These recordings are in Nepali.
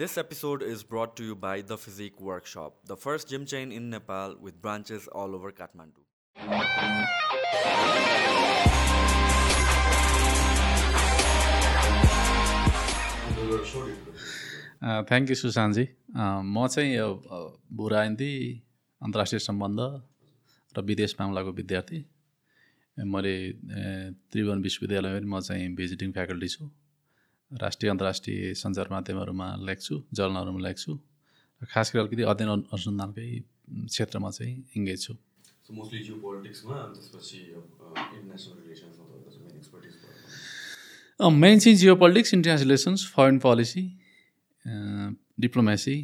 This episode is brought to you by The Physique Workshop, the first gym chain in Nepal with branches all over Kathmandu. Thank you Sushant ji म चाहिँ यो बुरा हिन्दी अन्तर्राष्ट्रिय सम्बन्ध र विदेश मामलाको विद्यार्थी मैले त्रिभुवन विश्वविद्यालयमा म चाहिँ भिजिटिङ फ्याकल्टी छु राष्ट्रिय अन्तर्राष्ट्रिय सञ्चार माध्यमहरूमा लेख्छु जर्नलहरूमा लेख्छु। र खास गरी अलिकति अध्ययन अनुसन्धानकै क्षेत्रमा चाहिँ इङ्गेज छु। सो मोस्टली जियो पोलिटिक्समा त्यसपछि इन्टरनेसनल रिलेसन्समा तपाईँको मेन एक्सपर्टिज मेन चाहिँ geopolitics international relations foreign policy diplomacy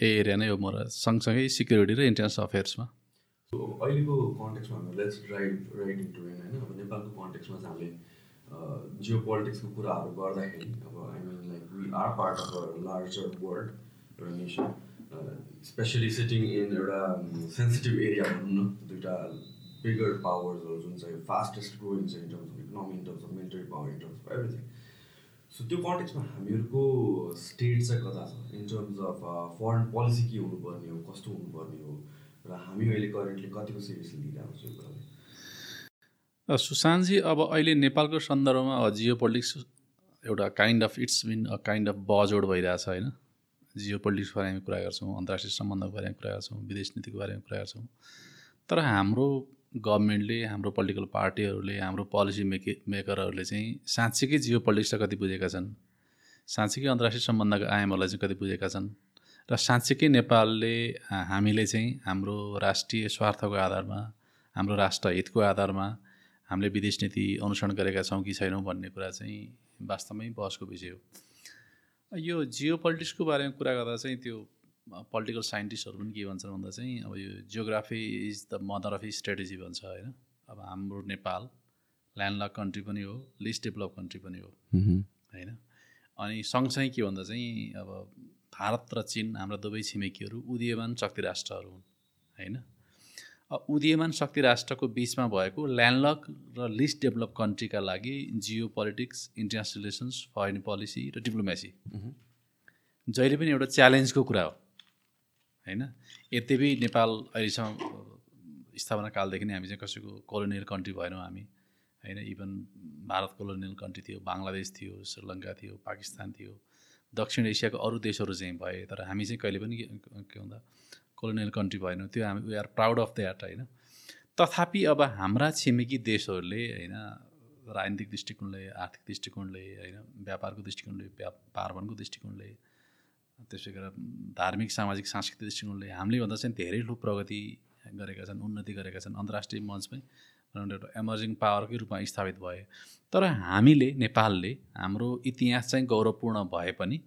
यही एरिया नै हो म सँगसँगै सिक्युरिटी र इन्टरनेसनल अफेयर्समा अहिलेको कन्टेक्समा let's drive right into an होइन? अब नेपालको कन्टेक्समा चाहिँ हामीले जियो पोलिटिक्सको कुराहरू गर्दाखेरि अब I mean like we are part of a larger world एउटा नेसन स्पेसली सिटिङ इन एउटा सेन्सिटिभ एरिया भनौँ न दुइटा बिगर पावर्सहरू जुन चाहिँ फास्टेस्ट ग्रोइङ छ in terms of economy in terms of military power in terms of everything so त्यो कन्टेक्समा हामीहरूको स्टेट चाहिँ कता छ? In terms of foreign policy के हुनुपर्ने हो कस्तो हुनुपर्ने हो? र हामी अहिले करेन्टली कतिको सिरियसली लिइरहेको छौँ यो कुरालाई? सुशान्तजी अब अहिले नेपालको सन्दर्भमा जियो पोलिटिक्स एउटा kind of it's been a kind of बजोड भइरहेछ होइन? जियो पोलिटिक्सको बारेमा कुरा गर्छौँ अन्तर्राष्ट्रिय सम्बन्धको बारेमा कुरा गर्छौँ विदेश नीतिको बारेमा कुरा गर्छौँ। तर हाम्रो गभर्मेन्टले हाम्रो पोलिटिकल पार्टीहरूले हाम्रो पोलिसी मेके मेकरहरूले चाहिँ साँच्चीकै जियो पोलिटिक्सलाई कति बुझेका छन्? साँच्चीकै अन्तर्राष्ट्रिय सम्बन्धको आयामहरूलाई चाहिँ कति बुझेका छन्? र साँच्चीकै नेपालले हामीले चाहिँ हाम्रो राष्ट्रिय स्वार्थको आधारमा हाम्रो राष्ट्र हितको आधारमा हामीले विदेश नीति अनुसरण गरेका छौँ कि छैनौँ भन्ने कुरा चाहिँ वास्तवमै बहसको विषय हो। यो जियो पोलिटिक्सको बारेमा कुरा गर्दा चाहिँ त्यो पोलिटिकल साइन्टिस्टहरू पनि के भन्छन् भन्दा चाहिँ अब यो geography is the mother of strategy भन्छ होइन। अब हाम्रो नेपाल ल्यान्डलक कन्ट्री पनि हो लिस्ट डेभलप कन्ट्री पनि हो। होइन? अनि सँगसँगै के भन्दा चाहिँ अब भारत र चिन हाम्रा दुवै छिमेकीहरू उदीयमान शक्ति राष्ट्रहरू हुन्। होइन? उदीयमान शक्ति राष्ट्रको बिचमा भएको ल्यान्डलक र लिस्ट डेभलप कन्ट्रीका लागि geo politics international relations foreign policy र डिप्लोमेसी। जहिले पनि एउटा च्यालेन्जको कुरा हो होइन? यद्यपि नेपाल अहिलेसम्म स्थापना कालदेखि नै हामी चाहिँ कसैको कोलोनियल कन्ट्री भएनौँ हामी होइन? इभन भारत कोलोनियल कन्ट्री थियो बङ्गलादेश थियो श्रीलङ्का थियो पाकिस्तान थियो दक्षिण एसियाको अरू देशहरू चाहिँ भए तर हामी चाहिँ कहिले पनि के भन्दा कोलोनियल कन्ट्री भएनौँ त्यो हामी we are proud of that होइन? तथापि अब हाम्रा छिमेकी देशहरूले होइन राजनीतिक दृष्टिकोणले आर्थिक दृष्टिकोणले होइन व्यापारको दृष्टिकोणले पार्वणको दृष्टिकोणले त्यसै गरेर धार्मिक सामाजिक सांस्कृतिक दृष्टिकोणले हामीले भन्दा चाहिँ धेरै ठुलो प्रगति गरेका छन् उन्नति गरेका छन् अन्तर्राष्ट्रिय मञ्चमै एउटा इमर्जिङ पावरकै रूपमा स्थापित भए। तर हामीले नेपालले हाम्रो इतिहास चाहिँ गौरवपूर्ण भए पनि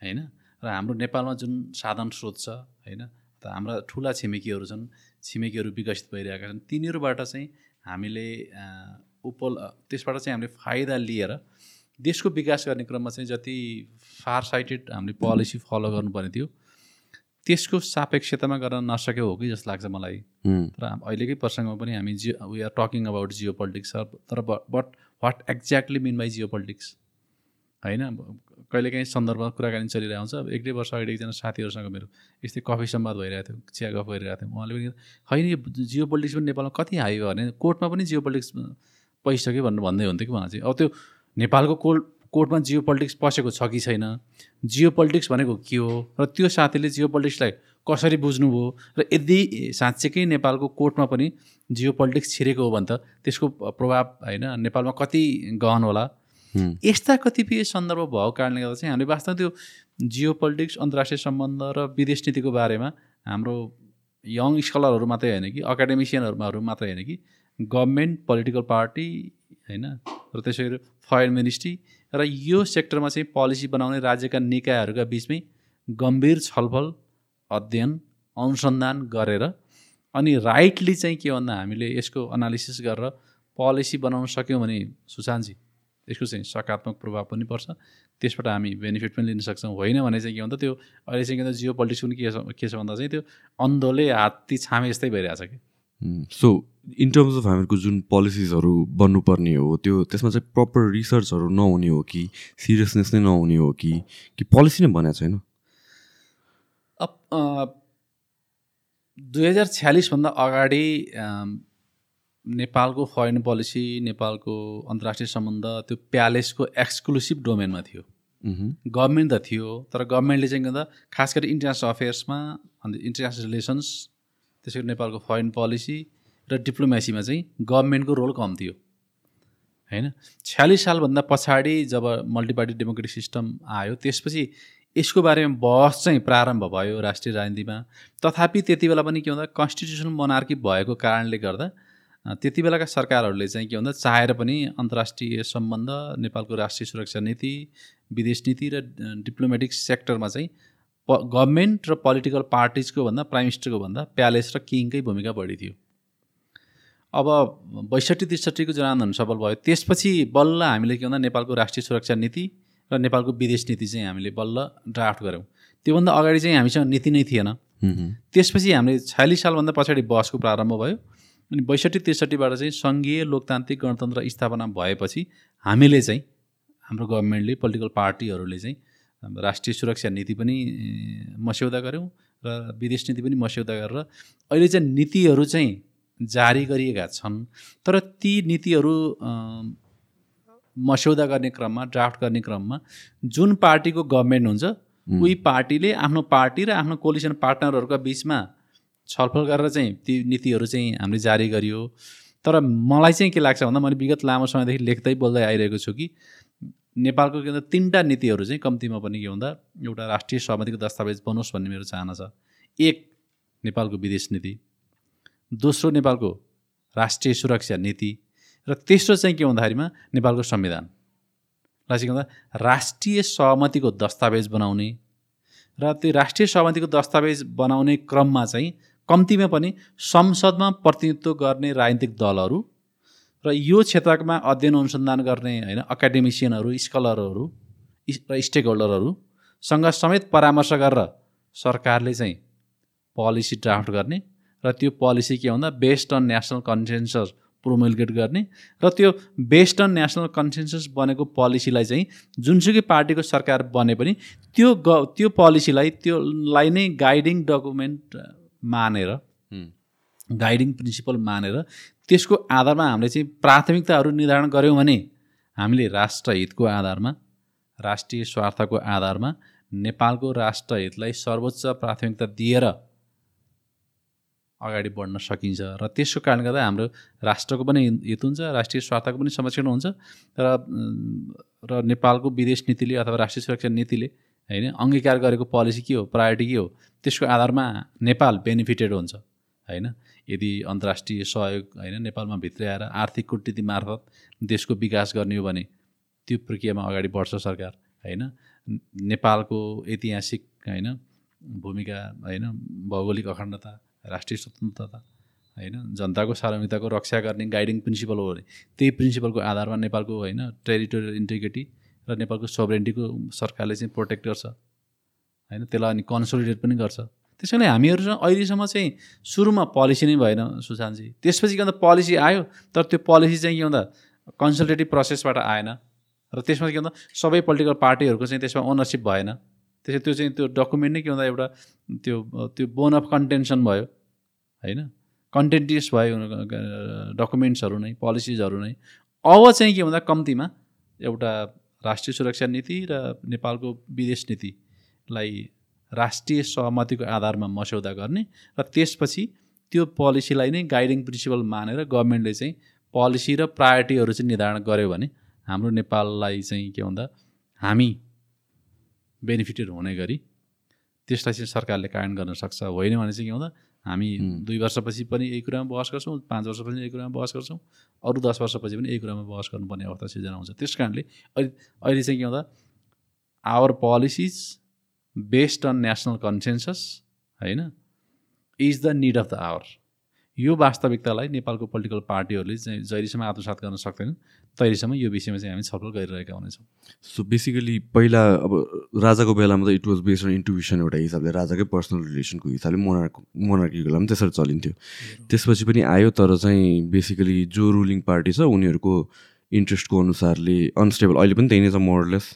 होइन र हाम्रो नेपालमा जुन साधन स्रोत छ होइन हाम्रा ठुला छिमेकीहरू छन् छिमेकीहरू विकसित भइरहेका छन्। तिनीहरूबाट चाहिँ हामीले उपल त्यसबाट चाहिँ हामीले फाइदा लिएर देशको विकास गर्ने क्रममा चाहिँ जति फार साइटेड हामीले पोलिसी फलो गर्नुपर्ने थियो त्यसको सापेक्षतामा गर्न नसक्यो हो कि जस्तो लाग्छ मलाई। तर अहिलेकै प्रसङ्गमा पनि हामी geo we are talking about geo politics तर but what exactly mean by geo politics होइन? कहिलेकाहीँ सन्दर्भमा कुराकानी चलिरहेको हुन्छ। अब एक दुई वर्ष अगाडि एकजना साथीहरूसँग मेरो यस्तै कफी संवाद भइरहेको थियो चिया गफ गरिरहेको थियो। उहाँले पनि होइन यो जियो पोलिटिक्स पनि नेपालमा कति हाई भयो भने कोर्टमा पनि जियो पोलिटिक्स पसिसक्यो भनेर भन्दै हुन्थ्यो कि उहाँ चाहिँ। अब त्यो नेपालको कोर्ट कोर्टमा जियो पोलिटिक्स पसेको छ कि छैन? जियो पोलिटिक्स भनेको के हो? र त्यो साथीले जियो पोलिटिक्सलाई कसरी बुझ्नुभयो? र यदि साँच्चैकै नेपालको कोर्टमा पनि जियो पोलिटिक्स छिरेको हो भने त त्यसको प्रभाव होइन नेपालमा कति गहन होला? यस्ता कतिपय सन्दर्भ भएको कारणले गर्दा चाहिँ हामीले वास्तवमा त्यो जियो पोलिटिक्स अन्तर्राष्ट्रिय सम्बन्ध र विदेश नीतिको बारेमा हाम्रो यङ स्कलरहरू मात्रै होइन कि एकाडेमिसियनहरू मात्रै होइन कि गभर्मेन्ट पोलिटिकल पार्टी होइन र त्यसै गरी फरेन मिनिस्ट्री र यो सेक्टरमा चाहिँ पोलिसी बनाउने राज्यका निकायहरूका बिचमै गम्भीर छलफल अध्ययन अनुसन्धान गरेर अनि राइटली चाहिँ के भन्दा हामीले यसको एनालिसिस गरेर पोलिसी बनाउन सक्यौँ भने सुशान्तजी यसको चाहिँ सकारात्मक प्रभाव पनि पर्छ। त्यसबाट हामी बेनिफिट पनि लिन सक्छौँ। होइन भने चाहिँ के भन्दा त्यो अहिले चाहिँ के भन्दा जियो पोलिटिक्स पनि के छ के छ भन्दा चाहिँ त्यो अन्धोले हात्ती छामे जस्तै भइरहेछ कि। सो इन टर्म्स अफ हामीहरूको जुन पोलिसिजहरू बन्नुपर्ने हो त्यो त्यसमा चाहिँ प्रपर रिसर्चहरू नहुने हो कि सिरियसनेस नै नहुने हो कि कि पोलिसी नै बनाएको छैन? दुई हजार छ्यालिसभन्दा अगाडि नेपालको फरेन पोलिसी नेपालको अन्तर्राष्ट्रिय सम्बन्ध त्यो प्यालेसको एक्सक्लुसिभ डोमेनमा थियो। गभर्मेन्ट त थियो तर गभर्मेन्टले चाहिँ के भन्दा खास गरी इन्टरनेसनल अफेयर्समा अन्त इन्टरनेसनल रिलेसन्स त्यसै गरी नेपालको फरेन पोलिसी र डिप्लोमेसीमा चाहिँ गभर्मेन्टको रोल कम थियो। होइन? छ्यालिस सालभन्दा पछाडि जब मल्टिपार्टी डेमोक्रेटिक सिस्टम आयो त्यसपछि यसको बारेमा बहस चाहिँ प्रारम्भ भयो राष्ट्रिय राजनीतिमा। तथापि त्यति बेला पनि के भन्दा कन्स्टिट्युसनल मोनार्की भएको कारणले गर्दा त्यति बेलाका सरकारहरूले चाहिँ के भन्दा चाहेर पनि अन्तर्राष्ट्रिय सम्बन्ध नेपालको राष्ट्रिय सुरक्षा नीति विदेश नीति र डिप्लोमेटिक सेक्टरमा चाहिँ प गभर्मेन्ट र पोलिटिकल पार्टिजको भन्दा प्राइम मिनिस्टरको भन्दा प्यालेस र किङकै भूमिका बढी थियो। अब बैसठी त्रिसठीको जनआन्दोलन सफल भयो। त्यसपछि बल्ल हामीले के भन्दा नेपालको राष्ट्रिय सुरक्षा नीति र नेपालको विदेश नीति चाहिँ हामीले बल्ल ड्राफ्ट गऱ्यौँ। त्योभन्दा अगाडि चाहिँ हामीसँग नीति नै थिएन। त्यसपछि हामीले छयालिस सालभन्दा पछाडि बहसको प्रारम्भ भयो। अनि बैसठी त्रिसठीबाट चाहिँ सङ्घीय लोकतान्त्रिक गणतन्त्र स्थापना भएपछि हामीले चाहिँ हाम्रो गभर्मेन्टले पोलिटिकल पार्टीहरूले चाहिँ हाम्रो राष्ट्रिय सुरक्षा नीति पनि मस्यौदा गऱ्यौँ र विदेश नीति पनि मस्यौदा गरेर अहिले चाहिँ नीतिहरू चाहिँ जारी गरिएका छन्। तर ती नीतिहरू मस्यौदा गर्ने क्रममा ड्राफ्ट गर्ने क्रममा जुन पार्टीको गभर्मेन्ट हुन्छ उही पार्टीले आफ्नो पार्टी र आफ्नो कोलिसन पार्टनरहरूका बिचमा छलफल गरेर चाहिँ ती नीतिहरू चाहिँ हामीले जारी गरियो। तर मलाई चाहिँ के लाग्छ भन्दा मैले विगत लामो समयदेखि लेख्दै बोल्दै आइरहेको छु कि नेपालको के भन्दा तिनवटा नीतिहरू चाहिँ कम्तीमा पनि के भन्दा एउटा राष्ट्रिय सहमतिको दस्तावेज बनोस् भन्ने मेरो चाहना छ। एक नेपालको विदेश नीति। दोस्रो नेपालको राष्ट्रिय सुरक्षा नीति। र तेस्रो चाहिँ के भन्दाखेरिमा नेपालको संविधानलाई चाहिँ के भन्दा राष्ट्रिय सहमतिको दस्तावेज बनाउने। र त्यो राष्ट्रिय सहमतिको दस्तावेज बनाउने क्रममा चाहिँ कम्तीमा पनि संसदमा प्रतिनिधित्व गर्ने राजनीतिक दलहरू र यो क्षेत्रमा अध्ययन अनुसन्धान गर्ने होइन एकाडेमिसियनहरू स्कलरहरू र स्टेक होल्डरहरूसँग समेत परामर्श गरेर सरकारले चाहिँ पोलिसी ड्राफ्ट गर्ने र त्यो पोलिसी के भन्दा based on national consensus promulgate गर्ने र त्यो बेस्ड अन नेसनल कन्सेन्सस बनेको पोलिसीलाई चाहिँ जुनसुकै पार्टीको सरकार बने पनि त्यो ग त्यो पोलिसीलाई त्योलाई नै गाइडिङ डकुमेन्ट मानेर। गाइडिङ प्रिन्सिपल मानेर त्यसको आधारमा हामीले चाहिँ प्राथमिकताहरू निर्धारण गऱ्यौँ भने हामीले राष्ट्रहितको आधारमा राष्ट्रिय स्वार्थको आधारमा नेपालको राष्ट्रहितलाई सर्वोच्च प्राथमिकता दिएर अगाडि बढ्न सकिन्छ र त्यसको कारणले गर्दा हाम्रो राष्ट्रको पनि हित हुन्छ राष्ट्रिय स्वार्थको पनि संरक्षण हुन्छ र र नेपालको विदेश नीतिले अथवा राष्ट्रिय सुरक्षा नीतिले होइन? अङ्गीकार गरेको पोलिसी के हो? प्रायोरिटी के हो? त्यसको आधारमा नेपाल बेनिफिटेड हुन्छ होइन? यदि अन्तर्राष्ट्रिय सहयोग होइन नेपालमा भित्रै आएर आर्थिक कुटनीति मार्फत देशको विकास गर्ने हो भने त्यो प्रक्रियामा अगाडि बढ्छ सरकार होइन? नेपालको ऐतिहासिक होइन भूमिका होइन भौगोलिक अखण्डता राष्ट्रिय स्वतन्त्रता होइन जनताको सार्वभौमिकताको रक्षा गर्ने गाइडिङ प्रिन्सिपल हो भने त्यही प्रिन्सिपलको आधारमा नेपालको होइन टेरिटोरियल इन्टिग्रिटी र नेपालको सोभरेन्टीको सरकारले चाहिँ प्रोटेक्ट गर्छ। होइन? त्यसलाई अनि कन्सोलिडेट पनि गर्छ। त्यस कारणले हामीहरूसँग अहिलेसम्म चाहिँ सुरुमा पोलिसी नै भएन सुशान्तजी। त्यसपछि के भन्दा पोलिसी आयो तर त्यो पोलिसी चाहिँ के भन्दा कन्सल्टेटिभ प्रोसेसबाट आएन। र त्यसमा के भन्दा सबै पोलिटिकल पार्टीहरूको चाहिँ त्यसमा ओनरसिप भएन। त्यसै त्यो चाहिँ त्यो डकुमेन्ट नै के भन्दा एउटा त्यो त्यो बोन अफ कन्टेन्सन भयो। होइन? कन्टेन्टियस भयो डकुमेन्ट्सहरू नै पोलिसिजहरू नै। अब चाहिँ के भन्दा कम्तीमा एउटा राष्ट्रिय सुरक्षा नीति र नेपालको विदेश नीतिलाई राष्ट्रिय सहमतिको आधारमा मस्यौदा गर्ने र त्यसपछि त्यो पोलिसीलाई नै गाइडिङ प्रिन्सिपल मानेर गभर्मेन्टले चाहिँ पोलिसी र प्रायोरिटीहरू चाहिँ निर्धारण गर्यो भने हाम्रो नेपाललाई चाहिँ के भन्दा हामी बेनिफिटेड हुने गरी त्यसलाई चाहिँ सरकारले कार्यान्वयन गर्न सक्छ होइन भने चाहिँ के भन्दा हामी दुई वर्षपछि पनि यही कुरामा बहस गर्छौँ पाँच वर्षपछि यही कुरामा बहस गर्छौँ अरू दस वर्षपछि पनि यही कुरामा बहस गर्नुपर्ने अवस्था सिर्जना हुन्छ। त्यस कारणले अहिले अहिले चाहिँ के भन्दा our policies based on national consensus होइन is the need of the hour यो वास्तविकतालाई नेपालको पोलिटिकल पार्टीहरूले चाहिँ जहिलेसम्म आत्मसात गर्न सक्दैनन् तहिलेसम्म यो विषयमा चाहिँ हामी छलफल गरिरहेका हुनेछौँ। सो बेसिकली पहिला अब राजाको बेलामा त it was based on intuition एउटा हिसाबले राजाकै पर्सनल रिलेसनको हिसाबले मोनार्क मोनार्कीको बेलामा त्यसरी चलिन्थ्यो। त्यसपछि पनि आयो तर चाहिँ बेसिकली जो रुलिङ पार्टी छ उनीहरूको इन्ट्रेस्टको अनुसारले अनस्टेबल अहिले पनि त्यही नै छ मोरलेस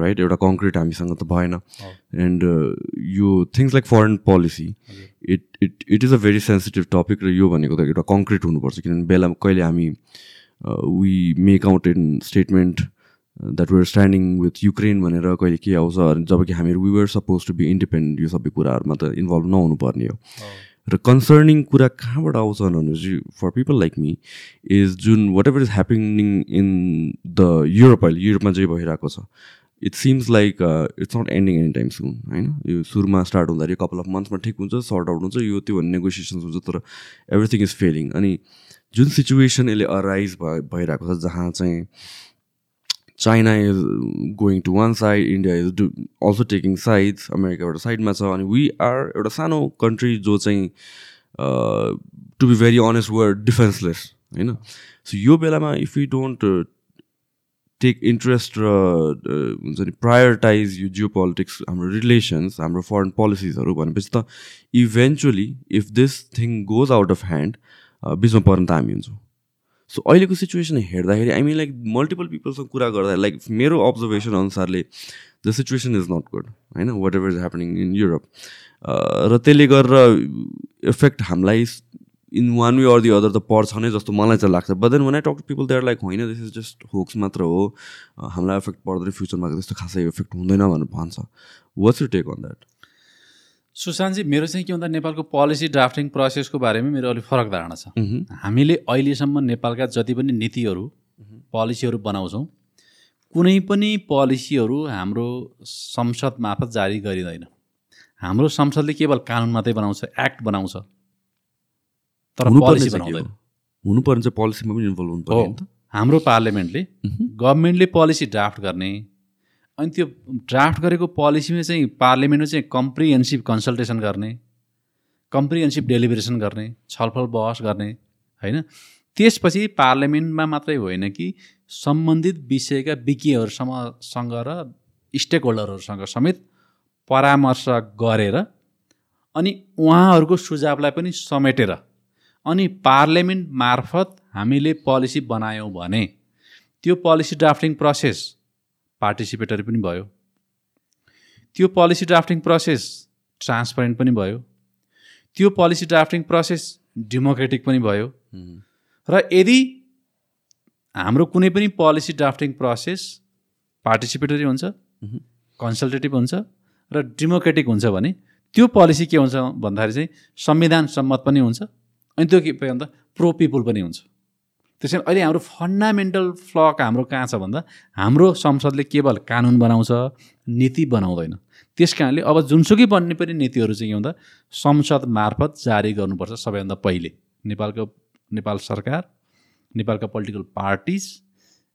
राइट एउटा कङ्क्रिट हामीसँग त भएन। एन्ड यो things like foreign policy it it it is a very sensitive topic र यो भनेको त एउटा कङ्क्रिट हुनुपर्छ। किनभने बेला कहिले हामी we make out in statement that we're standing with Ukraine भनेर कहिले के आउँछ। अनि जब कि हामीहरू we were suppose to be independent यो सबै कुराहरूमा त इन्भल्भ नहुनुपर्ने हो। र कन्सर्निङ कुरा कहाँबाट आउँछ भनेपछि for people like me is जुन what ever is happening in the Europe अहिले युरोपमा जे भइरहेको छ it seems like it's not ending any time soon होइन? यो सुरुमा स्टार्ट हुँदाखेरि कपाल अफ मन्थ्समा ठिक हुन्छ सर्ट आउट हुन्छ यो त्यो भन्ने नेगोसिएसन्स हुन्छ तर एभ्रिथिङ इज फेलिङ अनि जुन सिचुएसन यसले अराइज भइरहेको छ जहाँ चाहिँ China is going to one side India is do also taking sides America एउटा साइडमा छ अनि वी आर एउटा सानो कन्ट्री जो चाहिँ to be very honest or defenceless होइन? सो यो बेलामा if you don't take interest र uh, हुन्छ नि प्रायोरिटाइज यो जियो पोलिटिक्स हाम्रो रिलेसन्स हाम्रो फरेन पोलिसिजहरू भनेपछि त eventually if this thing goes out of hand बिचमा पर्न त हामी हुन्छौँ। सो अहिलेको सिचुएसन हेर्दाखेरि आई मिन लाइक मल्टिपल पिपलसँग कुरा गर्दा लाइक मेरो अब्जर्भेसन अनुसारले the situation is not good होइन? What ever is happening in Europe र त्यसले गरेर इफेक्ट हामीलाई in one way or the other त पर्छ नै जस्तो मलाई चाहिँ लाग्छ. But then when I talk to people they are like होइन दिस इज जस्ट होक्स मात्र हो। हामीलाई इफेक्ट पर्दैन फ्युचरमा त्यस्तो खासै इफेक्ट हुँदैन भनेर भन्छ। What's you take on that Sushant ji मेरो चाहिँ के भन्दा नेपालको पोलिसी ड्राफ्टिङ प्रोसेसको बारेमा मेरो अलिक फरक धारणा छ। हामीले अहिलेसम्म नेपालका जति पनि नीतिहरू पोलिसीहरू बनाउँछौँ कुनै पनि पोलिसीहरू हाम्रो संसद मार्फत जारी गरिँदैन। हाम्रो संसदले केवल कानुन मात्रै बनाउँछ एक्ट बनाउँछ तर पोलिसी बनाउँदैन। हुनुपर्ने पोलिसीमा पनि इन्भल्भ हुनु हाम्रो पार्लियामेन्टले गभर्मेन्टले पोलिसी ड्राफ्ट गर्ने अनि त्यो ड्राफ्ट गरेको पोलिसीमा चाहिँ पार्लियामेन्टमा चाहिँ कम्प्रिहेन्सिभ कन्सल्टेसन गर्ने कम्प्रिहेन्सिभ डेलिभरेसन गर्ने छलफल बहस गर्ने होइन? त्यसपछि पार्लियामेन्टमा मात्रै होइन कि सम्बन्धित विषयका विज्ञहरूसँग र स्टेक होल्डरहरूसँग समेत परामर्श गरेर अनि उहाँहरूको सुझावलाई पनि समेटेर अनि पार्लियामेन्ट मार्फत हामीले पोलिसी बनायौँ भने त्यो पोलिसी ड्राफ्टिङ प्रोसेस पार्टिसिपेटरी पनि भयो। त्यो पोलिसी ड्राफ्टिङ प्रोसेस ट्रान्सपरेन्ट पनि भयो। त्यो पोलिसी ड्राफ्टिङ प्रोसेस डेमोक्रेटिक पनि भयो। र यदि हाम्रो कुनै पनि पोलिसी ड्राफ्टिङ प्रोसेस पार्टिसिपेटरी हुन्छ कन्सल्टेटिभ हुन्छ र डेमोक्रेटिक हुन्छ भने त्यो पोलिसी के हुन्छ भन्दाखेरि चाहिँ संविधान सम्मत पनि हुन्छ अनि त्यो के भन्दा प्रो पिपुल पनि हुन्छ। त्यसै अहिले हाम्रो फन्डामेन्टल फ्लक हाम्रो कहाँ छ भन्दा हाम्रो संसदले केवल कानुन बनाउँछ नीति बनाउँदैन। त्यस कारणले अब जुनसुकै बन्ने पनि नीतिहरू चाहिँ के भन्दा संसद मार्फत जारी गर्नुपर्छ सबैभन्दा पहिले। नेपालको नेपाल सरकार नेपालका पोलिटिकल पार्टिज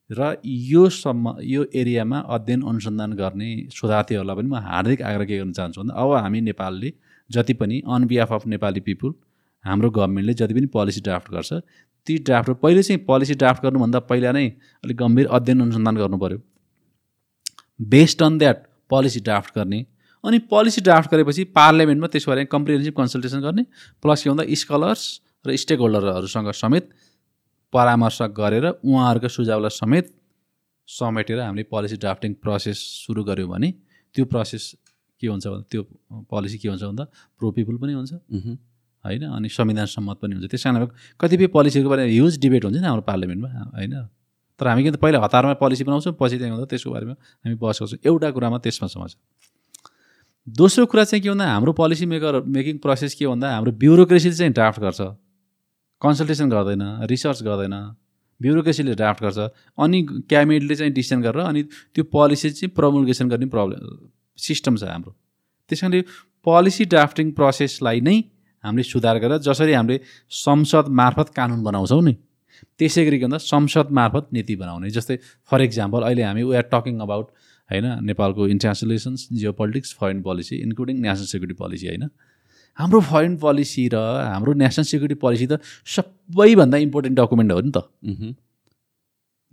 र यो सम्म यो एरियामा अध्ययन अनुसन्धान गर्ने शोधार्थीहरूलाई पनि म हार्दिक आग्रह के गर्न चाहन्छु भन्दा अब हामी नेपालले जति पनि on behalf of Nepali people हाम्रो गभर्मेन्टले जति पनि पोलिसी ड्राफ्ट गर्छ ती ड्राफ्ट पहिले चाहिँ पोलिसी ड्राफ्ट गर्नुभन्दा पहिला नै अलिक गम्भीर अध्ययन अनुसन्धान गर्नु पऱ्यो based on that policy draft गर्ने। अनि पोलिसी ड्राफ्ट गरेपछि पार्लियामेन्टमा त्यसको बारेमा कम्प्रिहेन्सिभ कन्सल्टेसन गर्ने प्लस के भन्दा स्कलर्स र स्टेक होल्डरहरूसँग समेत परामर्श गरेर उहाँहरूको सुझावलाई समेत समेटेर हामीले पोलिसी ड्राफ्टिङ प्रोसेस सुरु गऱ्यौँ भने त्यो प्रोसेस के हुन्छ भन्दा त्यो पोलिसी के हुन्छ भन्दा प्रो पनि हुन्छ। होइन? अनि संविधान सम्मत पनि हुन्छ। त्यस कारण कतिपय पोलिसीहरूको बारेमा ह्युज डिबेट हुन्छ नि हाम्रो पार्लियामेन्टमा होइन? तर हामी के त पहिला हतारमा पोलिसी बनाउँछौँ पछि त्यहाँ त्यसको बारेमा हामी बहस गर्छौँ। एउटा कुरामा त्यसमा समस्या दोस्रो कुरा चाहिँ के भन्दा हाम्रो पोलिसी मेकर मेकिङ प्रोसेस के भन्दा हाम्रो ब्युरोक्रेसीले चाहिँ ड्राफ्ट गर्छ। कन्सल्टेसन गर्दैन रिसर्च गर्दैन। ब्युरोक्रेसीले ड्राफ्ट गर्छ। अनि क्याबिनेटले चाहिँ डिसिसन गरेर अनि त्यो पोलिसी चाहिँ प्रमुलगेसन गर्ने प्रब्लम सिस्टम छ हाम्रो। त्यस कारणले पोलिसी ड्राफ्टिङ प्रोसेसलाई नै हामीले सुधार गरेर जसरी हामीले संसद मार्फत कानुन बनाउँछौँ नि त्यसै गरी के भन्दा संसद मार्फत नीति बनाउने। जस्तै फर इक्जाम्पल अहिले हामी वी आर टकिङ अबाउट होइन नेपालको international relations geo politics foreign policy including national security policy होइन। हाम्रो फरेन पोलिसी र हाम्रो नेसनल सेक्युरिटी पोलिसी त सबैभन्दा इम्पोर्टेन्ट डकुमेन्ट हो नि त।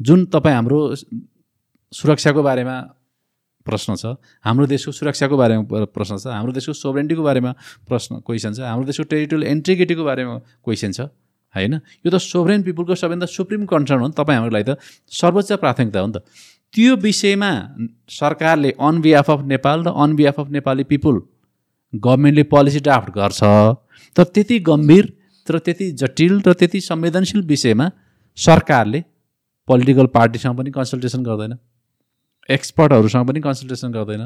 जुन तपाईँ हाम्रो सुरक्षाको बारेमा प्रश्न छ। हाम्रो देशको सुरक्षाको बारेमा प्रश्न छ। हाम्रो देशको सोभरेन्टीको बारेमा प्रश्न क्वेसन छ। हाम्रो देशको टेरिटोरियल इन्टिग्रिटीको बारेमा क्वेसन छ। होइन? यो त सोभरेन पिपुलको सबैभन्दा सुप्रिम कन्सर्न हो नि तपाईँ लागि त सर्वोच्च प्राथमिकता हो नि त। त्यो विषयमा सरकारले अन बिहाफ अफ नेपाल र on behalf of Nepali people गभर्मेन्टले पोलिसी ड्राफ्ट गर्छ। तर त्यति गम्भीर तर त्यति जटिल र त्यति संवेदनशील विषयमा सरकारले पोलिटिकल पार्टीसँग पनि कन्सल्टेसन गर्दैन। एक्सपर्टहरूसँग पनि कन्सल्टेसन गर्दैन।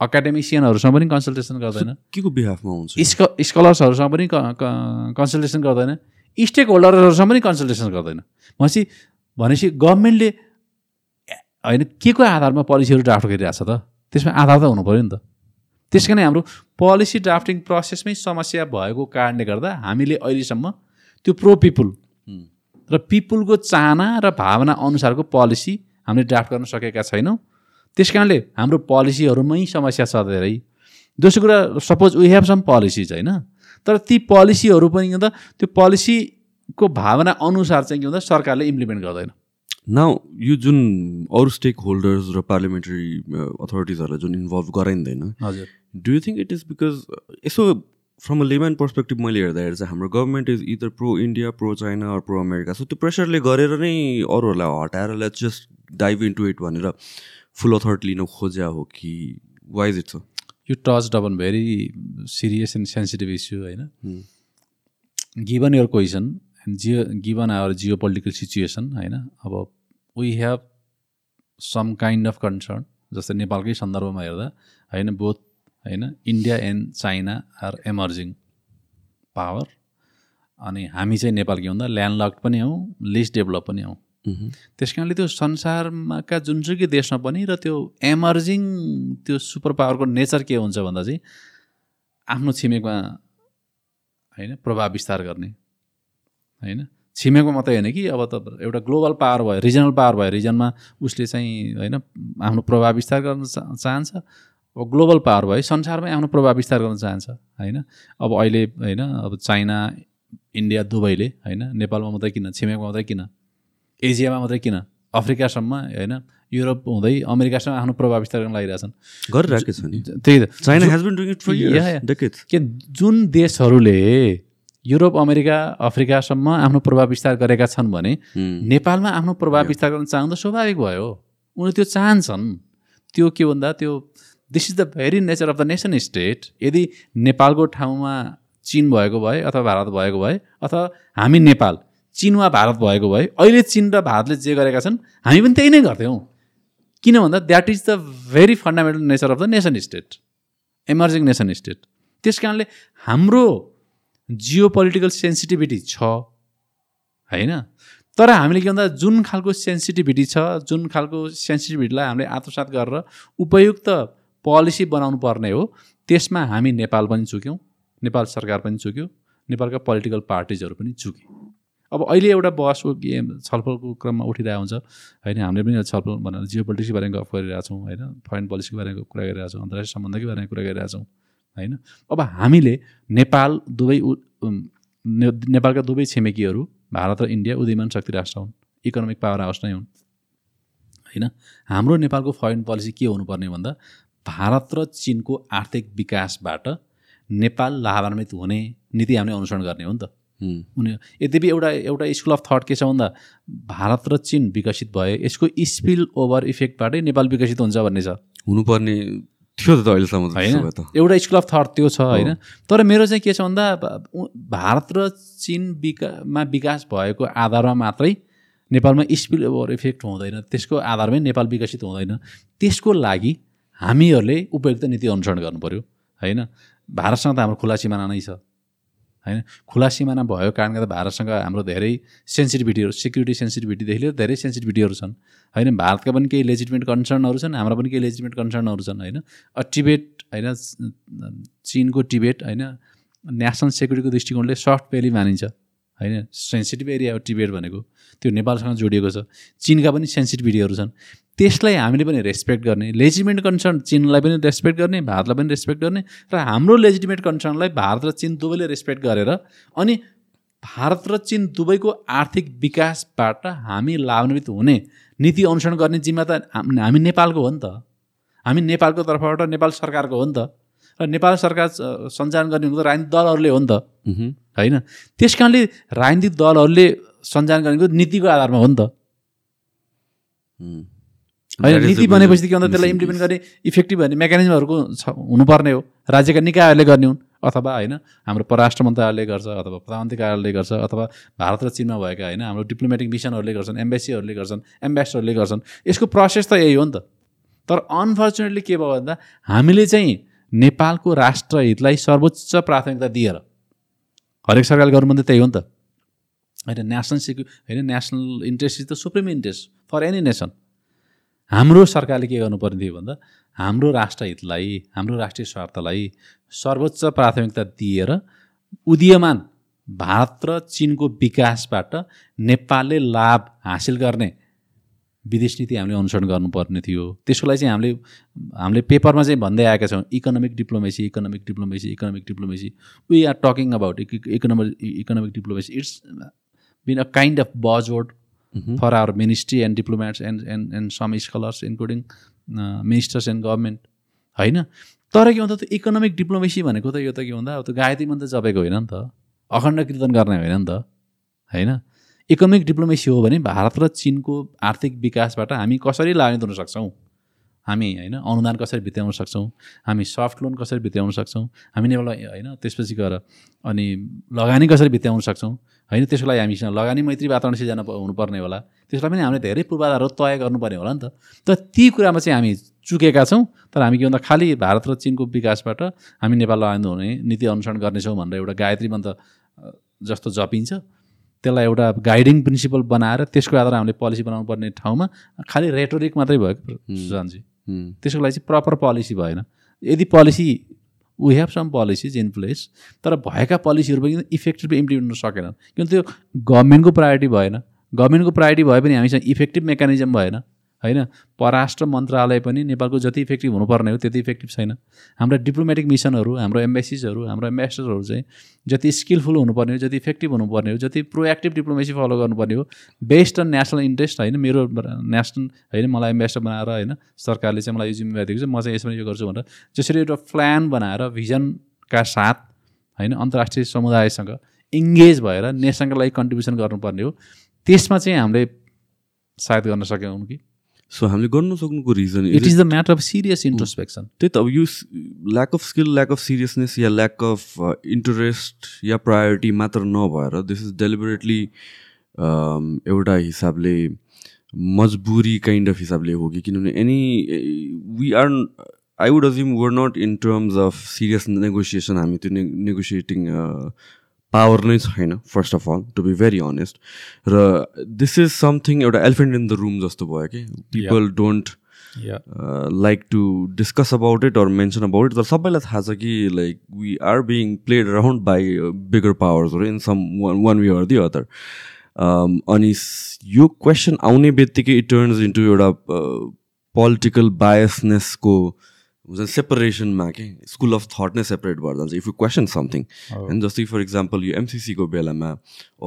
एकाडेमिसियनहरूसँग पनि कन्सल्टेसन गर्दैन। के को बिहाफमा हुन्छ स्क स्कलर्सहरूसँग पनि कन्सल्टेसन गर्दैन। स्टेक होल्डरहरूसँग पनि कन्सल्टेसन गर्दैन। भनेपछि भनेपछि गभर्मेन्टले होइन के को आधारमा पोलिसीहरू ड्राफ्ट गरिरहेछ त? त्यसमा आधार त हुनु पऱ्यो नि त। त्यस कारण हाम्रो पोलिसी ड्राफ्टिङ प्रोसेसमै समस्या भएको कारणले गर्दा हामीले अहिलेसम्म त्यो प्रो पिपुल र पिपुलको चाहना र भावना अनुसारको पोलिसी हामीले ड्राफ्ट गर्न सकेका छैनौँ। त्यस कारणले हाम्रो पोलिसीहरूमै समस्या छ धेरै। दोस्रो कुरा suppose we have some policies होइन? तर ती पोलिसीहरू पनि के भन्दा त्यो पोलिसीको भावना अनुसार चाहिँ के भन्दा सरकारले इम्प्लिमेन्ट गर्दैन। नाउ यो जुन अरू स्टेक होल्डर्स र पार्लिमेन्ट्री अथोरिटिजहरूलाई जुन इन्भल्भ गराइँदैन हजुर। Do you think it is because यसो फ्रम अ लेमन पर्सपेक्टिभ मैले हेर्दाखेरि चाहिँ हाम्रो government is either pro India pro China or pro America so त्यो प्रेसरले गरेर नै अरूहरूलाई हटाएर let's just dive in to it भनेर फुल अथोरिटी लिन खोज्या हो कि वाइज इट छ यो touch डबन very serious and sensitive issue होइन given your question geo given our geo political situation होइन अब we have some kind of concern जस्तै नेपालकै सन्दर्भमा हेर्दा होइन बोथ होइन India and China are emerging power अनि हामी चाहिँ नेपाल के भन्दा ल्यान्डलक पनि हौँ लिस्ट डेभलप पनि हौँ त्यस कारणले त्यो संसारमाका जुनसुकै देशमा पनि र त्यो एमर्जिङ त्यो सुपर पावरको नेचर के हुन्छ भन्दा चाहिँ आफ्नो छिमेकमा होइन प्रभाव विस्तार गर्ने। होइन? छिमेकमा मात्रै होइन कि अब त एउटा ग्लोबल पावर भयो रिजनल पावर भयो रिजनमा उसले चाहिँ होइन आफ्नो प्रभाव विस्तार गर्न चाहन्छ। अब ग्लोबल पावर भयो संसारमै आफ्नो प्रभाव विस्तार गर्न चाहन्छ। होइन? अब अहिले होइन अब चाइना इन्डिया दुबईले होइन नेपालमा मात्रै किन छिमेकमा मात्रै किन? एसियामा मात्रै किन? अफ्रिकासम्म होइन? युरोप हुँदै अमेरिकासम्म आफ्नो प्रभाव विस्तार गर्न लागिरहेछन्। गरिरहेको छ नि। त्यही त। चाइना हेज बिन डुइङ के जुन देशहरूले युरोप अमेरिका अफ्रिकासम्म आफ्नो प्रभाव विस्तार गरेका छन् भने नेपालमा आफ्नो प्रभाव विस्तार गर्न चाहँदा स्वाभाविक भयो। उनीहरू त्यो चाहन्छन्। त्यो के भन्दा त्यो this is the very nature of the nation state यदि नेपालको ठाउँमा चिन भएको भए अथवा भारत भएको भए अथवा हामी नेपाल चिन वा भारत भएको भए अहिले चिन र भारतले जे गरेका छन् हामी पनि त्यही नै गर्थ्यौँ। किन भन्दा that is the very fundamental nature of the nation state emerging nation state त्यस कारणले हाम्रो जियो पोलिटिकल सेन्सिटिभिटी छ होइन? तर हामीले के भन्दा जुन खालको सेन्सिटिभिटी छ जुन खालको सेन्सिटिभिटीलाई हामीले आत्मसात गरेर उपयुक्त पोलिसी बनाउनु पर्ने हो त्यसमा हामी नेपाल पनि चुक्यौँ नेपाल सरकार पनि चुक्यो नेपालका पोलिटिकल पार्टिजहरू पनि चुके। अब अहिले एउटा बहसको गेम छलफलको क्रममा उठिरहेको हुन्छ। होइन हामीले पनि छलफल भनेर जियो पोलिटिक्सको बारेमा गफ गरिरहेको छौँ होइन। फरेन पोलिसीको बारेमा कुरा गरिरहेको छौँ अन्तर्राष्ट्रिय सम्बन्धकै बारेमा कुरा गरिरहेको छौँ होइन। अब हामीले नेपाल दुवै नेपालका दुवै छिमेकीहरू भारत र इन्डिया उदीयमान शक्ति राष्ट्र हुन्। इकोनोमिक पावर हाउस नै हुन्। होइन हाम्रो नेपालको फरेन पोलिसी के हुनुपर्ने भन्दा भारत र चिनको आर्थिक विकासबाट नेपाल लाभान्वित हुने नीति हामीले अनुसरण गर्ने हो नि त। उनी यद्यपि एउटा एउटा स्कुल अफ थट के छ भन्दा भारत र चिन विकसित भए यसको स्पिल ओभर इफेक्टबाटै नेपाल विकसित हुन्छ भन्ने छ। हुनुपर्ने थियो त अहिलेसम्म होइन? एउटा स्कुल अफ थट त्यो छ होइन? तर मेरो चाहिँ के छ भन्दा भारत र चिन विका मा विकास भएको आधारमा मात्रै नेपालमा स्पिल ओभर इफेक्ट हुँदैन। त्यसको आधारमै नेपाल विकसित हुँदैन। त्यसको लागि हामीहरूले उपयुक्त नीति अनुसरण गर्नु पऱ्यो होइन? भारतसँग त हाम्रो खुला सिमाना नै छ। होइन? खुला सिमाना भएको कारणले गर्दा भारतसँग हाम्रो धेरै सेन्सिटिभिटीहरू सिक्युरिटी सेन्सिटिभिटीदेखि लिएर धेरै सेन्सिटिभिटीहरू छन्। होइन भारतका पनि केही लेजिटिमेट कन्सर्नहरू छन् हाम्रो पनि केही लेजिटिमेट कन्सर्नहरू छन् होइन? टिबेट होइन चिनको टिबेट होइन? नेसनल सेक्युरिटीको दृष्टिकोणले सफ्ट भ्याली मानिन्छ होइन? सेन्सिटिभ एरिया हो टिबेट भनेको। त्यो नेपालसँग जोडिएको छ। चिनका पनि सेन्सिटिभिटीहरू छन्। त्यसलाई हामीले पनि रेस्पेक्ट गर्ने लेजिटिमेट कन्सर्न चिनलाई पनि रेस्पेक्ट गर्ने भारतलाई पनि रेस्पेक्ट गर्ने र हाम्रो लेजिटिमेट कन्सर्नलाई भारत र चिन दुवैले रेस्पेक्ट गरेर अनि भारत र चिन दुवैको आर्थिक विकासबाट हामी लाभान्वित हुने नीति अनुसरण गर्ने जिम्मा त हाम- नेपालको हो नि त। हामी नेपालको तर्फबाट नेपाल सरकारको हो नि त। र नेपाल सरकार सञ्चालन गर्ने भनेको त राजनीतिक दलहरूले हो नि त. होइन? त्यस कारणले राजनीतिक दलहरूले सञ्चालन गरेको नीतिको आधारमा हो नि त. होइन नीति बनेपछि के भन्दा त्यसलाई इम्प्लिमेन्ट. गर्ने इफेक्टिभ भन्ने मेकानिजमहरूको छ हुनुपर्ने हो। राज्यका निकायहरूले गर्ने हुन् अथवा होइन हाम्रो परराष्ट्र मन्त्रालयले गर्छ अथवा प्रधानमन्त्री कार्यालयले गर्छ अथवा भारत र चिनमा भएका होइन हाम्रो डिप्लोमेटिक मिसनहरूले गर्छन् एम्बेसीहरूले गर्छन् एम्बेसडरले गर्छन्। यसको प्रोसेस त यही हो नि त। तर अनफर्चुनेटली के भयो भन्दा हामीले चाहिँ नेपालको राष्ट्र हितलाई सर्वोच्च प्राथमिकता दिएर हरेक सरकारले गर्नु त्यही हो नि त। होइन नेसनल सिक्यु होइन national interest is the supreme interest for any nation हाम्रो सरकारले के गर्नुपर्ने थियो भन्दा हाम्रो राष्ट्रहितलाई हाम्रो राष्ट्रिय स्वार्थलाई सर्वोच्च प्राथमिकता दिएर उदीयमान भारत र चिनको विकासबाट नेपालले लाभ हासिल गर्ने विदेश नीति हामीले अनुसरण गर्नुपर्ने थियो त्यसको लागि चाहिँ हामीले हामीले पेपरमा चाहिँ भन्दै आएका छौँ economic diplomacy economic diplomacy economic diplomacy we are talking about economic economic diplomacy it's been a kind of buzzword. Our ministry and diplomats and, and, and some scholars including uh, ministers and government. होइन? तर के भन्दा त्यो इकोनोमिक डिप्लोमेसी भनेको त यो त के भन्दा अब त्यो गायत्री मन्त्र जपेको होइन नि त। अखण्ड कीर्तन गर्ने होइन नि त। होइन? इकोनोमिक डिप्लोमेसी हो भने भारत र चिनको आर्थिक विकासबाट हामी कसरी लाभान्वित हुन सक्छौँ? हामी होइन अनुदान कसरी भित्याउन सक्छौँ? हामी सफ्ट लोन कसरी भित्याउन सक्छौँ? हामी नेपाललाई होइन त्यसपछि गएर अनि लगानी कसरी भित्याउन सक्छौँ? होइन त्यसको लागि हामीसँग लगानी मैत्री वातावरण सिर्जना हुनुपर्ने होला। त्यसलाई पनि हामीले धेरै पूर्वाधारहरू तय गर्नुपर्ने होला नि त। तर ती कुरामा चाहिँ हामी चुकेका छौँ तर हामी के भन्दा खालि भारत र चिनको विकासबाट हामी नेपाल लगानी हुने नीति अनुसरण गर्नेछौँ भनेर एउटा गायत्री मन्त्र जस्तो जपिन्छ। त्यसलाई एउटा गाइडिङ प्रिन्सिपल बनाएर त्यसको आधारमा हामीले पोलिसी बनाउनु पर्ने ठाउँमा खालि रेटोरिक मात्रै भयो कि सुशान्तजी. त्यसको लागि चाहिँ प्रपर पोलिसी भएन। यदि policy we have some policies in place तर भएका पोलिसीहरू पनि इफेक्टिभली इम्प्लिमेन्ट गर्न सकेनन्। किन त्यो गभर्मेन्टको प्रायोरिटी भएन। गभर्मेन्टको प्रायोरिटी भए पनि हामीसँग इफेक्टिभ मेकानिजम भएन। होइन? परराष्ट्र मन्त्रालय पनि नेपालको जति इफेक्टिभ हुनुपर्ने हो त्यति इफेक्टिभ छैन। हाम्रो डिप्लोमेटिक मिसनहरू हाम्रो एम्बेसिजहरू हाम्रो एम्बेसडरहरू चाहिँ जति स्किलफुल हुनुपर्ने हो जति इफेक्टिभ हुनुपर्ने हो जति प्रोएक्टिभ डिप्लोमेसी फलो गर्नुपर्ने हो बेस्ड अन नेसनल इन्ट्रेस्ट होइन? मेरो नेसनल होइन? मलाई एम्बेसडर बनाएर होइन? सरकारले चाहिँ मलाई यो जिम्मेवारी दिएको छ म चाहिँ यसमा यो गर्छु भनेर। जसरी एउटा प्लान बनाएर भिजनका साथ होइन? अन्तर्राष्ट्रिय समुदायसँग इङ्गेज भएर नेसनका लागि कन्ट्रिब्युसन गर्नुपर्ने हो। त्यसमा चाहिँ हामीले सायद गर्न सक्यौँ कि? सो हामीले गर्नु सक्नुको reason it is the matter of serious introspection त्यही त अब यो lack of skill lack of seriousness yeah lack of interest या प्रायोरिटी मात्र नभएर दिस इज डेलिबरेटली एउटा हिसाबले मजबुरी काइन्ड अफ हिसाबले हो कि किनभने any we are I would assume we're not in terms of serious negotiation हामी त्यो नेगोसिएटिङ पावर नै छैन first of all to be very honest र दिस इज समथिङ एउटा एलिफेन्ट इन द रुम जस्तो भयो कि? People don't like to discuss about it or mention about it तर सबैलाई थाहा छ कि like we are being played around by bigger पावर्सहरू in some one one way or the other अनि यो क्वेसन आउने बित्तिकै इट टर्न्स इन्टु एउटा पोलिटिकल बायसनेसको हुन्छ सेपरेसनमा के स्कुल अफ थट नै सेपरेट भएर जान्छ इफ यु क्वेसन समथिङ होइन जस्तै फर इक्जाम्पल यो एमसिसीको बेलामा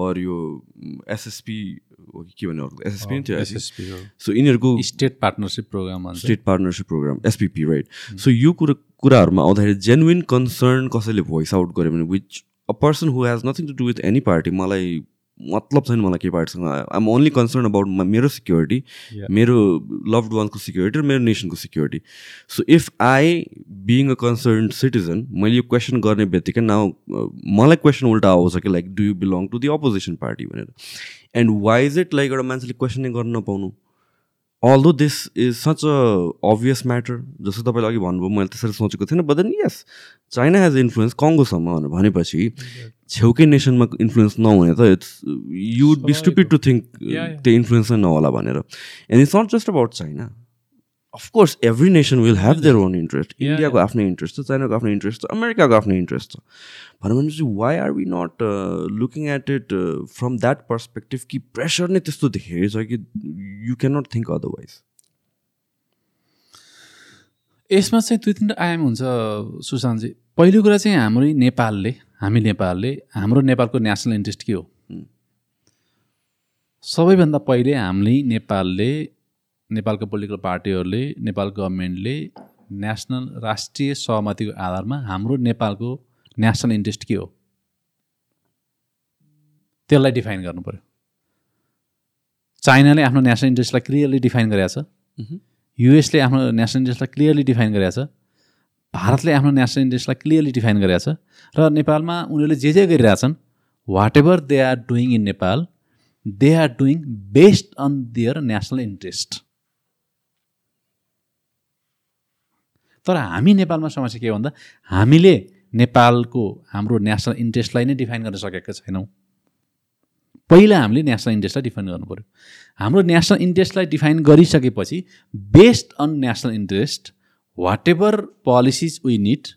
अर यो एसएसपी हो कि के भन्नु एसएसपी नै थियो एसएसपी सो यिनीहरूको state partnership program state partnership program SPP right so यो कुरा कुराहरूमा आउँदाखेरि जेन्युन कन्सर्न कसैले भोइस आउट गर्यो भने which a person who has nothing to do with any party मलाई मतलब छैन मलाई के पार्टीसँग आइएम ओन्ली कन्सर्न अबाउट मेरो सिक्योरिटी. मेरो लभड वान्सको सिक्योरिटी र मेरो नेसनको security so if I being a concern citizen मैले यो क्वेसन गर्ने बित्तिकै नाउ मलाई क्वेसन उल्टा आउँछ कि like do you belong to the opposition party भनेर? And why is it like एउटा मान्छेले क्वेसनै गर्न नपाउनु? Although this is such a obvious matter जस्तो तपाईँले अघि भन्नुभयो मैले त्यसरी सोचेको थिइनँ बट देन यस चाइना हेज इन्फ्लुएन्स कङ्गोसम्म भनेर भनेपछि छेउकै नेसनमा इन्फ्लुएन्स नहुने त it's you would be stupid to think. त्यो इन्फ्लुएन्स नै नहोला भनेर. And it's not just about China of course every nation will have their own interest इन्डियाको आफ्नै इन्ट्रेस्ट छ चाइनाको आफ्नै इन्ट्रेस्ट छ अमेरिकाको आफ्नै इन्ट्रेस्ट छ भनौँ भने चाहिँ why are we not looking at it from that perspective कि प्रेसर नै त्यस्तो धेरै छ कि you can not think otherwise यसमा चाहिँ दुई तिनवटा आयाम हुन्छ सुशान्तजी पहिलो कुरा चाहिँ हाम्रो नेपालले हामी नेपालले हाम्रो नेपालको नेसनल इन्ट्रेस्ट के हो? सबैभन्दा पहिले हामीले नेपालले नेपालको पोलिटिकल पार्टीहरूले नेपाल गभर्मेन्टले नेसनल राष्ट्रिय सहमतिको आधारमा हाम्रो नेपालको नेसनल इन्ट्रेस्ट के हो? त्यसलाई डिफाइन गर्नु पऱ्यो चाइनाले आफ्नो नेसनल इन्ट्रेस्टलाई क्लियरली डिफाइन गरेको छ। युएसले आफ्नो नेसनल इन्ट्रेस्टलाई क्लियरली डिफाइन गरेको छ। भारतले आफ्नो नेसनल इन्ट्रेस्टलाई क्लियरली डिफाइन गरेको छ। र नेपालमा उनीहरूले जे जे गरिरहेछन् what ever they are doing in Nepal they are doing based on their national interest तर हामी नेपालमा समस्या के हो भन्दा हामीले नेपालको हाम्रो नेसनल इन्ट्रेस्टलाई नै डिफाइन गर्न सकेका छैनौँ। पहिला हामीले नेसनल इन्ट्रेस्टलाई डिफाइन गर्नु पऱ्यो। हाम्रो नेसनल इन्ट्रेस्टलाई डिफाइन गरिसकेपछि based on national interest what ever policies we need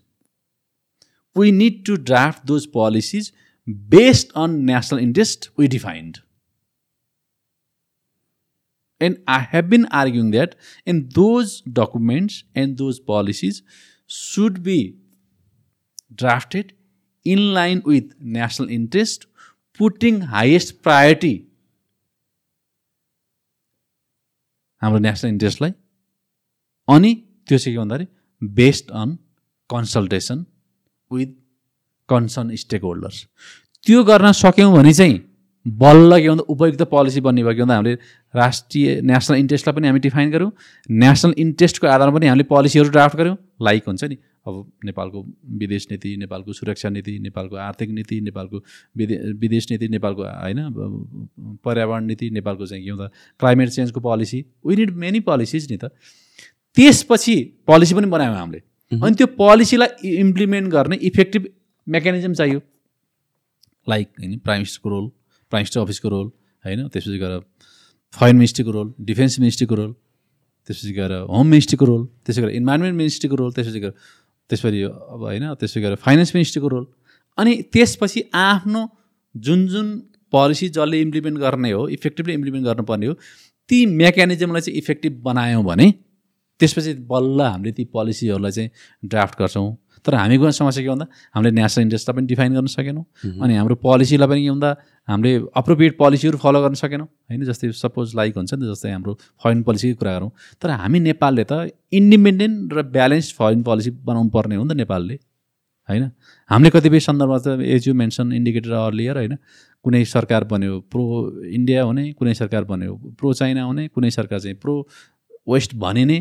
we need to draft those policies based on national interest we defined And I have been arguing that in those documents and those policies should be drafted in line with national interest, putting highest priority हाम्रो नेसनल इन्ट्रेस्टलाई अनि त्यो चाहिँ के भन्दाखेरि based on consultation with concern stakeholders त्यो गर्न सक्यौँ भने चाहिँ बल्ल के भन्दा उपयुक्त पोलिसी बन्ने भयो के भन्दा हामीले राष्ट्रिय नेसनल इन्ट्रेस्टलाई पनि हामी डिफाइन गऱ्यौँ। नेसनल इन्ट्रेस्टको आधारमा पनि हामीले पोलिसीहरू ड्राफ्ट गऱ्यौँ। लाइक हुन्छ नि। अब नेपालको विदेश नीति नेपालको सुरक्षा नीति नेपालको आर्थिक नीति नेपालको विदे विदेश नीति नेपालको होइन पर्यावरण नीति नेपालको चाहिँ के भन्दा climate चेन्जको policy we need many policies नि त। त्यसपछि पोलिसी पनि बनायौँ हामीले। अनि त्यो पोलिसीलाई इम्प्लिमेन्ट गर्ने इफेक्टिभ मेकानिजम चाहियो। लाइक होइन प्राइम मिनिस्टरको रोल प्राइम मिनिस्टर अफिसको रोल होइन त्यसपछि गएर फरेन मिनिस्ट्रीको रोल डिफेन्स मिनिस्ट्रीको रोल त्यसपछि गएर होम मिनिस्ट्रीको रोल त्यसै गरेर इन्भाइरोमेन्ट मिनिस्ट्रीको रोल त्यसपछि गएर त्यसपछि अब होइन त्यसै गरेर फाइनेन्स मिनिस्ट्रीको रोल अनि त्यसपछि आफ्नो जुन जुन पोलिसी जसले इम्प्लिमेन्ट गर्ने हो इफेक्टिभली इम्प्लिमेन्ट गर्नुपर्ने हो ती मेकानिजमलाई चाहिँ इफेक्टिभ बनायौँ भने त्यसपछि बल्ल हामीले ती पोलिसीहरूलाई चाहिँ ड्राफ्ट गर्छौँ तर हामीको समस्या के भन्दा हामीले नेसनल इन्ट्रेस्टलाई पनि डिफाइन गर्न सकेनौँ। अनि हाम्रो पोलिसीलाई पनि के भन्दा हामीले अप्रोप्रिएट पोलिसीहरू फलो गर्न सकेनौँ। होइन जस्तै सपोज लाइक हुन्छ नि जस्तै हाम्रो फरेन पोलिसीको कुरा गरौँ। तर हामी नेपालले त इन्डिपेन्डेन्ट र ब्यालेन्स्ड फरेन पोलिसी बनाउनु पर्ने हो नि त नेपालले। होइन हामीले कतिपय सन्दर्भमा त as you mention indicator earlier होइन कुनै सरकार बन्यो प्रो इन्डिया हुने कुनै सरकार बन्यो प्रो चाइना हुने कुनै सरकार चाहिँ प्रो वेस्ट भनिने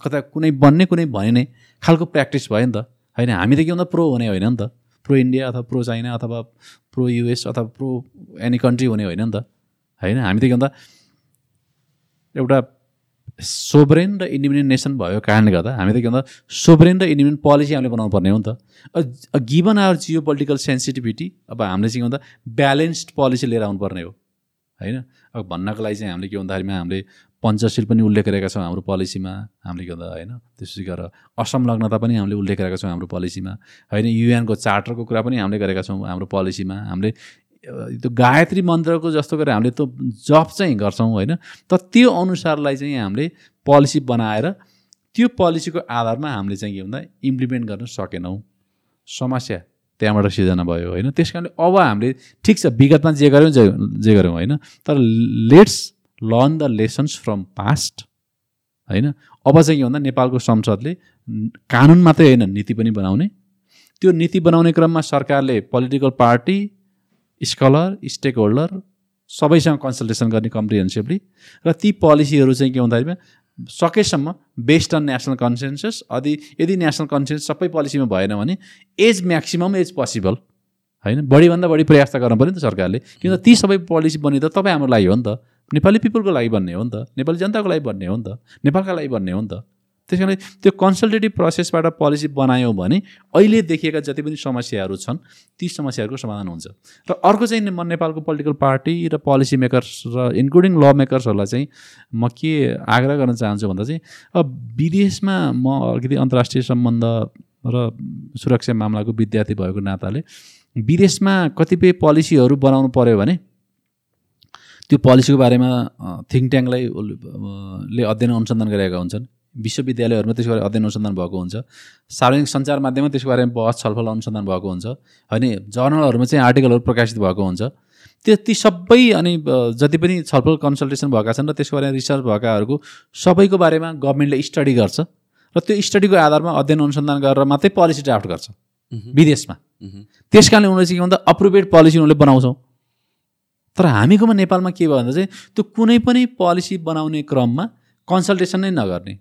कता कुनै बन्ने कुनै भनिने खालको प्र्याक्टिस भयो नि त। होइन हामी त के भन्दा प्रो हुने होइन नि त? प्रो इन्डिया अथवा प्रो चाइना अथवा प्रो युएस अथवा प्रो एनी कन्ट्री हुने होइन नि त? होइन हामी त के भन्दा एउटा सोभरेन र इन्डिपेन्डेन्ट नेसन भएको कारणले गर्दा हामी त के भन्दा सोभरेन र इन्डिपेन्डेन्ट पोलिसी हामीले बनाउनु पर्ने हो नि त। Given our geo political sensitivity अब हामीले चाहिँ के भन्दा ब्यालेन्स्ड पोलिसी लिएर आउनुपर्ने हो। होइन अब भन्नको लागि चाहिँ हामीले के भन्दाखेरिमा हामीले पञ्चशील पनि उल्लेख गरेका छौँ हाम्रो पोलिसीमा हामीले भन्दा होइन? त्यसपछि गरेर असंलग्नता पनि हामीले उल्लेख गरेका छौँ हाम्रो पोलिसीमा। होइन युएनको चार्टरको कुरा पनि हामीले गरेका छौँ हाम्रो पोलिसीमा। हामीले त्यो गायत्री मन्त्रको जस्तो गरेर हामीले त्यो जब चाहिँ गर्छौँ होइन? त त्यो अनुसारलाई चाहिँ हामीले पोलिसी बनाएर त्यो पोलिसीको आधारमा हामीले चाहिँ के भन्दा इम्प्लिमेन्ट गर्न सकेनौँ। समस्या त्यहाँबाट सिर्जना भयो होइन? त्यस कारणले अब हामीले ठिक छ विगतमा जे गऱ्यौँ जे जे गऱ्यौँ होइन? तर let's learn the lessons from past होइन? अब चाहिँ के भन्दा नेपालको संसदले कानुन मात्रै होइन नीति पनि बनाउने। त्यो नीति बनाउने क्रममा सरकारले political party scholar stakeholder सबैसँग कन्सल्टेसन गर्ने कम्प्रिहेन्सिभली र ती पोलिसीहरू चाहिँ के भन्दाखेरिमा सकेसम्म बेस्ड अन नेसनल कन्सेन्सस यदि यदि नेसनल कन्सेन्स सबै पोलिसीमा भएन भने एज म्याक्सिमम् एज पोसिबल होइन? बढीभन्दा बढी प्रयास त गर्नु पऱ्यो नि त सरकारले। किन ती सबै पोलिसी बनिँदा तपाईँ हाम्रो लागि हो नि त। नेपाली पिपलको लागि भन्ने हो नि त। नेपाली जनताको लागि भन्ने हो नि त। नेपालका लागि भन्ने हो नि त। त्यस कारणले त्यो कन्सल्टेटिभ प्रोसेसबाट पोलिसी बनायौँ भने अहिले देखिएका जति पनि समस्याहरू छन् ती समस्याहरूको समाधान हुन्छ। र अर्को चाहिँ म नेपालको पोलिटिकल पार्टी र पोलिसी मेकर्स र इन्क्लुडिङ ल मेकर्सहरूलाई चाहिँ म के आग्रह गर्न चाहन्छु भन्दा चाहिँ अब विदेशमा म अलिकति अन्तर्राष्ट्रिय सम्बन्ध र सुरक्षा मामलाको विद्यार्थी भएको नाताले विदेशमा कतिपय पोलिसीहरू बनाउनु पऱ्यो भने त्यो पोलिसीको बारेमा थिङ्क ट्याङ्कलाई ले अध्ययन अनुसन्धान गरेका हुन्छन्। विश्वविद्यालयहरूमा त्यसको बारे अध्ययन अनुसन्धान भएको हुन्छ। सार्वजनिक सञ्चार माध्यममा त्यसको बारेमा बहस छलफल अनुसन्धान भएको हुन्छ। होइन जर्नलहरूमा चाहिँ आर्टिकलहरू प्रकाशित भएको हुन्छ। त्यो ती सबै अनि जति पनि छलफल कन्सल्टेसन भएका छन् र त्यसको बारेमा रिसर्च भएकाहरूको सबैको बारेमा गभर्मेन्टले स्टडी गर्छ र त्यो स्टडीको आधारमा अध्ययन अनुसन्धान गरेर मात्रै पोलिसी ड्राफ्ट गर्छ। विदेशमा। त्यस कारणले उनीहरूले चाहिँ के भन्दा अप्रोप्रिएट पोलिसी उनीहरूले बनाउँछौँ। तर हामीकोमा नेपालमा के भयो भन्दा चाहिँ त्यो कुनै पनि पोलिसी बनाउने क्रममा कन्सल्टेसन नै नगर्ने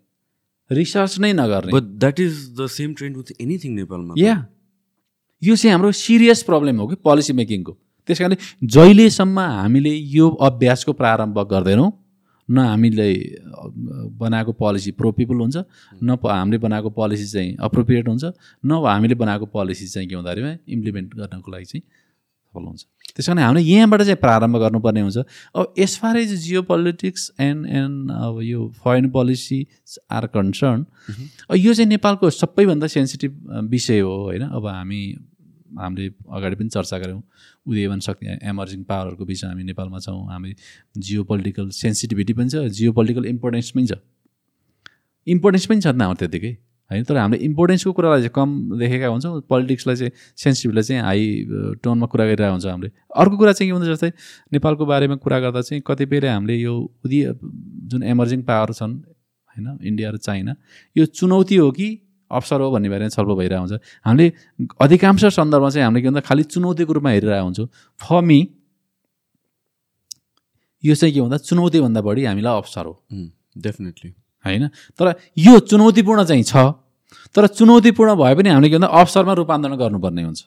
रिसर्च नै नगर्ने। But that is the same trend with anything नेपालमा या यो चाहिँ हाम्रो सिरियस प्रब्लम हो कि पोलिसी मेकिङको त्यस कारणले जहिलेसम्म हामीले यो अभ्यासको प्रारम्भ गर्दैनौँ न हामीले बनाएको पोलिसी प्रो पिपल हुन्छ न हामीले बनाएको पोलिसी चाहिँ अप्रोप्रिएट हुन्छ न हामीले बनाएको पोलिसी चाहिँ के हुँदाखेरि इम्प्लिमेन्ट गर्नको लागि चाहिँ सफल हुन्छ। त्यस कारण हामीले यहाँबाट चाहिँ प्रारम्भ गर्नुपर्ने हुन्छ। अब as far as geopolitics and and अब यो फरेन पोलिसी आर कन्सर्न यो चाहिँ नेपालको सबैभन्दा सेन्सिटिभ विषय हो होइन? अब हामी हामीले अगाडि पनि चर्चा गऱ्यौँ। उदयमान शक्ति एमर्जिङ पावरहरूको बिचमा हामी नेपालमा छौँ। हामी जियो पोलिटिकल सेन्सिटिभिटी पनि छ जियो पोलिटिकल इम्पोर्टेन्स पनि छ। इम्पोर्टेन्स पनि छ नि हाम्रो त्यत्तिकै होइन तर हामीले इम्पोर्टेन्सको कुरालाई चाहिँ कम देखेका हुन्छौँ। पोलिटिक्सलाई चाहिँ सेन्सिटिभलाई चाहिँ हाई टोनमा कुरा गरिरहेको हुन्छ हामीले। अर्को कुरा चाहिँ के हुन्छ जस्तै नेपालको बारेमा कुरा गर्दा चाहिँ कतिपय हामीले यो उदय जुन एमर्जिङ पावर छन् होइन इन्डिया र चाइना यो चुनौती हो कि अवसर हो भन्ने बारेमा छलफल भइरहेको हुन्छ। हामीले अधिकांश सन्दर्भमा चाहिँ हामीले के भन्दा खालि चुनौतीको रूपमा हेरिरहेको हुन्छौँ। फमी यो चाहिँ के भन्दा चुनौतीभन्दा बढी हामीलाई अवसर हो। डेफिनेटली होइन? तर यो चुनौतीपूर्ण चाहिँ छ। तर चुनौतीपूर्ण भए पनि हामीले के भन्दा अवसरमा रूपान्तरण गर्नुपर्ने हुन्छ।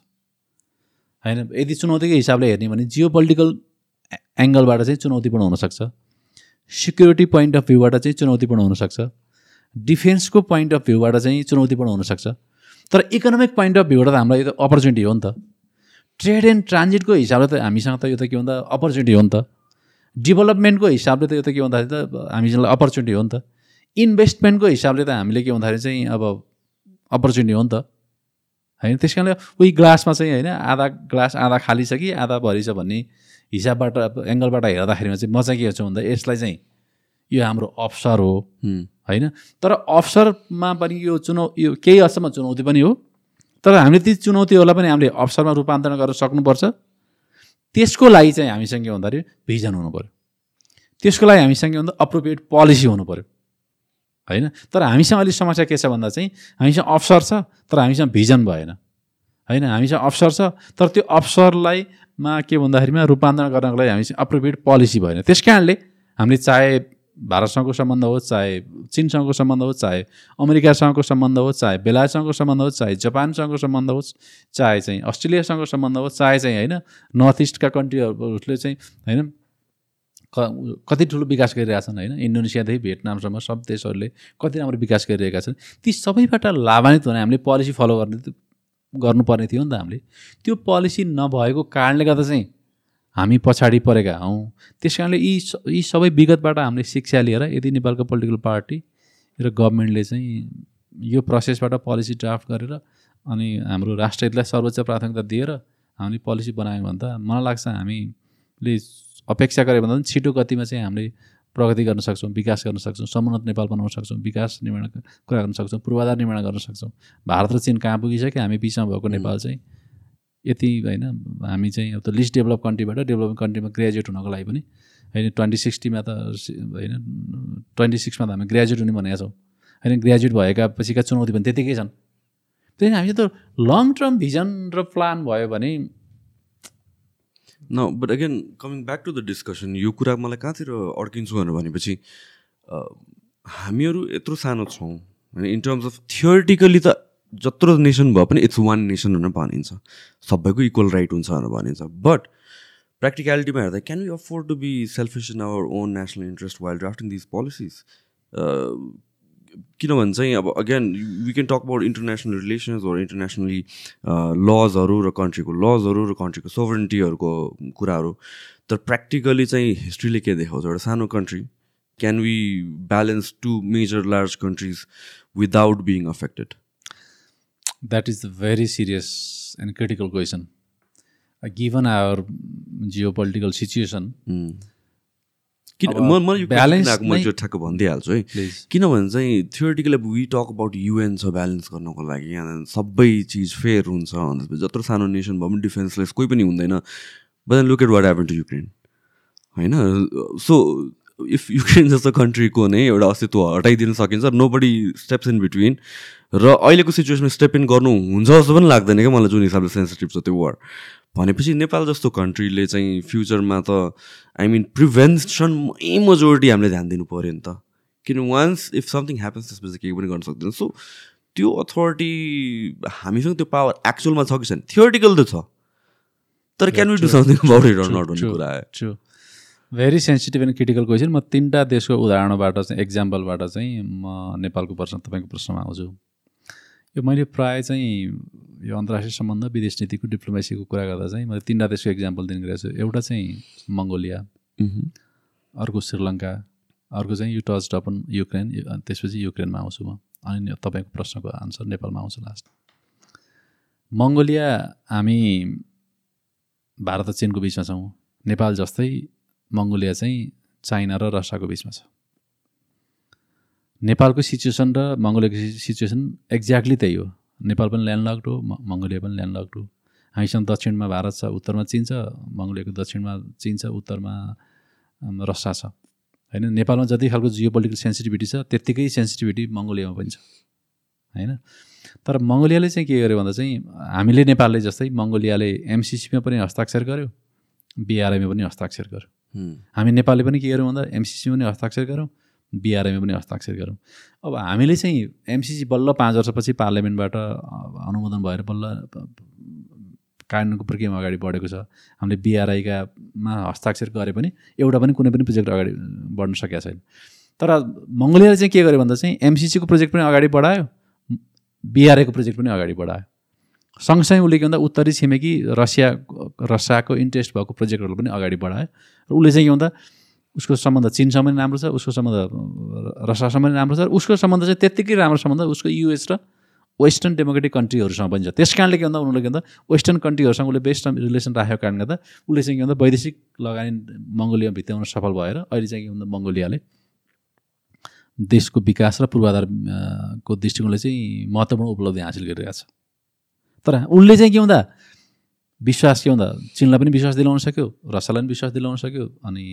होइन? यदि चुनौतीको हिसाबले हेर्ने भने जियो पोलिटिकल एङ्गलबाट चाहिँ चुनौतीपूर्ण हुनसक्छ। सिक्युरिटी पोइन्ट अफ भ्यूबाट चाहिँ चुनौतीपूर्ण हुनसक्छ। डिफेन्सको पोइन्ट अफ भ्यूबाट चाहिँ चुनौतीपूर्ण हुनसक्छ। तर इकोनोमिक पोइन्ट अफ भ्यूबाट त हामीलाई यो त अपर्च्युनिटी हो नि त। ट्रेड एन्ड ट्रान्जिटको हिसाबले त हामीसँग त यो त के भन्दा अपर्च्युनिटी हो नि त। डेभलपमेन्टको हिसाबले त यो त के भन्दाखेरि त हामीसँग अपर्च्युनिटी हो नि त। इन्भेस्टमेन्टको हिसाबले त हामीले के भन्दाखेरि चाहिँ अब अपर्च्युनिटी हो नि त। होइन? त्यस कारणले उही ग्लासमा चाहिँ होइन आधा ग्लास आधा खाली छ कि आधा भरि छ भन्ने हिसाबबाट एङ्गलबाट हेर्दाखेरिमा चाहिँ म चाहिँ के हेर्छु भन्दा यसलाई चाहिँ यो हाम्रो अवसर हो। होइन? तर अवसरमा पनि यो चुनौ यो केही हदसम्म चुनौती पनि हो। तर हामीले ती चुनौतीहरूलाई पनि हामीले अवसरमा रूपान्तरण गर्न सक्नुपर्छ। त्यसको लागि चाहिँ हामीसँग के भन्दाखेरि भिजन हुनु पऱ्यो त्यसको लागि हामीसँग के भन्दा अप्रोप्रिएट पोलिसी हुनु पऱ्यो होइन? तर हामीसँग अलिक समस्या के छ भन्दा चाहिँ हामीसँग अवसर छ तर हामीसँग भिजन भएन। होइन? हामीसँग अवसर छ तर त्यो अवसरलाई मा के भन्दाखेरिमा रूपान्तरण गर्नको लागि हामीसँग अप्रोप्रिएट पोलिसी भएन। त्यस कारणले हामीले चाहे भारतसँगको सम्बन्ध होस् चाहे चिनसँगको सम्बन्ध होस् चाहे अमेरिकासँगको सम्बन्ध होस् चाहे बेलायतसँगको सम्बन्ध होस् चाहे जापानसँगको सम्बन्ध होस् चाहे चाहिँ अस्ट्रेलियासँगको सम्बन्ध होस् चाहे चाहिँ होइन नर्थ इस्टका कन्ट्रीहरूले चाहिँ होइन कति ठुलो विकास गरिरहेछन् होइन? इन्डोनेसियादेखि भियतनामसम्म सब देशहरूले कति राम्रो विकास गरिरहेका छन्। ती सबैबाट लाभान्वित हुने हामीले पोलिसी फलो गर्ने गर्नुपर्ने थियो नि त हामीले। त्यो पोलिसी नभएको कारणले गर्दा चाहिँ हामी पछाडि परेका हौँ। त्यस कारणले यी यी सबै विगतबाट हामीले शिक्षा लिएर यदि नेपालको पोलिटिकल पार्टी र गभर्मेन्टले चाहिँ यो प्रोसेसबाट पोलिसी ड्राफ्ट गरेर अनि हाम्रो राष्ट्रहितलाई सर्वोच्च प्राथमिकता दिएर हामीले पोलिसी बनायौँ भने त मलाई लाग्छ हामीले अपेक्षा गऱ्यो भन्दा पनि छिटो गतिमा चाहिँ हामीले प्रगति गर्न सक्छौँ विकास गर्न सक्छौँ समुन्नत नेपाल बनाउन सक्छौँ विकास निर्माण कुरा गर्न सक्छौँ पूर्वाधार निर्माण गर्न सक्छौँ। भारत र चिन कहाँ पुगिसक्यो? हामी बिचमा भएको नेपाल चाहिँ यति होइन हामी चाहिँ अब त लिस्ट डेभलप कन्ट्रीबाट डेभलपिङ कन्ट्रीमा ग्रेजुएट हुनको लागि पनि होइन ट्वेन्टी सिक्सटीमा त होइन ट्वेन्टी सिक्समा त हामी ग्रेजुएट हुने भनेका छौँ। होइन ग्रेजुएट भएका पछिका चुनौती पनि त्यतिकै छन्। त्यही हामी त लङ टर्म भिजन र प्लान भयो भने न but again coming back to the discussion यो कुरा मलाई कहाँतिर अड्किन्छु भनेर भनेपछि हामीहरू यत्रो सानो छौँ होइन इन टर्म्स अफ थियोरिटिकली त जत्रो नेसन भए पनि इट्स वान नेसन भनेर भनिन्छ। सबैको इक्वल राइट हुन्छ भनेर भनिन्छ। बट प्र्याक्टिकलिटीमा हेर्दा can you afford to be selfish in our own national interest while drafting these policies किनभने चाहिँ अब again we can talk about international रिलेसन्सहरू internationally लजहरू र कन्ट्रीको लजहरू र कन्ट्रीको सोभरेन्टीहरूको कुराहरू। तर प्र्याक्टिकली चाहिँ हिस्ट्रीले के देखाउँछ? एउटा सानो country can we balance two major large countries without being affected that is the very serious and critical question given our geopolitical situation किन अब म म यो आएको म जो ठ्याक्क भनिदिइहाल्छु है। किनभने चाहिँ थियोरिटिकली अब वी टक अबाउट युएन छ ब्यालेन्स गर्नको लागि यहाँ सबै चिज फेयर हुन्छ भनेपछि जत्रो सानो नेसन भए पनि डिफेन्सलेस कोही पनि हुँदैन। But look at what happen to Ukraine होइन? सो इफ युक्रेन जस्तो कन्ट्रीको नै एउटा अस्तित्व हटाइदिन सकिन्छ nobody steps in between र अहिलेको सिचुएसनमा स्टेप इन गर्नु हुन्छ जस्तो पनि लाग्दैन क्या मलाई जुन हिसाबले सेन्सिटिभ छ त्यो वार भनेपछि नेपाल जस्तो कन्ट्रीले चाहिँ फ्युचरमा त आई मिन प्रिभेन्सन मेजोरिटी हामीले ध्यान दिनु पऱ्यो नि त। किन वान्स इफ समथिङ ह्यापन्स त्यसपछि केही पनि गर्न सक्दैन। सो त्यो अथोरिटी हामीसँग त्यो पावर एक्चुअलमा छ कि छैन? थियोटिकल त छ। तर can we do something about it not भन्ने कुरा आयो। Very sensitive and critical question म तिनवटा देशको उदाहरणबाट चाहिँ एक्जाम्पलबाट चाहिँ म नेपालको प्रश्न तपाईँको प्रश्नमा आउँछु। यो मैले प्रायः चाहिँ यो अन्तर्राष्ट्रिय सम्बन्ध विदेश नीतिको डिप्लोमेसीको कुरा गर्दा चाहिँ मैले तिनवटा देशको एक्जाम्पल दिने गएको छु एउटा चाहिँ मङ्गोलिया अर्को श्रीलङ्का अर्को चाहिँ यु टच अपन युक्रेन त्यसपछि युक्रेनमा आउँछु म अनि तपाईँको प्रश्नको आन्सर नेपालमा आउँछु लास्ट मङ्गोलिया हामी भारत र चिनको बिचमा छौँ नेपाल जस्तै मङ्गोलिया चाहिँ चाइना र रसियाको बिचमा छ नेपालको सिचुएसन र मङ्गोलियाको सिचुएसन एक्ज्याक्टली त्यही हो। नेपाल पनि ल्यान्डलक्ड हो मङ्गोलिया पनि ल्यान्डलक्ड हो। हामीसँग दक्षिणमा भारत छ उत्तरमा चिन छ मङ्गोलियाको दक्षिणमा चिन छ उत्तरमा रसिया छ। होइन नेपालमा जति खालको जियो पोलिटिकल सेन्सिटिभिटी छ त्यत्तिकै सेन्सिटिभिटी मङ्गोलियामा पनि छ। होइन? तर मङ्गोलियाले चाहिँ के गर्यो भन्दा चाहिँ हामीले नेपालले जस्तै मङ्गोलियाले एमसिसीमा पनि हस्ताक्षर गर्यो बिआरआईमा पनि हस्ताक्षर गर्यो। हामी नेपालले पनि के गरौँ भन्दा एमसिसीमा पनि हस्ताक्षर गरौँ बिआरआईमा पनि हस्ताक्षर गरौँ। अब हामीले चाहिँ एमसिसी बल्ल पाँच वर्षपछि पार्लियामेन्टबाट अनुमोदन भएर बल्ल कानुनको प्रक्रियामा अगाडि बढेको छ। हामीले बिआरआईकामा हस्ताक्षर गरे पनि एउटा पनि कुनै पनि प्रोजेक्ट अगाडि बढ्न सकेका छैन। तर मङ्गोलियाले चाहिँ के गर्यो भन्दा चाहिँ एमसिसीको प्रोजेक्ट पनि अगाडि बढायो बिआरआईको प्रोजेक्ट पनि अगाडि बढायो। सँगसँगै उसले के भन्दा उत्तरी छिमेकी रसिया रसियाको इन्ट्रेस्ट भएको प्रोजेक्टहरू पनि अगाडि बढायो। र उसले चाहिँ के भन्दा उसको सम्बन्ध चिनसँग पनि राम्रो छ उसको सम्बन्ध रसियासँग पनि राम्रो छ उसको सम्बन्ध चाहिँ त्यत्तिकै राम्रो सम्बन्ध उसको युएस र वेस्टर्न डेमोक्रेटिक कन्ट्रीहरूसँग पनि छ। त्यस कारणले के भन्दा उनीहरूले के भन्दा वेस्टर्न कन्ट्रीहरूसँग उसले बेस्ट रिलेसन राखेको कारणले गर्दा उसले चाहिँ के भन्दा वैदेशिक लगानी मङ्गोलिया भित्ताउन सफल भएर अहिले चाहिँ के भन्दा मङ्गोलियाले देशको विकास र पूर्वाधारको दृष्टिकोणले चाहिँ महत्त्वपूर्ण उपलब्धि हासिल गरिरहेको छ। तर उसले चाहिँ के हुँदा विश्वास के हुँदा चिनलाई पनि विश्वास दिलाउन सक्यो रसियालाई पनि विश्वास दिलाउन सक्यो अनि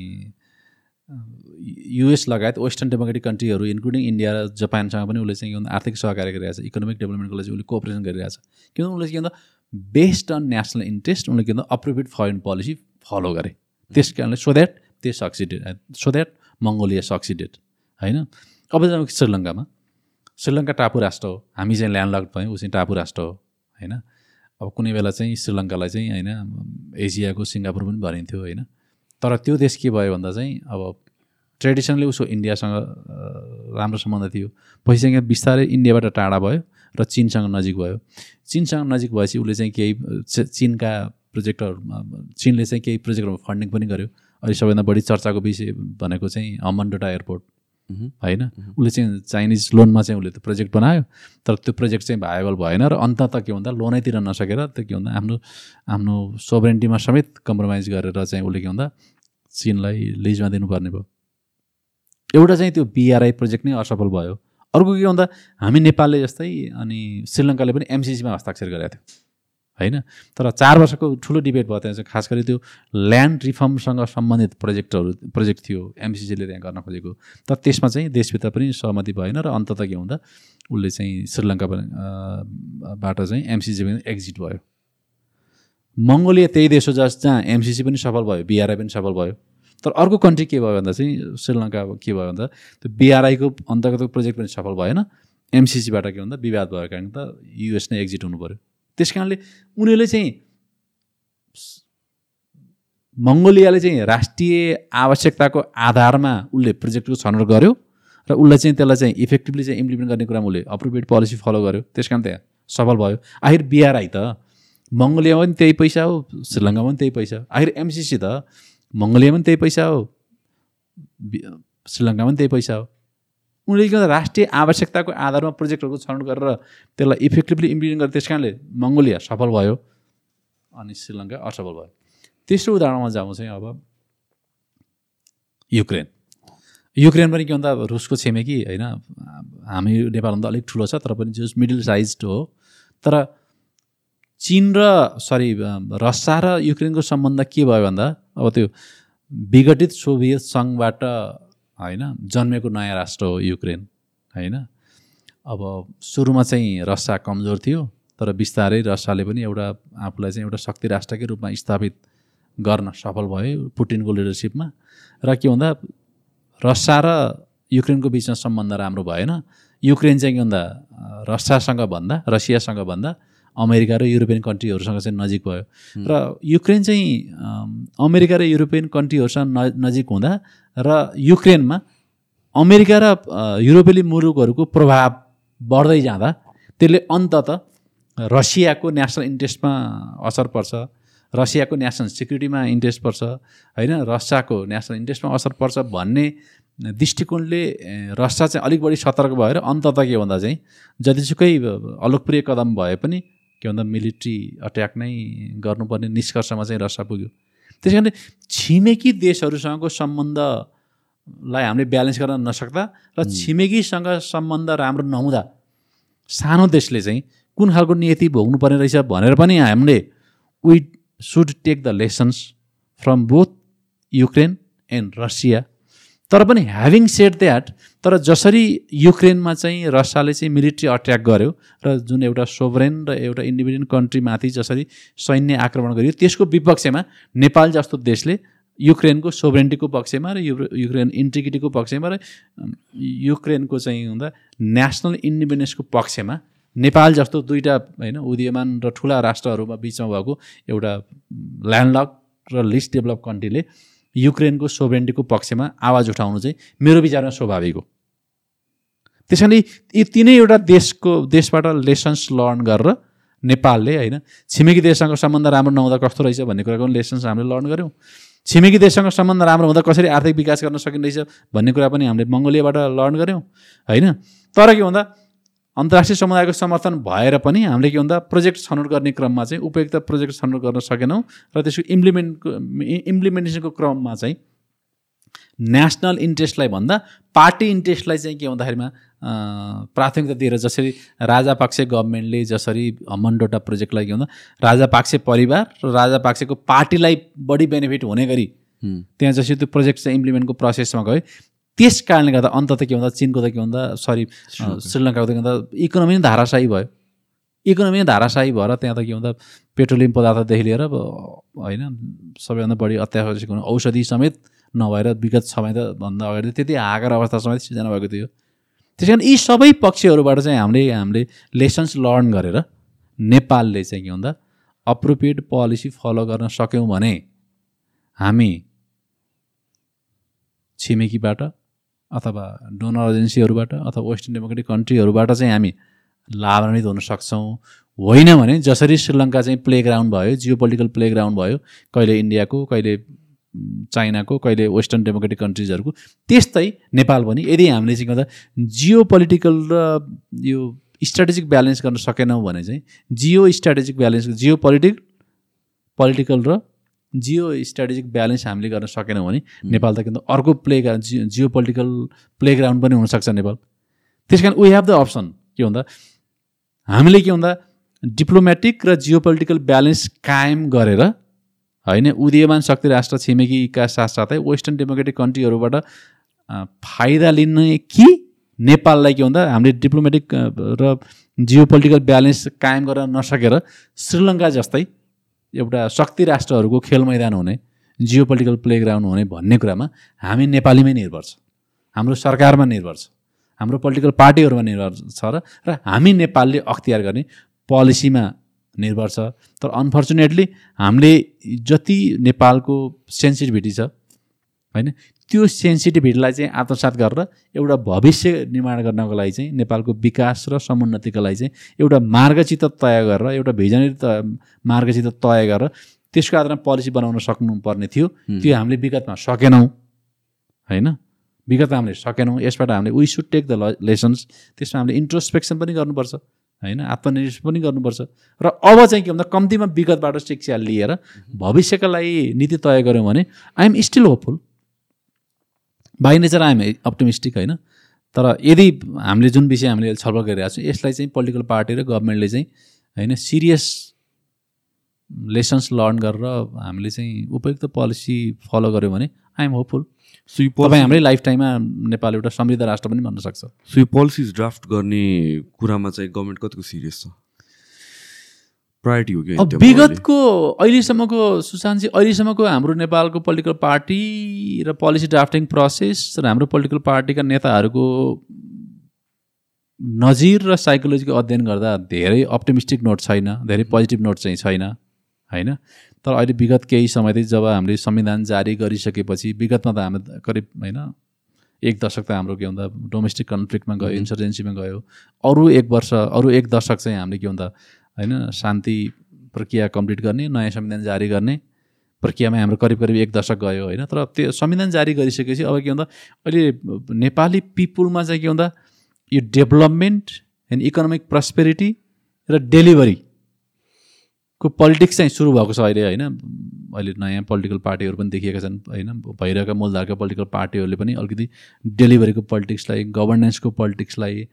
युएस लगायत वेस्टर्न डेमोक्रेटिक कन्ट्रीहरू इन्क्लुडिङ इन्डिया र जापानसँग पनि उसले चाहिँ के भन्दा आर्थिक सहकार्य छ इकोनोमिक डेभलपमेन्टको लागि उसले कोअपरेसन गरिरहेको छ किनभने उसले के भन्दा बेस्ड अन नेसनल इन्ट्रेस्ट उनले के भन्दा अप्रोप्रिएट फरेन पोलिसी फलो गरे। त्यस कारणले so that they succeeded so that Mongolia succeeded होइन? अब श्रीलङ्कामा। श्रीलङ्का टापु राष्ट्र हो। हामी चाहिँ ल्यान्डलक भयौँ ऊ चाहिँ टापु राष्ट्र हो होइन? अब कुनै बेला चाहिँ श्रीलङ्कालाई चाहिँ होइन एसियाको सिङ्गापुर पनि भनिन्थ्यो होइन? तर त्यो देश के भयो भन्दा चाहिँ अब ट्रेडिसनली उसको इन्डियासँग राम्रो सम्बन्ध थियो। पछि चाहिँ बिस्तारै इन्डियाबाट टाढा भयो र चिनसँग नजिक भयो। चिनसँग नजिक भएपछि उसले चाहिँ केही चिनका प्रोजेक्टहरू चिनले चाहिँ केही प्रोजेक्टहरू फन्डिङ पनि गर्यो। अहिले सबैभन्दा बढी चर्चाको विषय भनेको चाहिँ हम्मनडोटा एयरपोर्ट। होइन? उसले चाहिँ चाइनिज लोनमा चाहिँ उसले त्यो प्रोजेक्ट बनायो तर त्यो प्रोजेक्ट चाहिँ भाइबल भएन र अन्त त के भन्दा लोनैतिर नसकेर त्यो के भन्दा आफ्नो आफ्नो सोभरेन्टीमा समेत कम्प्रोमाइज गरेर चाहिँ उसले के भन्दा चिनलाई लिजमा दिनुपर्ने भयो। एउटा चाहिँ त्यो बिआरआई प्रोजेक्ट नै असफल भयो। अर्को के भन्दा हामी नेपालले जस्तै अनि श्रीलङ्काले पनि एमसिसीमा हस्ताक्षर गरेको थियो। होइन? तर चार वर्षको ठुलो डिबेट भयो त्यहाँ चाहिँ खास गरी त्यो ल्यान्ड रिफर्मसँग सम्बन्धित प्रोजेक्टहरू प्रोजेक्ट थियो एमसिसीले त्यहाँ गर्न खोजेको। तर त्यसमा चाहिँ देशभित्र पनि सहमति भएन र अन्त के हुँदा उसले चाहिँ श्रीलङ्का बाट चाहिँ एमसिसी पनि एक्जिट भयो। मङ्गोलिया त्यही देश हो जस जहाँ एमसिसी पनि सफल भयो बिआरआई पनि सफल भयो। तर अर्को कन्ट्री के भयो भन्दा चाहिँ श्रीलङ्का के भयो भन्दा त्यो बिआरआईको अन्तर्गतको प्रोजेक्ट पनि सफल भएन। एमसिसीबाट के भन्दा विवाद भएको कारण त युएस नै एक्जिट हुनु पऱ्यो त्यस कारणले उनीहरूले चाहिँ मङ्गोलियाले चाहिँ राष्ट्रिय आवश्यकताको आधारमा उसले प्रोजेक्टको छनौट गर्यो र उसलाई चाहिँ त्यसलाई चाहिँ इफेक्टिभली चाहिँ इम्प्लिमेन्ट गर्ने कुरामा उसले अप्रोप्रिएट पोलिसी फलो गर्यो। त्यस कारण त्यहाँ सफल भयो। आखिर बिआरआई त मङ्गोलियामा पनि त्यही पैसा हो श्रीलङ्कामा पनि त्यही पैसा आखिर एमसिसी त मङ्गोलियामा पनि त्यही पैसा हो श्रीलङ्कामा पनि त्यही पैसा हो। उनीहरूले के राष्ट्रिय आवश्यकताको आधारमा प्रोजेक्टहरूको छनौट गरेर त्यसलाई इफेक्टिभली इम्प्लिमेन्ट गरेर त्यस कारणले मङ्गोलिया सफल भयो अनि श्रीलङ्का असफल भयो। तेस्रो उदाहरणमा जाउँ चाहिँ अब युक्रेन। युक्रेन पनि के भन्दा रुसको छिमेकी होइन? हामी नेपालभन्दा अलिक ठुलो छ तर पनि जस मिडल साइज हो। तर चिन र सरी रसिया र युक्रेनको सम्बन्ध के भयो भन्दा अब त्यो विघटित सोभियत सङ्घबाट होइन? जन्मेको नयाँ राष्ट्र हो युक्रेन होइन? अब सुरुमा चाहिँ रसिया कमजोर थियो तर बिस्तारै रसियाले पनि एउटा आफूलाई चाहिँ एउटा शक्ति राष्ट्रकै रूपमा स्थापित गर्न सफल भयो पुटिनको लिडरसिपमा। र के भन्दा रसिया र युक्रेनको बिचमा सम्बन्ध राम्रो भएन। युक्रेन चाहिँ के भन्दा रसियासँग भन्दा रसियासँग भन्दा अमेरिका र युरोपियन कन्ट्रीहरूसँग चाहिँ नजिक भयो। र युक्रेन चाहिँ अमेरिका र युरोपियन कन्ट्रीहरूसँग न नजिक हुँदा र युक्रेनमा अमेरिका र युरोपेली मुलुकहरूको प्रभाव बढ्दै जाँदा त्यसले अन्तत रसियाको नेसनल इन्ट्रेस्टमा असर पर्छ रसियाको नेसनल सिक्युरिटीमा इन्ट्रेस्ट पर्छ होइन? रसियाको नेसनल इन्ट्रेस्टमा असर पर्छ भन्ने दृष्टिकोणले रसिया चाहिँ अलिक बढी सतर्क भएर अन्तत के भन्दा चाहिँ जतिसुकै अलोकप्रिय कदम भए पनि के भन्दा मिलिट्री अट्याक नै गर्नुपर्ने निष्कर्षमा चाहिँ रसिया पुग्यो। त्यस कारणले छिमेकी देशहरूसँगको सम्बन्धलाई हामीले ब्यालेन्स गर्न नसक्दा र छिमेकीसँग सम्बन्ध राम्रो नहुँदा सानो देशले चाहिँ कुन खालको नियति भोग्नुपर्ने रहेछ भनेर पनि हामीले we should take the lessons from both Ukraine and Russia तर पनि ह्याभिङ सेड द्याट तर जसरी युक्रेनमा चाहिँ रसियाले चाहिँ मिलिट्री अट्याक गर्यो र जुन एउटा सोभरेन र एउटा इन्डिपेन्डेन्ट कन्ट्रीमाथि जसरी सैन्य आक्रमण गरियो त्यसको विपक्षमा नेपाल जस्तो देशले युक्रेनको सोभरेन्टीको पक्षमा र युक्रेन इन्टिग्रिटीको पक्षमा र युक्रेनको चाहिँ हुँदा नेसनल इन्डिपेन्डेन्सको पक्षमा नेपाल जस्तो दुईवटा होइन उदीयमान र ठुला राष्ट्रहरूमा बिचमा भएको एउटा ल्यान्डलक र लिस्ट डेभलप कन्ट्रीले युक्रेनको सोभरेन्टीको पक्षमा आवाज उठाउनु चाहिँ मेरो विचारमा स्वाभाविक हो। त्यस कारणले यी तिनैवटा देशको देशबाट लेसन्स लर्न गरेर नेपालले होइन छिमेकी देशसँग सम्बन्ध राम्रो नहुँदा कस्तो रहेछ भन्ने कुराको लेसन्स हामीले लर्न गऱ्यौँ। छिमेकी देशसँग सम्बन्ध राम्रो हुँदा कसरी आर्थिक विकास गर्न सकिँदैछ भन्ने कुरा पनि हामीले मङ्गोलियाबाट लर्न गऱ्यौँ होइन। तर के भन्दा अन्तर्राष्ट्रिय समुदायको समर्थन भएर पनि हामीले के भन्दा प्रोजेक्ट छनौट गर्ने क्रममा चाहिँ उपयुक्त प्रोजेक्ट छनौट गर्न सकेनौँ र त्यसको इम्प्लिमेन्टको इम्प्लिमेन्टेसनको क्रममा चाहिँ नेसनल इन्ट्रेस्टलाई भन्दा पार्टी इन्ट्रेस्टलाई चाहिँ के भन्दाखेरिमा प्राथमिकता दिएर जसरी राजापाक्से गभर्मेन्टले जसरी हम्मनडोटा प्रोजेक्टलाई के भन्दा राजापाक्से परिवार र राजापाक्सेको पार्टीलाई बढी बेनिफिट हुने गरी त्यहाँ जसरी त्यो प्रोजेक्ट चाहिँ इम्प्लिमेन्टको प्रोसेसमा गयो। त्यस कारणले गर्दा अन्त त के भन्दा चिनको त के भन्दा सरी श्रीलङ्काको त। के भन्दा इकोनोमी नै धाराशाही भयो। इकोनोमी नै धाराशाही भएर त्यहाँ त के भन्दा पेट्रोलियम पदार्थदेखि लिएर होइन सबैभन्दा बढी अत्यावश्यक औषधि समेत नभएर विगत समय त भन्दा अगाडि त्यति हाकर अवस्था समेत सिर्जना भएको थियो। त्यस कारण यी सबै पक्षहरूबाट चाहिँ हामीले हामीले लेसन्स लर्न गरेर नेपालले चाहिँ के भन्दा अप्रोप्रिएट पोलिसी फलो गर्न सक्यौँ भने हामी छिमेकीबाट अथवा डोनर एजेन्सीहरूबाट अथवा वेस्टर्न डेमोक्रेटिक कन्ट्रीहरूबाट चाहिँ हामी लाभान्वित हुन सक्छौँ। होइन भने जसरी श्रीलङ्का चाहिँ प्ले ग्राउन्ड भयो जियो पोलिटिकल प्ले ग्राउन्ड भयो कहिले इन्डियाको कहिले चाइनाको कहिले वेस्टर्न डेमोक्रेटिक कन्ट्रिजहरूको त्यस्तै नेपाल पनि यदि हामीले चाहिँ गर्दा जियो पोलिटिकल र यो स्ट्राटेजिक ब्यालेन्स गर्न सकेनौँ भने चाहिँ geostrategic balance geo politic political र जियो स्ट्राटेजिक ब्यालेन्स हामीले गर्न सकेनौँ भने नेपाल त किन अर्को play geo geopolitical playground पनि हुनसक्छ नेपाल। त्यस कारण वी हेभ द अप्सन के भन्दा हामीले के भन्दा डिप्लोमेटिक र जियो पोलिटिकल ब्यालेन्स कायम गरेर होइन उदीयमान शक्ति राष्ट्र छिमेकीका साथसाथै वेस्टर्न डेमोक्रेटिक कन्ट्रीहरूबाट फाइदा लिने कि नेपाललाई के भन्दा हामीले डिप्लोमेटिक र जियो पोलिटिकल ब्यालेन्स कायम गर्न नसकेर श्रीलङ्का जस्तै एउटा शक्ति राष्ट्रहरूको खेल मैदान हुने जियो पोलिटिकल प्ले ग्राउन्ड हुने भन्ने कुरामा हामी नेपालीमै निर्भर छ। हाम्रो सरकारमा निर्भर छ। हाम्रो पोलिटिकल पार्टीहरूमा निर्भर छ र हामी नेपालले अख्तियार गर्ने पोलिसीमा निर्भर छ। तर अनफर्चुनेटली हामीले जति नेपालको सेन्सिटिभिटी छ होइन त्यो सेन्सिटिभिटीलाई चाहिँ आत्मसात गरेर एउटा भविष्य निर्माण गर्नको लागि चाहिँ नेपालको विकास र समुन्नतिको लागि चाहिँ एउटा मार्गचित तय गरेर एउटा भिजनरी त मार्गचित तय गरेर त्यसको आधारमा पोलिसी बनाउन सक्नुपर्ने थियो। त्यो हामीले विगतमा सकेनौँ होइन? विगतमा हामीले सकेनौँ यसबाट हामीले we should take the lessons त्यसमा हामीले इन्ट्रोस्पेक्सन पनि गर्नुपर्छ होइन? आत्मनिर्भर पनि गर्नुपर्छ। र अब चाहिँ के भन्दा कम्तीमा विगतबाट शिक्षा लिएर भविष्यका लागि नीति तय गऱ्यौँ भने I'm still hopeful by nature I'm optimistic होइन। तर यदि हामीले जुन विषय हामीले छलफल गरिरहेको छौँ यसलाई चाहिँ पोलिटिकल पार्टी र गभर्मेन्टले चाहिँ होइन सिरियस लेसन्स लर्न गरेर हामीले चाहिँ उपयुक्त पोलिसी फलो गऱ्यौँ भने आइएम होपफुल सो यो तपाईँ पोलिसी हाम्रै लाइफ टाइममा नेपाल एउटा समृद्ध राष्ट्र पनि बन्न सक्छ। सो यो पोलिसिज ड्राफ्ट गर्ने कुरामा चाहिँ गभर्मेन्ट कतिको सिरियस छ? प्रायोरिटी हो कि विगतको अहिलेसम्मको सुशान्तजी अहिलेसम्मको हाम्रो नेपालको पोलिटिकल पार्टी र पोलिसी ड्राफ्टिङ प्रोसेस र हाम्रो पोलिटिकल पार्टीका नेताहरूको नजिर र साइकोलोजीको अध्ययन गर्दा धेरै अप्टिमिस्टिक नोट छैन धेरै पोजिटिभ नोट चाहिँ छैन होइन? तर अहिले विगत केही समयदेखि जब हामीले संविधान जारी गरिसकेपछि विगतमा त हाम्रो करिब होइन एक दशक त हाम्रो के भन्दा डोमेस्टिक कन्फ्लिक्टमा गयो इन्सर्जेन्सीमा गयो अरू एक वर्ष अरू एक दशक चाहिँ हामीले के भन्दा होइन शान्ति प्रक्रिया कम्प्लिट गर्ने नयाँ संविधान जारी गर्ने प्रक्रियामा हाम्रो करिब करिब एक दशक गयो होइन। तर त्यो संविधान जारी गरिसकेपछि अब के भन्दा अहिले नेपाली पिपुलमा चाहिँ के भन्दा यो डेभलपमेन्ट एन्ड इकोनोमिक प्रस्पेरिटी र डेलिभरीको पोलिटिक्स चाहिँ सुरु भएको छ अहिले होइन। अहिले नयाँ पोलिटिकल पार्टीहरू पनि देखिएका छन् होइन भइरहेका मूलधारका पोलिटिकल पार्टीहरूले पनि अलिकति डेलिभरीको पोलिटिक्सलाई गभर्नेन्सको पोलिटिक्सलाई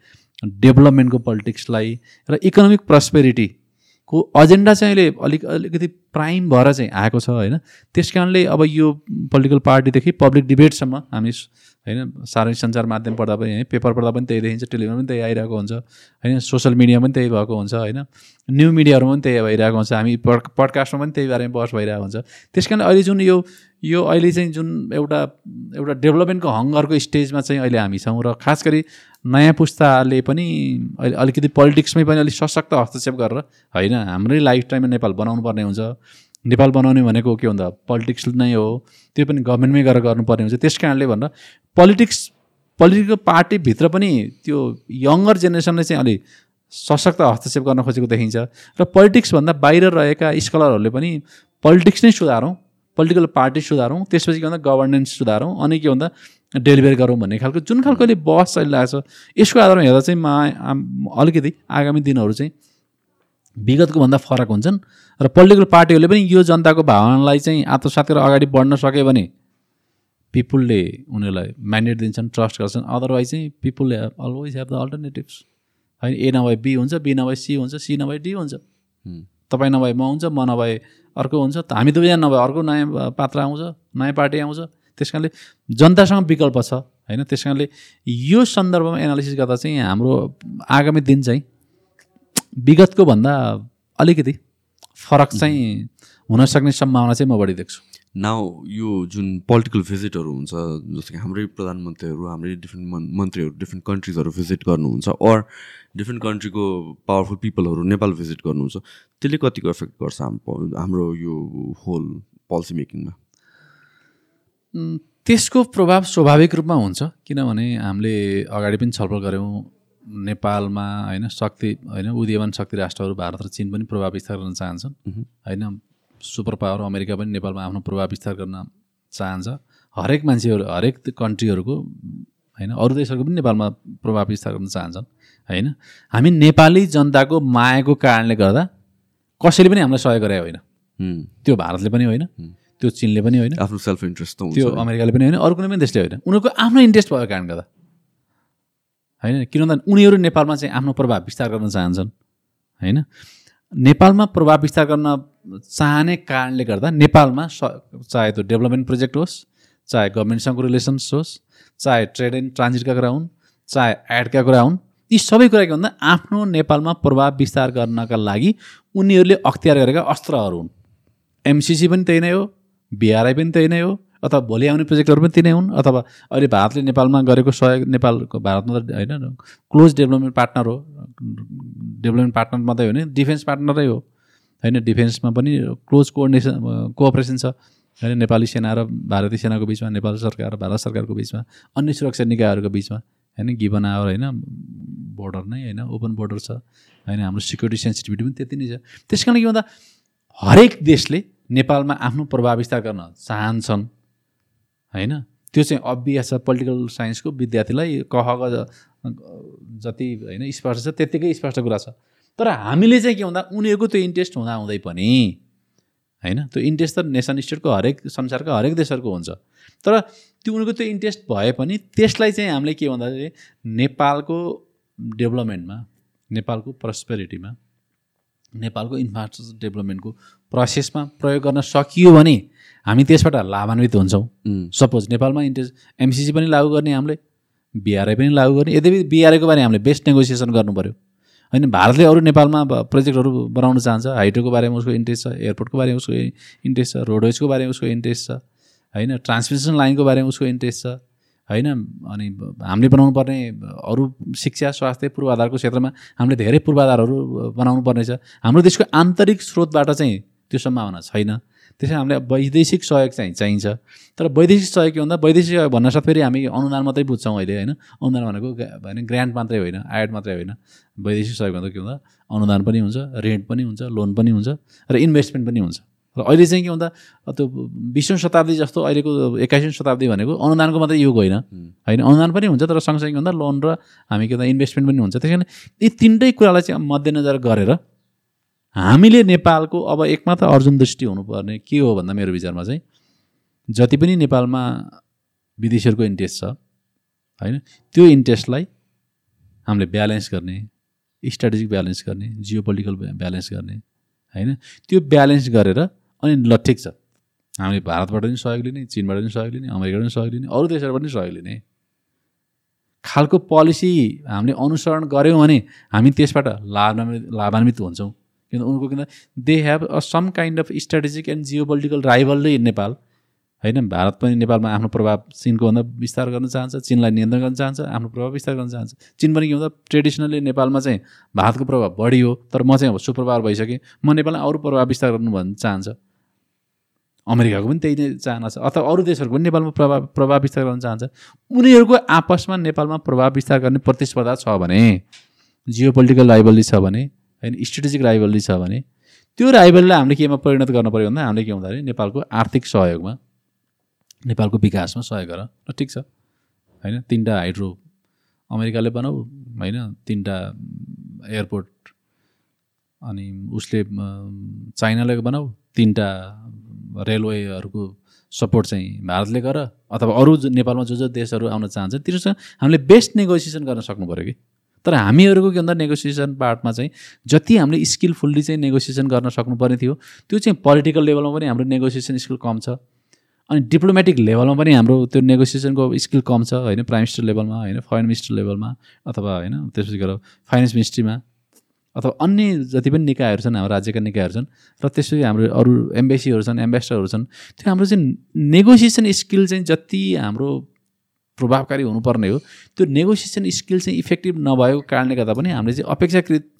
डेभलपमेन्टको पोलिटिक्सलाई र इकोनोमिक प्रस्पेरिटीको एजेन्डा चाहिँ अहिले अलिक अलिकति प्राइम भएर चाहिँ आएको छ होइन? त्यस कारणले अब यो पोलिटिकल पार्टीदेखि पब्लिक डिबेटसम्म हामी होइन सार्वजनिक सञ्चार माध्यम पढ्दा पनि है पेपर पढ्दा पनि त्यही देखिन्छ टेलिभिजन पनि त्यही आइरहेको हुन्छ होइन? सोसियल मिडियामा पनि त्यही भएको हुन्छ होइन? न्यु मिडियाहरूमा पनि त्यही भइरहेको हुन्छ हामी पड पडकास्टमा पनि त्यही बारेमा बहस भइरहेको हुन्छ। त्यस कारण अहिले जुन यो यो अहिले चाहिँ जुन एउटा एउटा डेभलपमेन्टको हङ्गरको स्टेजमा चाहिँ अहिले हामी छौँ र खास गरी नयाँ पुस्ताले पनि अहिले अलिकति पोलिटिक्समै पनि अलिक सशक्त हस्तक्षेप गरेर होइन हाम्रै लाइफ टाइममा नेपाल बनाउनु पर्ने हुन्छ। नेपाल बनाउने भनेको के भन्दा पोलिटिक्स नै हो त्यो पनि गभर्मेन्टमै गएर गर्नुपर्ने हुन्छ। त्यस कारणले भनेर पोलिटिक्स पोलिटिकल पार्टीभित्र पनि त्यो यङ्गर जेनेरेसनले चाहिँ अलिक सशक्त हस्तक्षेप गर्न खोजेको देखिन्छ। र पोलिटिक्सभन्दा बाहिर रहेका स्कलरहरूले पनि पोलिटिक्स नै सुधारौँ पोलिटिकल पार्टी सुधारौँ त्यसपछि के भन्दा गभर्नेन्स सुधारौँ। अनि के भन्दा डेलिभरी गरौँ भन्ने खालको जुन खालको अहिले बहस चलिरहेको छ यसको आधारमा हेर्दा चाहिँ म अलिकति आगामी दिनहरू चाहिँ विगतको भन्दा फरक हुन्छन्। र पोलिटिकल पार्टीहरूले पनि यो जनताको भावनालाई चाहिँ आत्मसात गरेर अगाडि बढ्न सक्यो भने पिपुलले उनीहरूलाई म्यान्डेट दिन्छन् ट्रस्ट गर्छन्। अदरवाइज चाहिँ पिपुलले अलवेज हेभ द अल्टरनेटिभ्स होइन ए नभए बी हुन्छ बी नभए सी हुन्छ सी नभए डी हुन्छ। तपाईँ नभए म हुन्छ म नभए अर्को हुन्छ त हामी दुईजना नभए अर्को नयाँ पात्र आउँछ नयाँ पार्टी आउँछ। त्यस कारणले जनतासँग विकल्प छ होइन? त्यस कारणले यो सन्दर्भमा एनालिसिस गर्दा चाहिँ हाम्रो आगामी दिन चाहिँ विगतको भन्दा अलिकति फरक चाहिँ हुन सक्ने सम्भावना चाहिँ म बढी देख्छु। नाउ यो जुन पोलिटिकल भिजिटहरू हुन्छ जस्तो कि हाम्रै प्रधानमन्त्रीहरू हाम्रै डिफ्रेन्ट मन् मन्त्रीहरू डिफ्रेन्ट कन्ट्रिजहरू भिजिट गर्नुहुन्छ अर डिफ्रेन्ट कन्ट्रीको पावरफुल पिपलहरू नेपाल भिजिट गर्नुहुन्छ त्यसले कतिको इफेक्ट गर्छ हाम्रो हाम्रो यो होल पोलिसी मेकिङमा त्यसको प्रभाव स्वाभाविक रूपमा हुन्छ किनभने हामीले अगाडि पनि छलफल गऱ्यौँ नेपालमा होइन शक्ति होइन उदीयमान शक्ति राष्ट्रहरू भारत र चिन पनि प्रभाव विस्तार गर्न चाहन्छन्। होइन सुपर पावर अमेरिका पनि नेपालमा आफ्नो प्रभाव विस्तार गर्न चाहन्छ। हरेक मान्छेहरू हरेक कन्ट्रीहरूको होइन अरू देशहरूको पनि नेपालमा प्रभाव विस्तार गर्न चाहन्छन्। होइन हामी नेपाली जनताको मायाको कारणले गर्दा कसैले पनि हामीलाई सहयोग गरे होइन। त्यो भारतले पनि होइन। त्यो चिनले पनि होइन। आफ्नो सेल्फ इन्ट्रेस्ट त त्यो अमेरिकाले पनि होइन अरू कुनै पनि देशले होइन। उनीहरूको आफ्नो इन्ट्रेस्ट भएको कारणले गर्दा। होइन? किन भन्दा उनीहरू नेपालमा चाहिँ आफ्नो प्रभाव विस्तार गर्न चाहन्छन्। होइन? नेपालमा प्रभाव विस्तार गर्न चाहने कारणले गर्दा नेपालमा स चाहे त्यो डेभलपमेन्ट प्रोजेक्ट होस् चाहे गभर्मेन्टसँगको रिलेसन्स होस् चाहे ट्रेड एन्ड ट्रान्जिटका कुरा हुन् चाहे एडका कुरा हुन् यी सबै कुरा के भन्दा आफ्नो नेपालमा प्रभाव विस्तार गर्नका लागि उनीहरूले अख्तियार गरेका अस्त्रहरू हुन्। एमसिसी पनि त्यही नै हो। बिआरआई पनि त्यही नै हो अथवा भोलि आउने प्रोजेक्टहरू पनि त्यही नै हुन् अथवा अहिले भारतले नेपालमा गरेको सहयोग नेपालको भारतमा त होइन क्लोज डेभलपमेन्ट पार्टनर हो डेभलपमेन्ट पार्टनर मात्रै हो भने डिफेन्स पार्टनरै हो होइन डिफेन्समा पनि क्लोज कोअर्डिनेसन कोअपरेसन छ होइन नेपाली सेना र भारतीय सेनाको बिचमा नेपाल सरकार र भारत सरकारको बिचमा अन्य सुरक्षा निकायहरूको बिचमा होइन गिभन आवर होइन बोर्डर नै होइन ओपन बोर्डर छ होइन हाम्रो सिक्युरिटी सेन्सिटिभिटी पनि त्यति नै छ। त्यस कारणले के भन्दा हरेक देशले नेपालमा आफ्नो प्रभाव विस्तार गर्न चाहन्छन्। होइन? त्यो चाहिँ अभियस छ पोलिटिकल साइन्सको विद्यार्थीलाई कह जति होइन स्पष्ट छ त्यत्तिकै स्पष्ट कुरा छ। तर हामीले चाहिँ के भन्दा उनीहरूको त्यो इन्ट्रेस्ट हुँदा हुँदै पनि होइन? त्यो इन्ट्रेस्ट त नेसन स्टेटको हरेक संसारका हरेक देशहरूको हुन्छ। तर त्यो उनीहरूको त्यो इन्ट्रेस्ट भए पनि त्यसलाई चाहिँ हामीले के भन्दा चाहिँ नेपालको डेभलपमेन्टमा नेपालको प्रस्पेरिटीमा नेपालको इन्फ्रास्ट्रक्चर डेभलपमेन्टको प्रोसेसमा प्रयोग गर्न सकियो भने हामी त्यसबाट लाभान्वित हुन्छौँ। सपोज नेपालमा इन्ट्रेस्ट एमसिसी पनि लागू गर्ने हामीले बिआरआई पनि लागू गर्ने यद्यपि बिआरआईको बारे हामीले बेस्ट नेगोसिएसन गर्नु पऱ्यो होइन भारतले अरू नेपालमा प्रोजेक्टहरू बनाउन चाहन्छ। हाइड्रोको बारेमा उसको इन्ट्रेस्ट छ एयरपोर्टको बारेमा उसको इन्ट्रेस्ट छ रोडवेजको बारेमा उसको इन्ट्रेस्ट छ। होइन ट्रान्समिसन लाइनको बारेमा उसको इन्ट्रेस्ट छ। होइन अनि हामीले बनाउनु पर्ने अरू शिक्षा स्वास्थ्य पूर्वाधारको क्षेत्रमा हामीले धेरै पूर्वाधारहरू बनाउनु पर्नेछ हाम्रो देशको आन्तरिक स्रोतबाट चाहिँ त्यो सम्भावना छैन। त्यसै हामीले वैदेशिक सहयोग चाहिँ चाहिन्छ। तर वैदेशिक सहयोग के भन्दा वैदेशिक सहयोग भन्न साथ फेरि हामी अनुदान मात्रै बुझ्छौँ अहिले होइन? अनुदान भनेको होइन ग्रान्ट मात्रै होइन आयड मात्रै होइन। वैदेशिक सहयोग भन्दा के भन्दा अनुदान पनि हुन्छ रेन्ट पनि हुन्छ लोन पनि हुन्छ र इन्भेस्टमेन्ट पनि हुन्छ। र अहिले चाहिँ के भन्दा त्यो बिसौँ शताब्दी जस्तो अहिलेको एक्काइसौँ शताब्दी भनेको अनुदानको मात्रै युग होइन। होइन अनुदान पनि हुन्छ तर सँगसँगै भन्दा लोन र हामी के भन्दा इन्भेस्टमेन्ट पनि हुन्छ। त्यस कारण यी तिनटै कुरालाई चाहिँ मध्यनजर गरेर हामीले नेपालको अब एकमात्र अर्जुन दृष्टि हुनुपर्ने के हो भन्दा मेरो विचारमा चाहिँ जति पनि नेपालमा विदेशीहरूको इन्ट्रेस्ट छ होइन त्यो इन्ट्रेस्टलाई हामीले ब्यालेन्स गर्ने स्ट्राटेजिक ब्यालेन्स गर्ने जियो पोलिटिकल ब्यालेन्स गर्ने होइन त्यो ब्यालेन्स गरेर अनि ल ठिक छ। हामीले भारतबाट पनि सहयोग लिने चिनबाट पनि सहयोग लिने अमेरिकाबाट पनि सहयोग लिने अरू देशहरूबाट पनि सहयोग लिने। खालको पोलिसी हामीले अनुसरण गऱ्यौँ भने हामी त्यसबाट लाभान्वित लाभान्वित हुन्छौँ। किन उनको किन they have a some kind of strategic and geopolitical rival in Nepal होइन भारत पनि नेपालमा आफ्नो प्रभाव चिनको भन्दा विस्तार गर्न चाहन्छ चिनलाई नियन्त्रण गर्न चाहन्छ आफ्नो प्रभाव विस्तार गर्न चाहन्छ। चिन पनि के भन्दा ट्रेडिसनली नेपालमा चाहिँ भारतको प्रभाव बढी हो तर म चाहिँ अब सुप्रभाव भइसकेँ। म नेपाललाई अरू प्रभाव विस्तार गर्नु भन्न चाहन्छ। अमेरिकाको पनि त्यही नै चाहना छ। अथवा अरू देशहरूको पनि नेपालमा प्रभाव प्रभाव विस्तार गर्न चाहन्छ। उनीहरूको आपसमा नेपालमा प्रभाव विस्तार गर्ने प्रतिस्पर्धा छ भने जियो पोलिटिकल राइभल्ली छ भने होइन स्ट्रेटेजिक राइभल्ली छ भने त्यो राइभललाई हामीले केमा परिणत गर्न पऱ्यो भन्दा हामीले के भन्दाखेरि नेपालको आर्थिक सहयोगमा नेपालको विकासमा सहयोग गर। र ठिक छ। होइन तिनवटा हाइड्रो अमेरिकाले बनाऊ होइन तिनवटा एयरपोर्ट अनि उसले चाइनाले बनाऊ तिनवटा रेलवेहरूको सपोर्ट चाहिँ भारतले गर। अथवा अरू नेपालमा जो जो देशहरू आउन चाहन्छ तिनीहरूसँग हामीले बेस्ट नेगोसिएसन गर्न सक्नु पऱ्यो कि? तर हामीहरूको के भन्दा नेगोसिएसन पार्टमा चाहिँ जति हामीले स्किलफुल्ली चाहिँ नेगोसिएसन गर्न सक्नुपर्ने थियो त्यो चाहिँ पोलिटिकल लेभलमा पनि हाम्रो नेगोसिएसन स्किल कम छ। अनि डिप्लोमेटिक लेभलमा पनि हाम्रो त्यो नेगोसिएसनको स्किल कम छ होइन प्राइम मिनिस्टर लेभलमा होइन फरेन मिनिस्टर लेभलमा अथवा होइन त्यसपछि गएर फाइनेन्स मिनिस्ट्रीमा अथवा अन्य जति पनि निकायहरू छन् हाम्रो राज्यका निकायहरू छन् र त्यसपछि हाम्रो अरू एम्बेसीहरू छन् एम्बेसडरहरू छन् त्यो हाम्रो चाहिँ नेगोसिएसन स्किल चाहिँ जति हाम्रो प्रभावकारी हुनुपर्ने हो। त्यो नेगोसिएसन स्किल चाहिँ इफेक्टिभ नभएको कारणले गर्दा पनि हामीले चाहिँ अपेक्षाकृत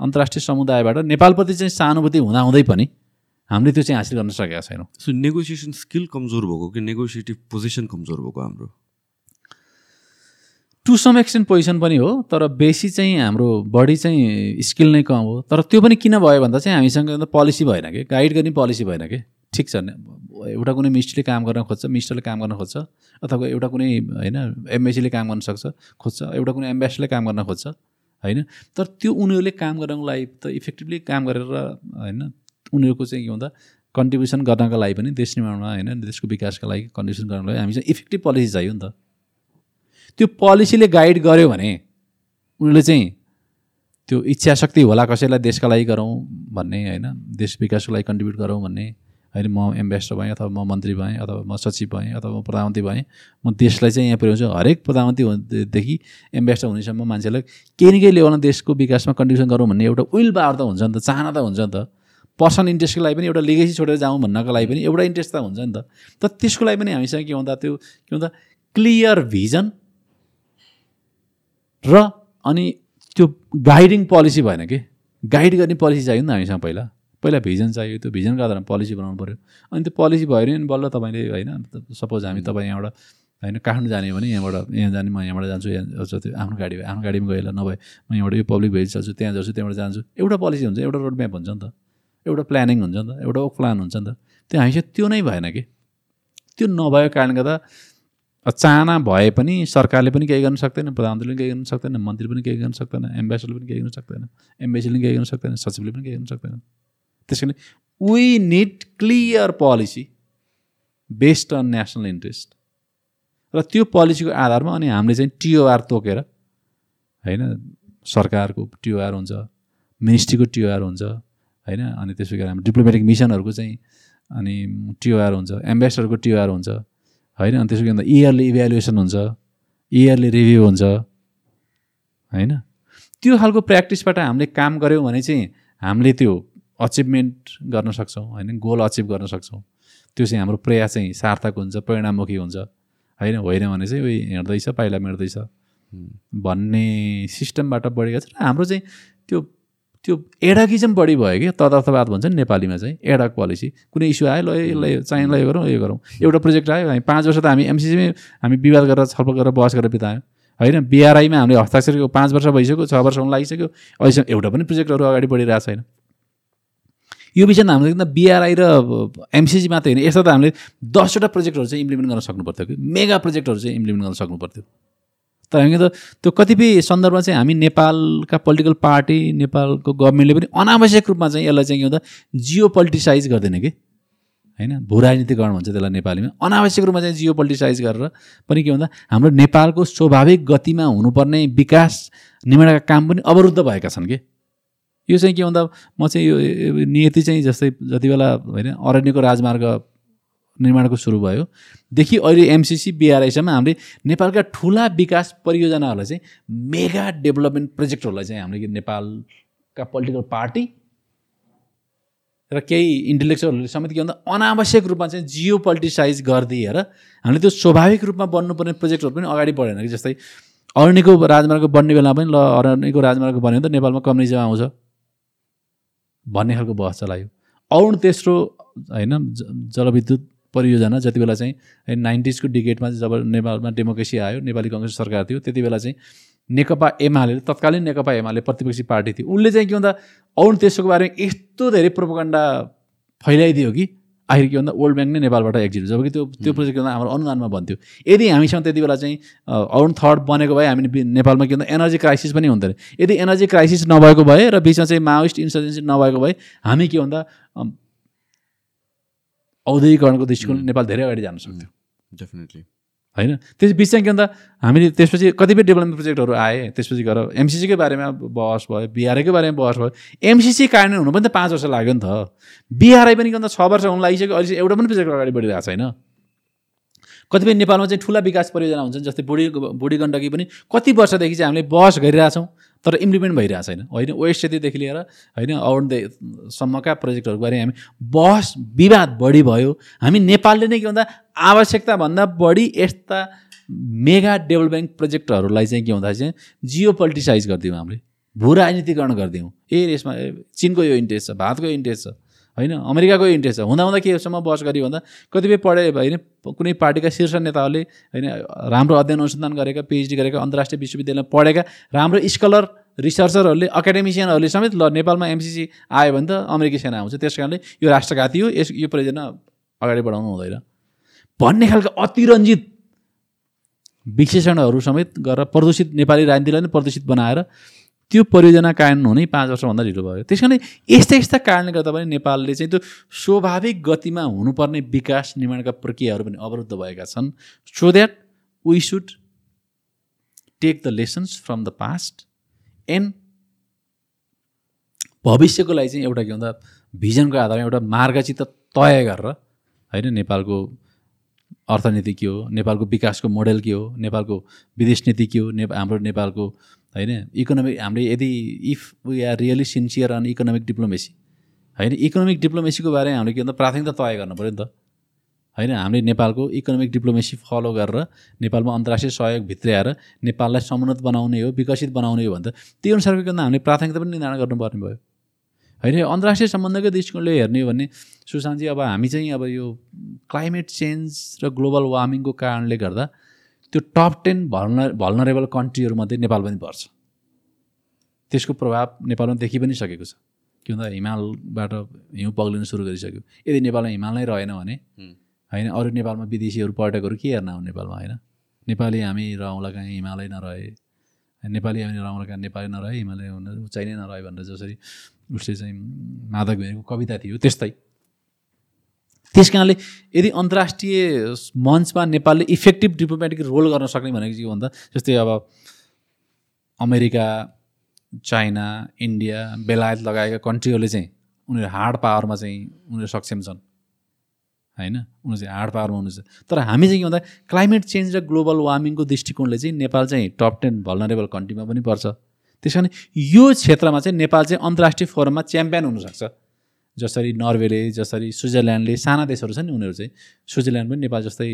अन्तर्राष्ट्रिय समुदायबाट नेपालप्रति चाहिँ सहानुभूति हुँदाहुँदै पनि हामीले त्यो चाहिँ हासिल गर्न सकेका छैनौँ। सो नेगोसिएसन स्किल कमजोर भएको कि नेगोसिएटिभ पोजिसन कमजोर भएको हाम्रो? टु सम एक्सटेन्ट पोजिसन पनि हो तर बेसी चाहिँ हाम्रो बढी चाहिँ स्किल नै कम हो। तर त्यो पनि किन भयो भन्दा चाहिँ हामीसँग पोलिसी भएन कि? गाइड गर्ने पोलिसी भएन कि? ठिक छ। एउटा कुनै मिनिस्ट्रीले काम गर्न खोज्छ मिनिस्टरले काम गर्न खोज्छ अथवा एउटा कुनै होइन एमएसीले काम गर्न सक्छ खोज्छ एउटा कुनै एम्बेसडरले काम गर्न खोज्छ होइन? तर त्यो उनीहरूले काम गर्नको लागि त इफेक्टिभली काम गरेर होइन उनीहरूको चाहिँ के भन्दा कन्ट्रिब्युसन गर्नको लागि पनि देश निर्माणमा होइन देशको विकासका लागि कन्ट्रिब्युसन गर्नको लागि हामी चाहिँ इफेक्टिभ पोलिसी चाहियो नि त। त्यो पोलिसीले गाइड गर्यो भने उनीहरूले चाहिँ त्यो इच्छा शक्ति होला कसैलाई देशका लागि गरौँ भन्ने होइन देश विकासको लागि कन्ट्रिब्युट गरौँ भन्ने होइन म एम्बेसडर भएँ अथवा म मन्त्री भएँ अथवा म सचिव भएँ अथवा म प्रधानमन्त्री भएँ म देशलाई चाहिँ यहाँ पुर्याउँछु। हरेक प्रधानमन्त्रीदेखि एम्बेसडर हुनेसम्म मान्छेलाई केही न केही लेभलमा देशको विकासमा कन्ट्रिब्युसन गरौँ भन्ने एउटा विल पावर त हुन्छ नि त चाहना त हुन्छ नि त। पर्सनल इन्ट्रेस्टको लागि पनि एउटा लिगेसी छोडेर जाउँ भन्नको लागि पनि एउटा इन्ट्रेस्ट त हुन्छ नि त। तर त्यसको लागि पनि हामीसँग के भन्दा त्यो के भन्दा क्लियर भिजन र अनि त्यो गाइडिङ पोलिसी भएन कि? गाइड गर्ने पोलिसी चाहियो नि त हामीसँग पहिला। पहिला भिजन चाहियो त्यो भिजनको आधारमा पोलिसी बनाउनु पऱ्यो अनि त्यो पोलिसी भयो भने बल्ल तपाईँले होइन सपोज हामी तपाईँ यहाँबाट होइन काठमाडौँ जाने भने यहाँबाट यहाँ जाने म यहाँबाट जान्छु यहाँ त्यो आफ्नो गाडी आफ्नो गाडीमा गएर नभए म यहाँबाट यो पब्लिक भेज चल्छु त्यहाँ जान्छु त्यहाँबाट जान्छु। एउटा पोलिसी हुन्छ एउटा रोड म्याप हुन्छ नि त। एउटा प्लानिङ हुन्छ नि त एउटा प्लान हुन्छ नि त। त्यो हामीसँग त्यो नै भएन कि। त्यो नभएको कारणले गर्दा चाहना भए पनि सरकारले पनि केही गर्न सक्दैन प्रधानमन्त्रीले पनि केही गर्न सक्दैन मन्त्री पनि केही गर्न सक्दैन एम्बेसडरले पनि केही गर्न सक्दैन एम्बेसीले पनि केही गर्न सक्दैन सचिवले पनि केही गर्न सक्दैन। त्यस कारण we need clear policy based on national interest र त्यो पोलिसीको आधारमा अनि हामीले चाहिँ टिओआर तोकेर होइन सरकारको टिओआर हुन्छ मिनिस्ट्रीको टिओआर हुन्छ होइन अनि त्यसै गरी हाम्रो डिप्लोमेटिक मिसनहरूको चाहिँ अनि टिओआर हुन्छ एम्बेसडरको टिओआर हुन्छ होइन अनि त्यसो गर्दा इयरली इभ्यालुएसन हुन्छ इयरली रिभ्यू हुन्छ होइन। त्यो खालको प्र्याक्टिसबाट हामीले काम गऱ्यौँ भने चाहिँ हामीले त्यो अचिभमेन्ट गर्न सक्छौँ होइन? गोल अचिभ गर्न सक्छौँ। त्यो चाहिँ हाम्रो प्रयास चाहिँ सार्थक हुन्छ परिणाममुखी हुन्छ। होइन? होइन भने चाहिँ उयो हिँड्दैछ पाइला मेट्दैछ। भन्ने सिस्टमबाट बढेको छ र हाम्रो चाहिँ त्यो त्यो एडकिजम बढी भयो कि तदर्थवाद भन्छ नि नेपालीमा चाहिँ एडक पोलिसी कुनै इस्यु आयो ल यसलाई चाहिँ ल यो गरौँ यो गरौँ। एउटा प्रोजेक्ट आयो हामी पाँच वर्ष त हामी एमसिसीमै हामी विवाद गरेर छलफल गरेर बहस गरेर बितायौँ। होइन? बिआरआईमा हामीले हस्ताक्षरको पाँच वर्ष भइसक्यो छ वर्ष लागिसक्यो। अहिलेसम्म एउटा पनि प्रोजेक्टहरू अगाडि बढिरहेको छैन। यो विषयमा हामीले एकदम बिआरआई र एमसिसी मात्रै होइन यस्तो त हामीले दसवटा प्रोजेक्टहरू चाहिँ इम्प्लिमेन्ट गर्न सक्नु पर्थ्यो कि? मेगा प्रोजेक्टहरू चाहिँ इम्प्लिमेन्ट गर्न सक्नु पर्थ्यो तर हामी त त्यो कतिपय सन्दर्भमा चाहिँ हामी नेपालका पोलिटिकल पार्टी नेपालको गभर्मेन्टले पनि अनावश्यक रूपमा चाहिँ यसलाई चाहिँ के भन्दा जियो पोलिटिसाइज गर्दैन कि? होइन? भू राजनीतिकरण भन्छ त्यसलाई नेपालीमा। अनावश्यक रूपमा चाहिँ जियो पोलिटिसाइज गरेर पनि के भन्दा हाम्रो नेपालको स्वाभाविक गतिमा हुनुपर्ने विकास निर्माणका काम पनि अवरुद्ध भएका छन् कि? यो चाहिँ के भन्दा म चाहिँ यो नियति चाहिँ जस्तै जति बेला होइन अरण्यको राजमार्ग निर्माणको सुरु भयो देखि अहिले एमसिसी बिआरआईसम्म हामीले नेपालका ठुला विकास परियोजनाहरूलाई चाहिँ मेगा डेभलपमेन्ट प्रोजेक्टहरूलाई चाहिँ हामीले नेपालका पोलिटिकल पार्टी र केही इन्टेलेक्चुअलहरूले समेत के भन्दा अनावश्यक रूपमा चाहिँ जियो पोलिटिसाइज गरिदिएर हामीले त्यो स्वाभाविक रूपमा बन्नुपर्ने प्रोजेक्टहरू पनि अगाडि बढेन कि जस्तै अरण्यको राजमार्ग बन्ने बेला पनि ल अरण्यको राजमार्ग बन्यो भने त नेपालमा कम्युनिजम आउँछ। भन्ने खालको बहस चलायो। अरुण तेस्रो होइन जलविद्युत परियोजना जति बेला चाहिँ नाइन्टिजको डिकेटमा जब नेपालमा डेमोक्रेसी आयो नेपाली कङ्ग्रेस सरकार थियो त्यति बेला चाहिँ नेकपा एमाले तत्कालीन नेकपा एमाले प्रतिपक्षी पार्टी थियो। उसले चाहिँ के भन्दा अरुण तेस्रोको बारेमा यस्तो धेरै प्रोपोगन्डा फैलाइदियो कि आखिर के भन्दा वर्ल्ड ब्याङ्क नै नेपालबाट एक्जिट जबकि त्यो त्यो प्रोजेक्ट भन्दा हाम्रो अनुदानमा भन्थ्यो। यदि हामीसँग त्यति बेला चाहिँ अरुण थर्ड बनेको भए हामी नेपालमा के भन्दा एनर्जी क्राइसिस पनि हुन्थ्यो यदि एनर्जी क्राइसिस नभएको भए र बिचमा चाहिँ माओइस्ट इन्सर्जेन्सी नभएको भए हामी के भन्दा औद्योगिकरणको दृष्टिकोण नेपाल धेरै अगाडि जान सक्थ्यो। डेफिनेटली होइन? त्यस बिचमा के भन्दा हामीले त्यसपछि कतिपय डेभलपमेन्ट प्रोजेक्टहरू आए। त्यसपछि गएर एमसिसीकै बारेमा बहस भयो बिआरआईकै बारेमा बहस भयो। एमसिसी कार्यान्वयन हुनु पनि त पाँच वर्ष लाग्यो नि त। बिआरआई पनि के भन्दा छ वर्ष हुन लागिसक्यो अहिले एउटा पनि प्रोजेक्ट अगाडि बढिरहेको छैन। कतिपय नेपालमा चाहिँ ठुला विकास परियोजना हुन्छन् जस्तै बुढी बुढी गण्डकी पनि कति वर्षदेखि चाहिँ हामीले बहस गरिरहेछौँ। तर इम्प्लिमेन्ट भइरहेको छैन। होइन वेस्ट सेतीदेखि लिएर होइन सम्मका प्रोजेक्टहरूको हामी। बहस विवाद बढी भयो। हामी नेपालले नै के भन्दा आवश्यकताभन्दा बढी यस्ता मेगा डेभलपमेन्ट प्रोजेक्टहरूलाई चाहिँ के भन्दा चाहिँ जियो पोलिटिसाइज गरिदिउँ हामीले। भू राजनीतिकरण गरिदिउँ ए यसमा चिनको यो इन्ट्रेस्ट छ भारतको इन्ट्रेस्ट छ। होइन? अमेरिकाको इन्ट्रेस्ट छ। हुँदा हुँदा केसम्म बस गऱ्यो भन्दा कतिपय पढे होइन कुनै पार्टीका शीर्ष नेताहरूले होइन राम्रो अध्ययन अनुसन्धान गरेका पिएचडी गरेका अन्तर्राष्ट्रिय विश्वविद्यालयमा पढेका राम्रो स्कलर रिसर्चरहरूले एकाडेमिसियनहरूले समेत ल नेपालमा एमसिसी आयो भने त अमेरिकी सेना आउँछ। त्यस कारणले यो राष्ट्रघाती हो यस यो परियोजना अगाडि बढाउनु हुँदैन। भन्ने खालको अतिरञ्जित विशेषणहरू समेत गरेर प्रदूषित नेपाली राजनीतिलाई नै प्रदूषित बनाएर त्यो परियोजना कायम हुनै पाँच वर्षभन्दा ढिलो भयो। त्यस कारण यस्ता यस्ता कारणले गर्दा पनि नेपालले चाहिँ त्यो स्वाभाविक गतिमा हुनुपर्ने विकास निर्माणका प्रक्रियाहरू पनि अवरुद्ध भएका छन्। So that we should take the lessons from the past and भविष्यको लागि चाहिँ एउटा के भन्दा भिजनको आधारमा एउटा मार्गचित तय गरेर होइन नेपालको अर्थनीति के हो नेपालको विकासको मोडेल के हो नेपालको विदेश नीति के हो ने हाम्रो नेपालको होइन? इकोनोमिक हामीले यदि if we are really sincere on economic diplomacy होइन? इकोनोमिक डिप्लोमेसीको बारेमा हामीले के भन्दा प्राथमिकता तय गर्नु पऱ्यो नि त। होइन? हामीले नेपालको इकोनोमिक डिप्लोमेसी फलो गरेर नेपालमा अन्तर्राष्ट्रिय सहयोग भित्र्याएर नेपाललाई समुन्नत बनाउने हो विकसित बनाउने हो भने त त्यही अनुसारको के भन्दा हामीले प्राथमिकता पनि निर्धारण गर्नुपर्ने भयो। होइन? अन्तर्राष्ट्रिय सम्बन्धकै दृष्टिकोणले हेर्ने हो भने सुशान्तजी अब हामी चाहिँ अब यो क्लाइमेट चेन्ज र ग्लोबल वार्मिङको कारणले गर्दा त्यो टप टेन भल्न भल्नरेबल कन्ट्रीहरूमध्ये नेपाल पनि पर्छ। त्यसको प्रभाव नेपालमा देखि पनि सकेको छ। के भन्दा हिमालबाट हिउँ पग्लिनु सुरु गरिसक्यो। यदि नेपालमा हिमाल नै रहेन भने होइन अरू नेपालमा विदेशीहरू पर्यटकहरू के हेर्न आउनु नेपालमा होइन? नेपाली हामी रहँला कहाँ हिमालय नरहे। नेपाली हामी रहँला कहाँ नेपाली नरहे हिमालय उचाइ नै नरहे भनेर जसरी उसले चाहिँ माधव भेरेको कविता थियो त्यस्तै। त्यस कारणले यदि अन्तर्राष्ट्रिय मञ्चमा नेपालले इफेक्टिभ डिप्लोमेटिक रोल गर्न सक्ने भनेको के भन्दा जस्तै अब अमेरिका चाइना इन्डिया बेलायत लगाएका कन्ट्रीहरूले चाहिँ उनीहरू हार्ड पावरमा चाहिँ उनीहरू सक्षम छन्। होइन? उनीहरू चाहिँ हार्ड पावरमा हुनुहुन्छ। तर हामी चाहिँ के भन्दा क्लाइमेट चेन्ज र ग्लोबल वार्मिङको दृष्टिकोणले चाहिँ नेपाल चाहिँ टप टेन भलनरेबल कन्ट्रीमा पनि पर्छ। त्यस कारण यो क्षेत्रमा चाहिँ नेपाल चाहिँ अन्तर्राष्ट्रिय फोरममा च्याम्पियन हुनसक्छ। जसरी नर्वेले जसरी स्विजरल्यान्डले साना देशहरू छन् नि उनीहरू चाहिँ। स्विजरल्यान्ड पनि नेपाल जस्तै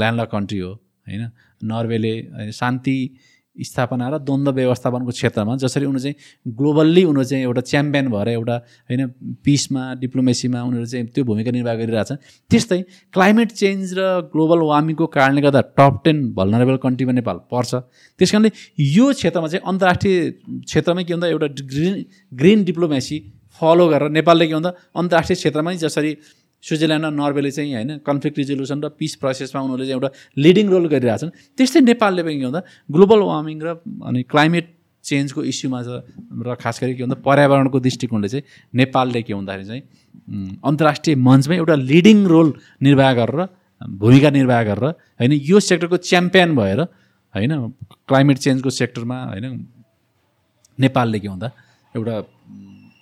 ल्यान्डलक कन्ट्री हो होइन? नर्वेले शान्ति स्थापना र द्वन्द्व व्यवस्थापनको क्षेत्रमा जसरी उनीहरू चाहिँ ग्लोबल्ली उनीहरू चाहिँ एउटा च्याम्पियन भएर एउटा होइन पिसमा डिप्लोमेसीमा उनीहरू चाहिँ त्यो भूमिका निर्वाह गरिरहेछन्। त्यस्तै क्लाइमेट चेन्ज र ग्लोबल वार्मिङको कारणले गर्दा टप टेन भलनरेबल कन्ट्रीमा नेपाल पर्छ। त्यस कारणले यो क्षेत्रमा चाहिँ अन्तर्राष्ट्रिय क्षेत्रमै के भन्दा एउटा ग्रिन ग्रिन डिप्लोमेसी फलो गरेर नेपालले के भन्दा अन्तर्राष्ट्रिय क्षेत्रमै जसरी स्विजरल्यान्ड र नर्वेले चाहिँ होइन कन्फ्लिक्ट रिजोल्युसन र पिस प्रोसेसमा उनीहरूले चाहिँ एउटा लिडिङ रोल गरिरहेछन्। त्यस्तै नेपालले पनि के भन्दा ग्लोबल वार्मिङ र अनि क्लाइमेट चेन्जको इस्युमा र खास गरी के भन्दा पर्यावरणको दृष्टिकोणले चाहिँ नेपालले के भन्दाखेरि चाहिँ अन्तर्राष्ट्रिय मञ्चमै एउटा लिडिङ रोल निर्वाह गरेर भूमिका निर्वाह गरेर होइन यो सेक्टरको च्याम्पियन भएर होइन क्लाइमेट चेन्जको सेक्टरमा होइन नेपालले के भन्दा एउटा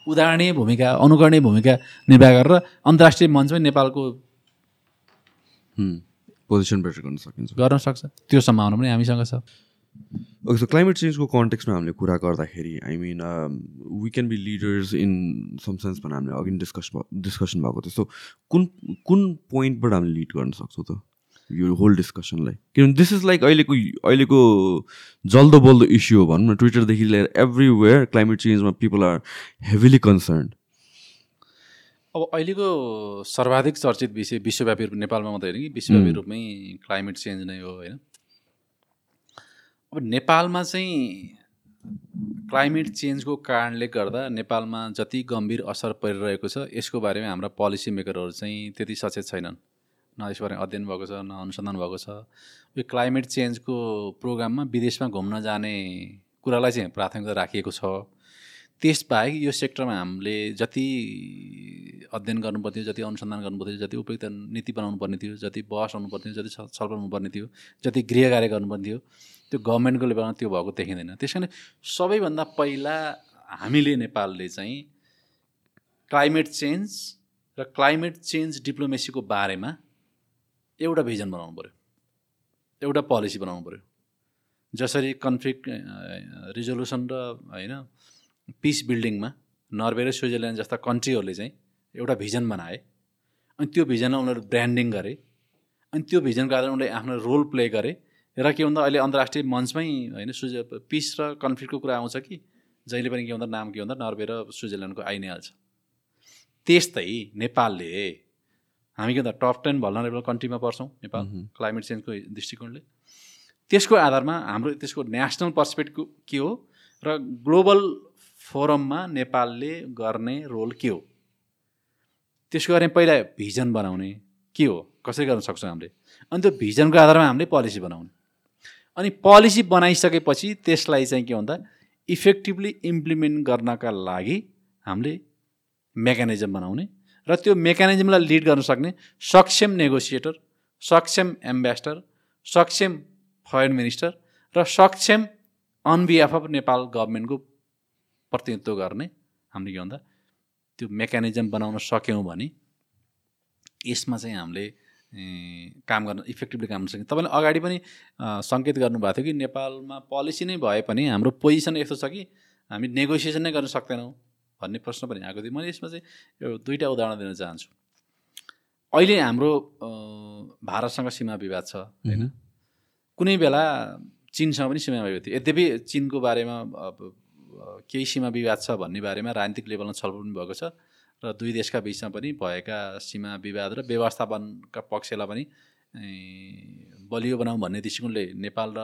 उदाहरणीय भूमिका अनुकरणीय भूमिका निर्वाह गरेर अन्तर्राष्ट्रिय मञ्चमै नेपालको पोजिसन बेटर गर्न सकिन्छ। गर्न सक्छ। त्यो सम्भावना पनि हामीसँग छ। ओके सो क्लाइमेट चेन्जको कन्टेक्समा हामीले कुरा गर्दाखेरि I mean we can be leaders in some sense भनेर हामीले अघि डिस्कस डिस्कसन भएको थियो। सो कुन कुन पोइन्टबाट हामीले लिड गर्न सक्छौँ त? यो होल डिस्कसनलाई किनभने दिस इज लाइक अहिलेको अहिलेको जल्दो बल्दो इस्यु हो भनौँ न ट्विटरदेखि लिएर एभ्रिवेयर क्लाइमेट चेन्जमा पिपल आर हेभिली कन्सर्न अब अहिलेको सर्वाधिक चर्चित विषय विश्वव्यापी रूप नेपालमा मात्रै होइन कि विश्वव्यापी रूपमै क्लाइमेट चेन्ज नै हो होइन। अब नेपालमा चाहिँ क्लाइमेट चेन्जको कारणले गर्दा नेपालमा जति गम्भीर असर परिरहेको छ यसको बारेमा हाम्रा पोलिसी मेकरहरू चाहिँ त्यति सचेत छैनन्। न यसबारे अध्ययन भएको छ न अनुसन्धान भएको छ। यो क्लाइमेट चेन्जको प्रोग्राममा विदेशमा घुम्न जाने कुरालाई चाहिँ प्राथमिकता राखिएको छ। त्यसबाहेक यो सेक्टरमा हामीले जति अध्ययन गर्नुपर्ने थियो जति अनुसन्धान गर्नुपर्ने थियो जति उपयुक्त नीति बनाउनु पर्ने थियो जति बहस हुनुपर्ने थियो जति छलफल हुनुपर्ने थियो जति गृह कार्य गर्नुपर्ने थियो त्यो गभर्मेन्टको लेभलमा त्यो भएको देखिँदैन। त्यस कारण सबैभन्दा पहिला हामीले नेपालले चाहिँ क्लाइमेट चेन्ज र क्लाइमेट चेन्ज डिप्लोमेसीको बारेमा एउटा भिजन बनाउनु पऱ्यो एउटा पोलिसी बनाउनु पऱ्यो जसरी कन्फ्लिक्ट रिजोल्युसन र होइन पिस बिल्डिङमा नर्वे र स्विजरल्यान्ड जस्ता कन्ट्रीहरूले चाहिँ एउटा भिजन बनाए अनि त्यो भिजनलाई उनीहरू ब्रान्डिङ गरे अनि त्यो भिजनको आधारमा उनीहरूले आफ्नो रोल प्ले गरे र के भन्दा अहिले अन्तर्राष्ट्रिय मञ्चमै होइन सुज पिस र कन्फ्लिक्टको कुरा आउँछ कि जहिले पनि के भन्दा नाम के भन्दा नर्वे र स्विजरल्यान्डको आइ नै हाल्छ। त्यस्तै नेपालले हामी के भन्दा टप टेन भलनरेबल कन्ट्रीमा पर्छौँ नेपाल क्लाइमेट चेन्जको दृष्टिकोणले। त्यसको आधारमा हाम्रो त्यसको नेसनल पर्सपेक्टिभ के हो र ग्लोबल फोरममा नेपालले गर्ने रोल के हो? त्यसको बारेमा पहिला भिजन बनाउने के हो? कसरी गर्न सक्छौँ हामीले? अनि त्यो भिजनको आधारमा हामीले पोलिसी बनाउने। अनि पोलिसी बनाइसकेपछि त्यसलाई चाहिँ के भन्दा इफेक्टिभली इम्प्लिमेन्ट गर्नका लागि हामीले मेकानिजम बनाउने। र त्यो मेकानिजमलाई लिड गर्न सक्ने सक्षम नेगोसिएटर सक्षम एम्बेसडर सक्षम फरेन मिनिस्टर र सक्षम अन बिहाफ अफ नेपाल गभर्मेन्टको प्रतिनिधित्व गर्ने हामीले के भन्दा त्यो मेकानिजम बनाउन सक्यौँ भने यसमा चाहिँ हामीले काम गर्न इफेक्टिभली काम गर्न सक्यौँ। तपाईँले अगाडि पनि सङ्केत गर्नुभएको थियो कि नेपालमा पोलिसी नै भए पनि हाम्रो पोजिसन यस्तो छ कि हामी नेगोसिएसन नै गर्न सक्दैनौँ। भन्ने प्रश्न पनि आएको थियो। मैले यसमा चाहिँ यो दुईवटा उदाहरण दिन चाहन्छु। अहिले हाम्रो भारतसँग सीमा विवाद छ होइन? कुनै बेला चिनसँग पनि सीमा विवाद थियो। यद्यपि चिनको बारेमा केही सीमा विवाद छ भन्ने बारेमा राजनीतिक लेभलमा छलफल पनि भएको छ र दुई देशका बिचमा पनि भएका सीमा विवाद र व्यवस्थापनका पक्षलाई पनि बलियो बनाऊ भन्ने दृष्टिकोणले नेपाल र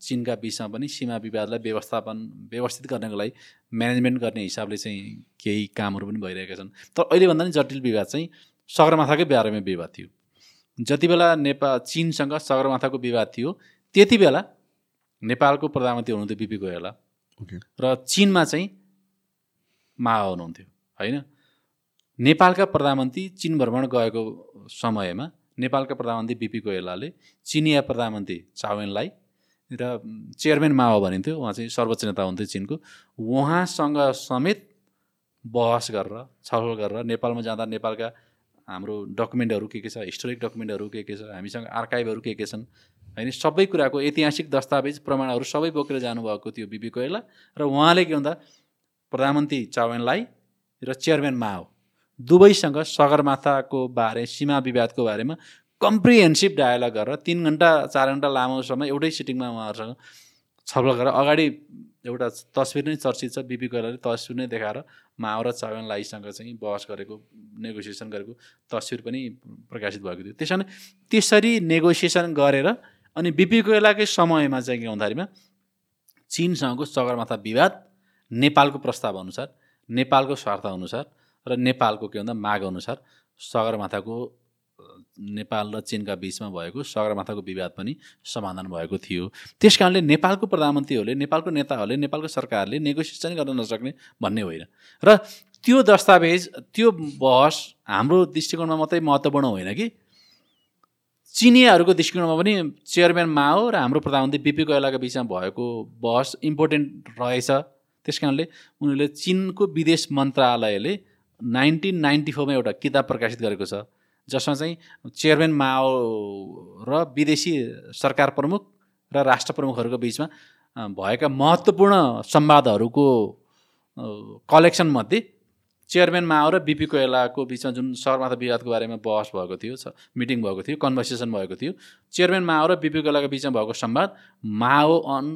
चिनका बिचमा पनि सीमा विवादलाई व्यवस्थापन व्यवस्थित गर्नको लागि म्यानेजमेन्ट गर्ने हिसाबले चाहिँ केही कामहरू पनि भइरहेका छन्। तर अहिलेभन्दा पनि जटिल विवाद चाहिँ सगरमाथाकै बारेमा विवाद थियो। जति बेला नेपाल चिनसँग सगरमाथाको विवाद थियो त्यति बेला नेपालको प्रधानमन्त्री हुनुहुन्थ्यो बिपी गोयला र चिनमा चाहिँ माओ हुनुहुन्थ्यो होइन? नेपालका प्रधानमन्त्री चिन भ्रमण गएको समयमा नेपालका प्रधानमन्त्री बिपी गोयलाले चिनिया प्रधानमन्त्री चावेनलाई र चेयरम्यान माओ भनिन्थ्यो उहाँ चाहिँ सर्वोच्च नेता हुन्थ्यो चिनको। उहाँसँग समेत बहस गरेर छलफल गरेर नेपालमा जाँदा नेपालका हाम्रो डकुमेन्टहरू के के छ हिस्टोरिक डकुमेन्टहरू के के छ हामीसँग आर्काइभहरू के के छन् होइन? सबै कुराको ऐतिहासिक दस्तावेज प्रमाणहरू सबै बोकेर जानुभएको थियो बिपी कोइला र उहाँले के भन्दा प्रधानमन्त्री चावेनलाई र चेयरम्यान माओ दुवैसँग सगरमाथाको बारे सीमा विवादको बारेमा कम्प्रिहेन्सिभ डायलग गरेर तिन घन्टा चार घन्टा लामो समय एउटै सिटिङमा उहाँहरूसँग छलफल गरेर अगाडि एउटा तस्विर नै चर्चित छ बिपी कोइलाले तस्विर नै देखाएर माओ र चावेन लाईसँग चाहिँ बहस गरेको नेगोसिएसन गरेको तस्विर पनि प्रकाशित भएको थियो। त्यसो त्यसरी नेगोसिएसन गरेर अनि बिपी कोइलाकै समयमा चाहिँ के भन्दाखेरिमा चिनसँगको सगरमाथा विवाद नेपालको प्रस्ताव अनुसार नेपालको स्वार्थ अनुसार र नेपालको के भन्दा माग अनुसार सगरमाथाको नेपाल र चिनका बिचमा भएको सगरमाथाको विवाद पनि समाधान भएको थियो। त्यस कारणले नेपालको प्रधानमन्त्रीहरूले नेपालको नेताहरूले नेपालको सरकारले नेगोसिएसन गर्न नसक्ने भन्ने होइन। र त्यो दस्तावेज त्यो बहस हाम्रो दृष्टिकोणमा मात्रै महत्त्वपूर्ण होइन कि? चिनियाहरूको दृष्टिकोणमा पनि चेयरम्यान माओ र हाम्रो प्रधानमन्त्री बिपी कोइलाको बिचमा भएको बहस इम्पोर्टेन्ट रहेछ। त्यस कारणले उनीहरूले चिनको विदेश मन्त्रालयले नाइन्टिन नाइन्टी फोरमा एउटा किताब प्रकाशित गरेको छ। जसमा चाहिँ चेयरम्यान माओ र विदेशी सरकार प्रमुख र राष्ट्र प्रमुखहरूको बिचमा भएका महत्त्वपूर्ण संवादहरूको कलेक्सनमध्ये चेयरम्यान माओ र बिपी कोइलाको बिचमा जुन सरमाथा विवादको बारेमा बहस भएको थियो मिटिङ भएको थियो कन्भर्सेसन भएको थियो चेयरम्यान माओ र बिपी कोइलाको बिचमा भएको संवाद Mao on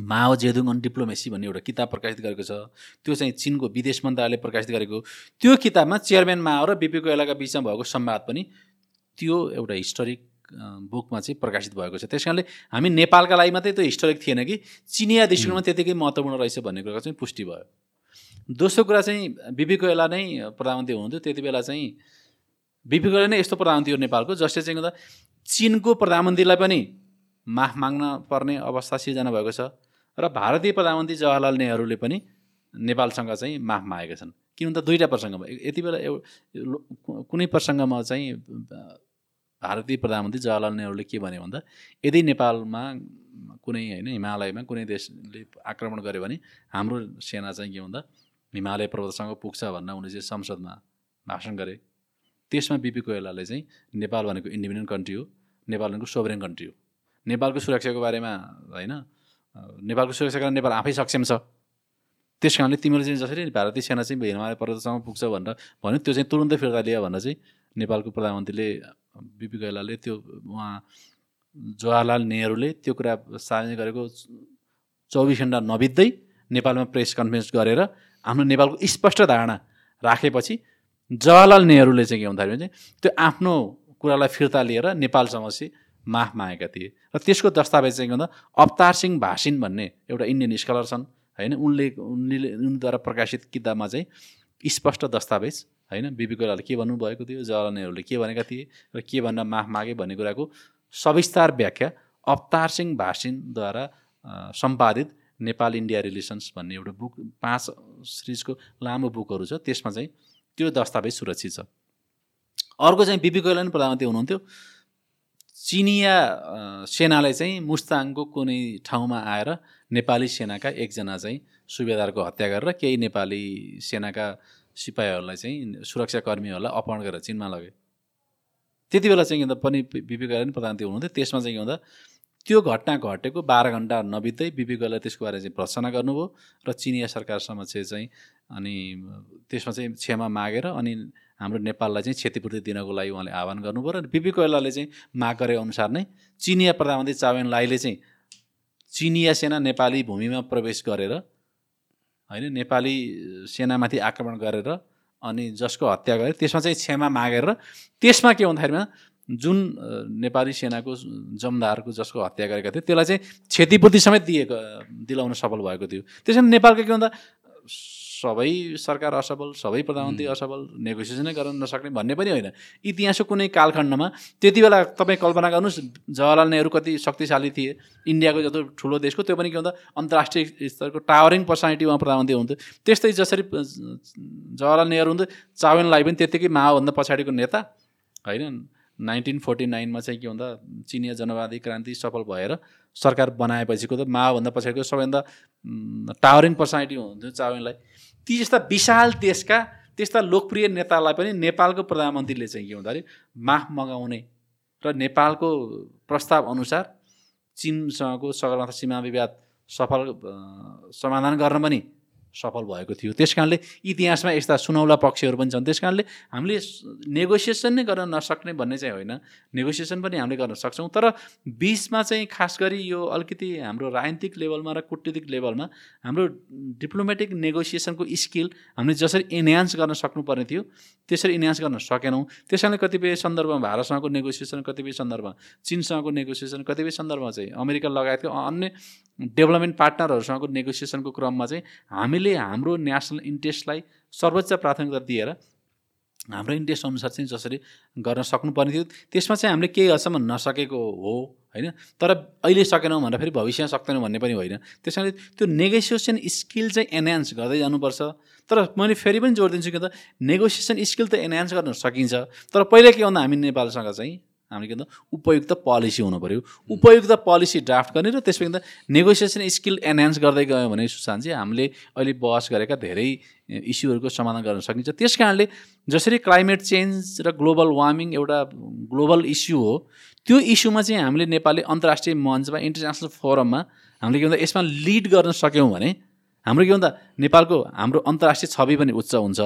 Mao Zedong on diplomacy भन्ने एउटा किताब प्रकाशित गरेको छ। त्यो चाहिँ चिनको विदेश मन्त्रालयले प्रकाशित गरेको त्यो किताबमा चेयरम्यान माओ र बिपी कोइलाका बिचमा भएको संवाद पनि त्यो एउटा हिस्टोरिक बुकमा चाहिँ प्रकाशित भएको छ। त्यस कारणले हामी नेपालका लागि मात्रै त्यो हिस्टोरिक थिएन कि चिनिया दृष्टिकोणमा त्यतिकै महत्त्वपूर्ण रहेछ भन्ने कुराको चाहिँ पुष्टि भयो। दोस्रो कुरा चाहिँ बिपी कोइला नै प्रधानमन्त्री हुनुहुन्थ्यो। त्यति बेला चाहिँ बिपी कोइला नै यस्तो प्रधानमन्त्री हो नेपालको जसले चाहिँ चिनको प्रधानमन्त्रीलाई पनि माफ माग्न पर्ने अवस्था सिर्जना भएको छ। र भारतीय प्रधानमन्त्री जवाहरलाल नेहरूले पनि नेपालसँग चाहिँ माफ मागेका छन्। किन त दुईवटा प्रसङ्गमा यति बेला कुनै प्रसङ्गमा चाहिँ भारतीय प्रधानमन्त्री जवाहरलाल नेहरूले के भन्यो भन्दा यदि नेपालमा कुनै होइन हिमालयमा कुनै देशले आक्रमण गर्यो भने हाम्रो सेना चाहिँ के भन्दा हिमालय पर्वतसँग पुग्छ भनेर उनले चाहिँ संसदमा भाषण गरे त्यसमा बिपी कोइरालाले चाहिँ नेपाल भनेको इन्डिपेन्डेन्ट कन्ट्री हो नेपाल भनेको सोभरेन कन्ट्री हो। नेपालको सुरक्षाको बारेमा होइन नेपालको सुरक्षाको लागि नेपाल आफै सक्षम छ। त्यस कारणले तिमीले चाहिँ जसरी भारतीय सेना चाहिँ हिमालय पर्वतसम्म पुग्छ भनेर भन्यो त्यो चाहिँ तुरुन्तै फिर्ता लियो भनेर चाहिँ नेपालको प्रधानमन्त्रीले बिपी कैलाले त्यो उहाँ जवाहरलाल नेहरूले त्यो कुरा सार्वजनिक गरेको चौबिस घन्टा नबित्दै नेपालमा प्रेस कन्फरेन्स गरेर आफ्नो नेपालको स्पष्ट धारणा राखेपछि जवाहरलाल नेहरूले चाहिँ के भन्दाखेरि चाहिँ त्यो आफ्नो कुरालाई फिर्ता लिएर नेपालसँग चाहिँ माफ मागेका थिए। र त्यसको दस्तावेज चाहिँ के भन्दा अवतार सिंह भासिन भन्ने एउटा इन्डियन स्कलर छन् होइन? उनले उनले उनद्वारा प्रकाशित किताबमा चाहिँ स्पष्ट दस्तावेज होइन? बिपी कोइरालाले के भन्नुभएको थियो? जवाहरलाल नेहरूले के भनेका थिए? र के भनेर माफ मागे भन्ने कुराको सविस्तार व्याख्या अवतार सिंह भासिनद्वारा सम्पादित नेपाल इन्डिया रिलेसन्स भन्ने एउटा बुक पाँच सिरिजको लामो बुकहरू छ। त्यसमा चाहिँ त्यो दस्तावेज सुरक्षित छ। अर्को चाहिँ बिपी कोइला पनि प्रधानमन्त्री हुनुहुन्थ्यो। चिनिया सेनाले चाहिँ मुस्ताङको कुनै ठाउँमा आएर नेपाली सेनाका एकजना चाहिँ सुबेदारको हत्या गरेर केही नेपाली सेनाका सिपाहीहरूलाई चाहिँ सुरक्षाकर्मीहरूलाई अपहरण गरेर चिनमा लगे। त्यति बेला चाहिँ के पनि बिपी पनि प्रधानमन्त्री हुनुहुन्थ्यो। त्यसमा चाहिँ के भन्दा त्यो घटना घटेको बाह्र घन्टा नबित्दै बिपी त्यसको बारे चाहिँ भर्सना गर्नुभयो र चिनिया सरकार समक्ष चाहिँ अनि त्यसमा चाहिँ क्षमा मागेर अनि हाम्रो नेपाललाई चाहिँ क्षतिपूर्ति दिनको लागि उहाँले आह्वान गर्नुभयो र बिपी कोइलाले चाहिँ माग गरे अनुसार नै चिनिया प्रधानमन्त्री चावेन लाईले चाहिँ चिनिया सेना नेपाली भूमिमा प्रवेश गरेर होइन नेपाली सेनामाथि आक्रमण गरेर अनि जसको हत्या गरे त्यसमा चाहिँ क्षमा मागेर त्यसमा के भन्दाखेरिमा जुन नेपाली सेनाको जमदारको जसको हत्या गरेका थियो त्यसलाई चाहिँ क्षतिपूर्ति समेत दिएको दिलाउन सफल भएको थियो। त्यसमा नेपालको के भन्दा सबै सरकार असफल सबै प्रधानमन्त्री असफल नेगोसिएसनै गर्न नसक्ने भन्ने पनि होइन। इतिहासको कुनै कालखण्डमा त्यति बेला तपाईँ कल्पना गर्नुहोस् जवाहरलाल नेहरू कति शक्तिशाली थिए। इन्डियाको जस्तो ठुलो देशको त्यो पनि के भन्दा अन्तर्राष्ट्रिय स्तरको टावरिङ पर्सनालिटी उहाँ प्रधानमन्त्री हुन्थ्यो त्यस्तै जसरी जवाहरलाल नेहरू हुन्थ्यो चावेनलाई पनि त्यत्तिकै माओभन्दा पछाडिको नेता होइन? नाइन्टिन फोर्टी नाइनमा चाहिँ के भन्दा चिनिया जनवादी क्रान्ति सफल भएर सरकार बनाएपछिको त माओभन्दा पछाडिको सबैभन्दा टावरिङ पर्सनालिटी हुन्थ्यो चावेनलाई। ती जस्ता विशाल देशका त्यस्ता लोकप्रिय नेतालाई पनि नेपालको प्रधानमन्त्रीले चाहिँ के भन्दाखेरि माफ मगाउने र नेपालको प्रस्ताव अनुसार चिनसँगको सगरमाथा सीमा विवाद सफल समाधान गर्न पनि सफल भएको थियो। त्यस कारणले इतिहासमा यस्ता सुनौला पक्षहरू पनि छन्। त्यस कारणले हामीले नेगोसिएसन नै गर्न नसक्ने भन्ने चाहिँ होइन। नेगोसिएसन पनि हामीले गर्न सक्छौँ। तर बिचमा चाहिँ खास गरी यो अलिकति हाम्रो राजनीतिक लेभलमा र कुटनीतिक लेभलमा हाम्रो डिप्लोमेटिक नेगोसिएसनको स्किल हामीले जसरी इन्हान्स गर्न सक्नुपर्ने थियो त्यसरी इन्हान्स गर्न सकेनौँ। त्यस कारणले कतिपय सन्दर्भमा भारतसँगको नेगोसिएसन कतिपय सन्दर्भमा चिनसँगको नेगोसिएसन कतिपय सन्दर्भमा चाहिँ अमेरिका लगायतको अन्य डेभलपमेन्ट पार्टनरहरूसँगको नेगोसिएसनको क्रममा चाहिँ हामीले हाम्रो नेसनल इन्ट्रेस्टलाई सर्वोच्च प्राथमिकता दिएर हाम्रो इन्ट्रेस्ट अनुसार चाहिँ जसरी गर्न सक्नुपर्ने थियो त्यसमा चाहिँ हामीले केही हदसम्म नसकेको हो होइन? तर अहिले सकेनौँ भनेर फेरि भविष्यमा सक्दैनौँ भन्ने पनि होइन। त्यस कारणले त्यो नेगोसिएसन स्किल चाहिँ एनहान्स गर्दै जानुपर्छ। तर मैले फेरि पनि जोड दिन्छु कि त नेगोसिएसन स्किल त एनहान्स गर्न सकिन्छ। तर पहिला के भन्दा हामी नेपालसँग चाहिँ हामीले के भन्दा उपयुक्त पोलिसी हुनु पऱ्यो उपयुक्त पोलिसी ड्राफ्ट गर्ने र त्यसपछि त नेगोसिएसन स्किल एनहान्स गर्दै गयो भने सुशान्त चाहिँ हामीले अहिले बहस गरेका धेरै इस्युहरूको समाधान गर्न सकिन्छ। त्यस कारणले जसरी क्लाइमेट चेन्ज र ग्लोबल वार्मिङ एउटा ग्लोबल इस्यु हो त्यो इस्युमा चाहिँ हामीले नेपालले अन्तर्राष्ट्रिय मञ्चमा इन्टरनेसनल फोरममा हामीले के भन्दा यसमा लिड गर्न सक्यौँ भने हाम्रो के भन्दा नेपालको हाम्रो अन्तर्राष्ट्रिय छवि पनि उच्च हुन्छ।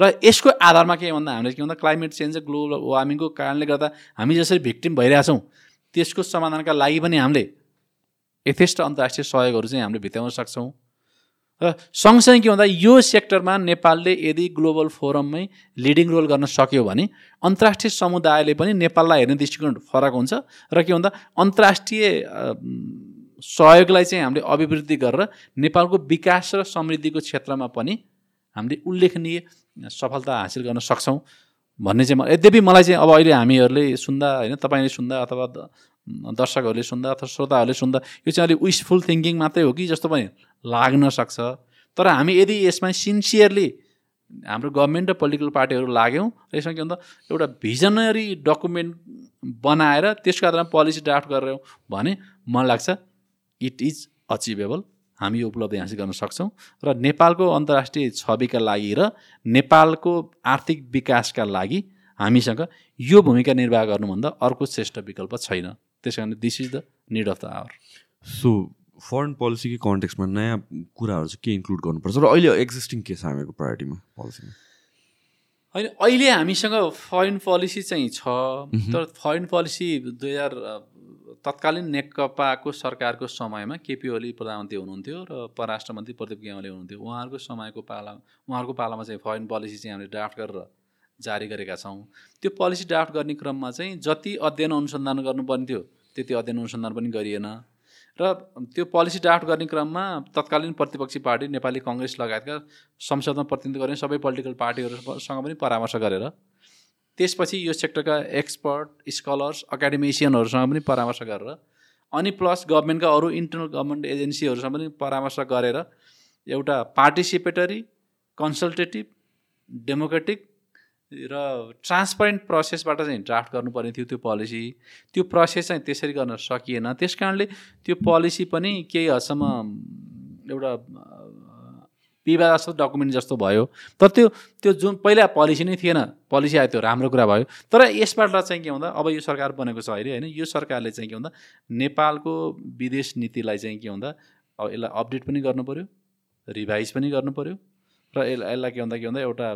र यसको आधारमा के भन्दा हामीले के भन्दा क्लाइमेट चेन्ज ग्लोबल वार्मिङको कारणले गर्दा हामी जसरी भिक्टिम भइरहेछौँ त्यसको समाधानका लागि पनि हामीले यथेष्ट अन्तर्राष्ट्रिय सहयोगहरू चाहिँ हामीले भित्याउन सक्छौँ। र सँगसँगै के भन्दा यो सेक्टरमा नेपालले यदि ग्लोबल फोरममै लिडिङ रोल गर्न सक्यो भने अन्तर्राष्ट्रिय समुदायले पनि नेपाललाई हेर्ने दृष्टिकोण फरक हुन्छ र के भन्दा अन्तर्राष्ट्रिय सहयोगलाई चाहिँ हामीले अभिवृद्धि गरेर नेपालको विकास र समृद्धिको क्षेत्रमा पनि हामीले उल्लेखनीय सफलता हासिल गर्न सक्छौँ भन्ने चाहिँ म यद्यपि मलाई चाहिँ अब अहिले हामीहरूले सुन्दा होइन तपाईँले सुन्दा अथवा दर्शकहरूले सुन्दा अथवा श्रोताहरूले सुन्दा यो चाहिँ अलिक विसफुल थिङ्किङ मात्रै हो कि जस्तो पनि लाग्न सक्छ। तर हामी यदि यसमा सिन्सियरली हाम्रो गभर्मेन्ट र पोलिटिकल पार्टीहरू लाग्यौँ र यसमा के भन्दा एउटा भिजनरी डकुमेन्ट बनाएर त्यसको आधारमा पोलिसी ड्राफ्ट गरेर भने मलाई लाग्छ इट इज अचिभेबल हामी यो उपलब्धि हासिल गर्न सक्छौँ र नेपालको अन्तर्राष्ट्रिय छविका लागि र नेपालको आर्थिक विकासका लागि हामीसँग यो भूमिका निर्वाह गर्नुभन्दा अर्को श्रेष्ठ विकल्प छैन। त्यस कारणले this is the need of the hour so foreign पोलिसीकै कन्टेक्समा नयाँ कुराहरू चाहिँ के इन्क्लुड गर्नुपर्छ र अहिले एक्जिस्टिङ के छ हामीको प्रायोरिटीमा पोलिसीमा होइन अहिले हामीसँग फरेन पोलिसी चाहिँ छ तर फरेन पोलिसी दुई हजार तत्कालीन नेकपाको सरकारको समयमा केपी ओली प्रधानमन्त्री हुनुहुन्थ्यो र परराष्ट्र मन्त्री प्रदीप गेवाली हुनुहुन्थ्यो। उहाँहरूको समयको पाला उहाँहरूको पालामा चाहिँ फरेन पोलिसी चाहिँ हामीले ड्राफ्ट गरेर जारी गरेका छौँ। त्यो पोलिसी ड्राफ्ट गर्ने क्रममा चाहिँ जति अध्ययन अनुसन्धान गर्नुपर्ने थियो त्यति अध्ययन अनुसन्धान पनि गरिएन। र त्यो पोलिसी ड्राफ्ट गर्ने क्रममा तत्कालीन प्रतिपक्षी पार्टी नेपाली कङ्ग्रेस लगायतका संसदमा प्रतिनिधित्व गर्ने सबै पोलिटिकल पार्टीहरूसँग पनि परामर्श गरेर त्यसपछि यो सेक्टरका एक्सपर्ट स्कलर्स एकाडेमिसियनहरूसँग पनि परामर्श गरेर अनि प्लस गभर्मेन्टका अरू इन्टरनल गभर्मेन्ट एजेन्सीहरूसँग पनि परामर्श गरेर एउटा पार्टिसिपेटरी कन्सल्टेटिभ डेमोक्रेटिक र ट्रान्सपरेन्ट प्रोसेसबाट चाहिँ ड्राफ्ट गर्नुपर्ने थियो त्यो पोलिसी। त्यो प्रोसेस चाहिँ त्यसरी गर्न सकिएन। त्यस कारणले त्यो पोलिसी पनि केही हदसम्म एउटा विवादास्पद डकुमेन्ट जस्तो भयो। तर त्यो त्यो जुन पहिला पोलिसी नै थिएन पोलिसी आयो त्यो राम्रो कुरा भयो। तर यसबाट चाहिँ के भन्दा अब यो सरकार बनेको छ अहिले होइन? यो सरकारले चाहिँ के भन्दा नेपालको विदेश नीतिलाई चाहिँ के भन्दा अब यसलाई अपडेट पनि गर्नु पऱ्यो रिभाइज पनि गर्नु पऱ्यो र यसलाई यसलाई के भन्दा के भन्दा एउटा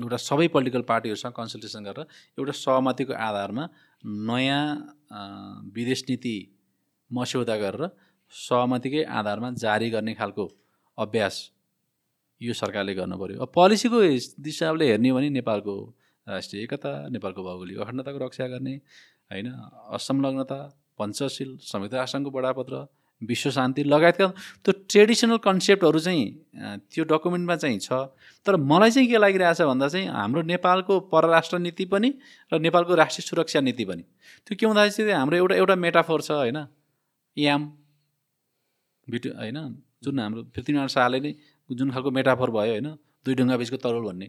एउटा सबै पोलिटिकल पार्टीहरूसँग कन्सल्टेसन गरेर एउटा सहमतिको आधारमा नयाँ विदेश नीति मस्यौदा गरेर सहमतिकै आधारमा जारी गर्ने खालको अभ्यास यो सरकारले गर्नु पऱ्यो अब पोलिसीको हिसाबले हेर्ने हो भने नेपालको राष्ट्रिय एकता नेपालको भौगोलिक अखण्डताको रक्षा गर्ने होइन असंलग्नता पञ्चशील संयुक्त राष्ट्रको बडापत्र विश्व शान्ति लगायतका त्यो ट्रेडिसनल कन्सेप्टहरू चाहिँ त्यो डकुमेन्टमा चाहिँ छ। तर मलाई चाहिँ के लागिरहेछ भन्दा चाहिँ हाम्रो नेपालको परराष्ट्र नीति पनि र नेपालको राष्ट्रिय सुरक्षा नीति पनि। त्यो के हुँदाखेरि चाहिँ हाम्रो एउटा एउटा मेटाफोर छ होइन याम भिडियो होइन जुन हाम्रो पृथ्वीनारायण शाहले नै जुन खालको मेटाफर भयो होइन दुई ढुङ्गा बिचको तरुल भन्ने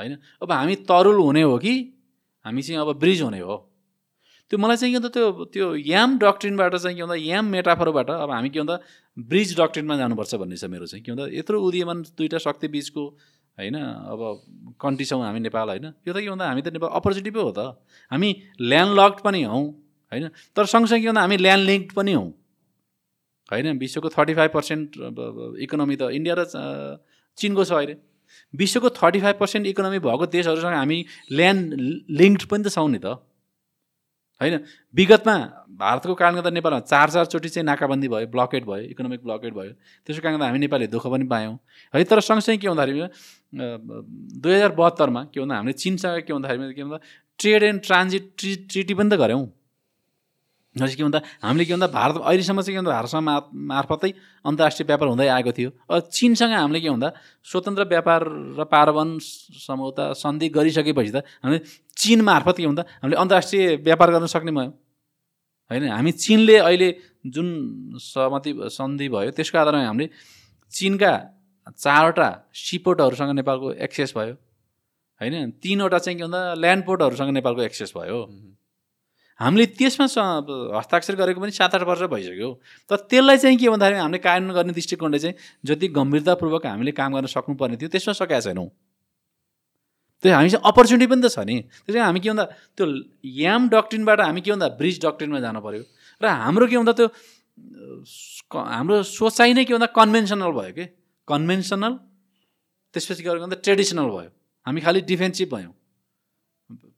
होइन? अब हामी तरुल हुने हो कि? हामी चाहिँ अब ब्रिज हुने हो। त्यो मलाई चाहिँ के भन्दा त्यो त्यो याम डक्ट्रिनबाट चाहिँ के भन्दा याम मेटाफरबाट अब हामी के भन्दा ब्रिज डक्ट्रिनमा जानुपर्छ भन्ने छ मेरो चाहिँ। के भन्दा यत्रो उदीयमान दुइटा शक्ति बिचको होइन अब कन्ट्री छौँ हामी नेपाल होइन? यो त के भन्दा हामी त नेपाल अपर्च्युनिटी पो हो त। हामी ल्यान्ड लक्ड पनि हौँ होइन? तर सँगसँगै के भन्दा हामी ल्यान्ड लिङ्क्ड पनि हौँ। होइन विश्वको थर्टी फाइभ पर्सेन्ट इकोनोमी त इन्डिया र चिनको छ अहिले। विश्वको थर्टी फाइभ पर्सेन्ट इकोनोमी भएको देशहरूसँग हामी ल्यान्ड लिङ्क्ड पनि त छौँ नि त। होइन विगतमा भारतको कारणले गर्दा नेपालमा चार चारचोटि चाहिँ नाकाबन्दी भयो ब्लकेट भयो इकोनोमिक ब्लकेट भयो। त्यसको कारणले हामी नेपालीले दुःख पनि पायौँ। है तर सँगसँगै के भन्दाखेरि दुई हजार बहत्तरमा के भन्दा हामीले चिनसँग के भन्दाखेरि के भन्दा ट्रेड एन्ड ट्रान्जिट ट्रि ट्रिटी पनि त गऱ्यौँ। के भन्दा हामीले के भन्दा भारत अहिलेसम्म चाहिँ के भन्दा भारतसँग मार्फतै अन्तर्राष्ट्रिय व्यापार हुँदै आएको थियो। चिनसँग हामीले के भन्दा स्वतन्त्र व्यापार र पारवन समझौता सन्धि गरिसकेपछि त हामीले चिन मार्फत के भन्दा हामीले अन्तर्राष्ट्रिय व्यापार गर्न सक्ने भयो। होइन? हामी चिनले अहिले जुन सहमति सन्धि भयो त्यसको आधारमा हामीले चिनका चारवटा सिपोर्टहरूसँग नेपालको एक्सेस भयो। होइन? तिनवटा चाहिँ के भन्दा ल्यान्ड पोर्टहरूसँग नेपालको एक्सेस भयो। हामीले त्यसमा हस्ताक्षर गरेको पनि सात आठ वर्ष भइसक्यो। तर त्यसलाई चाहिँ के भन्दाखेरि हामीले कानुन गर्ने दृष्टिकोणले चाहिँ जति गम्भीरतापूर्वक हामीले काम गर्न सक्नुपर्ने थियो त्यसमा सकेका छैनौँ। त्यो हामीसँग अपर्च्युनिटी पनि त छ नि। त्यसै हामी के भन्दा त्यो याम डक्ट्रिनबाट हामी के भन्दा ब्रिज डक्ट्रिनमा जानु पऱ्यो र हाम्रो के भन्दा त्यो हाम्रो सोचाइ नै के भन्दा कन्भेन्सनल भयो कि? कन्भेन्सनल त्यसपछि के भन्दा ट्रेडिसनल भयो। हामी खालि डिफेन्सिभ भयौँ।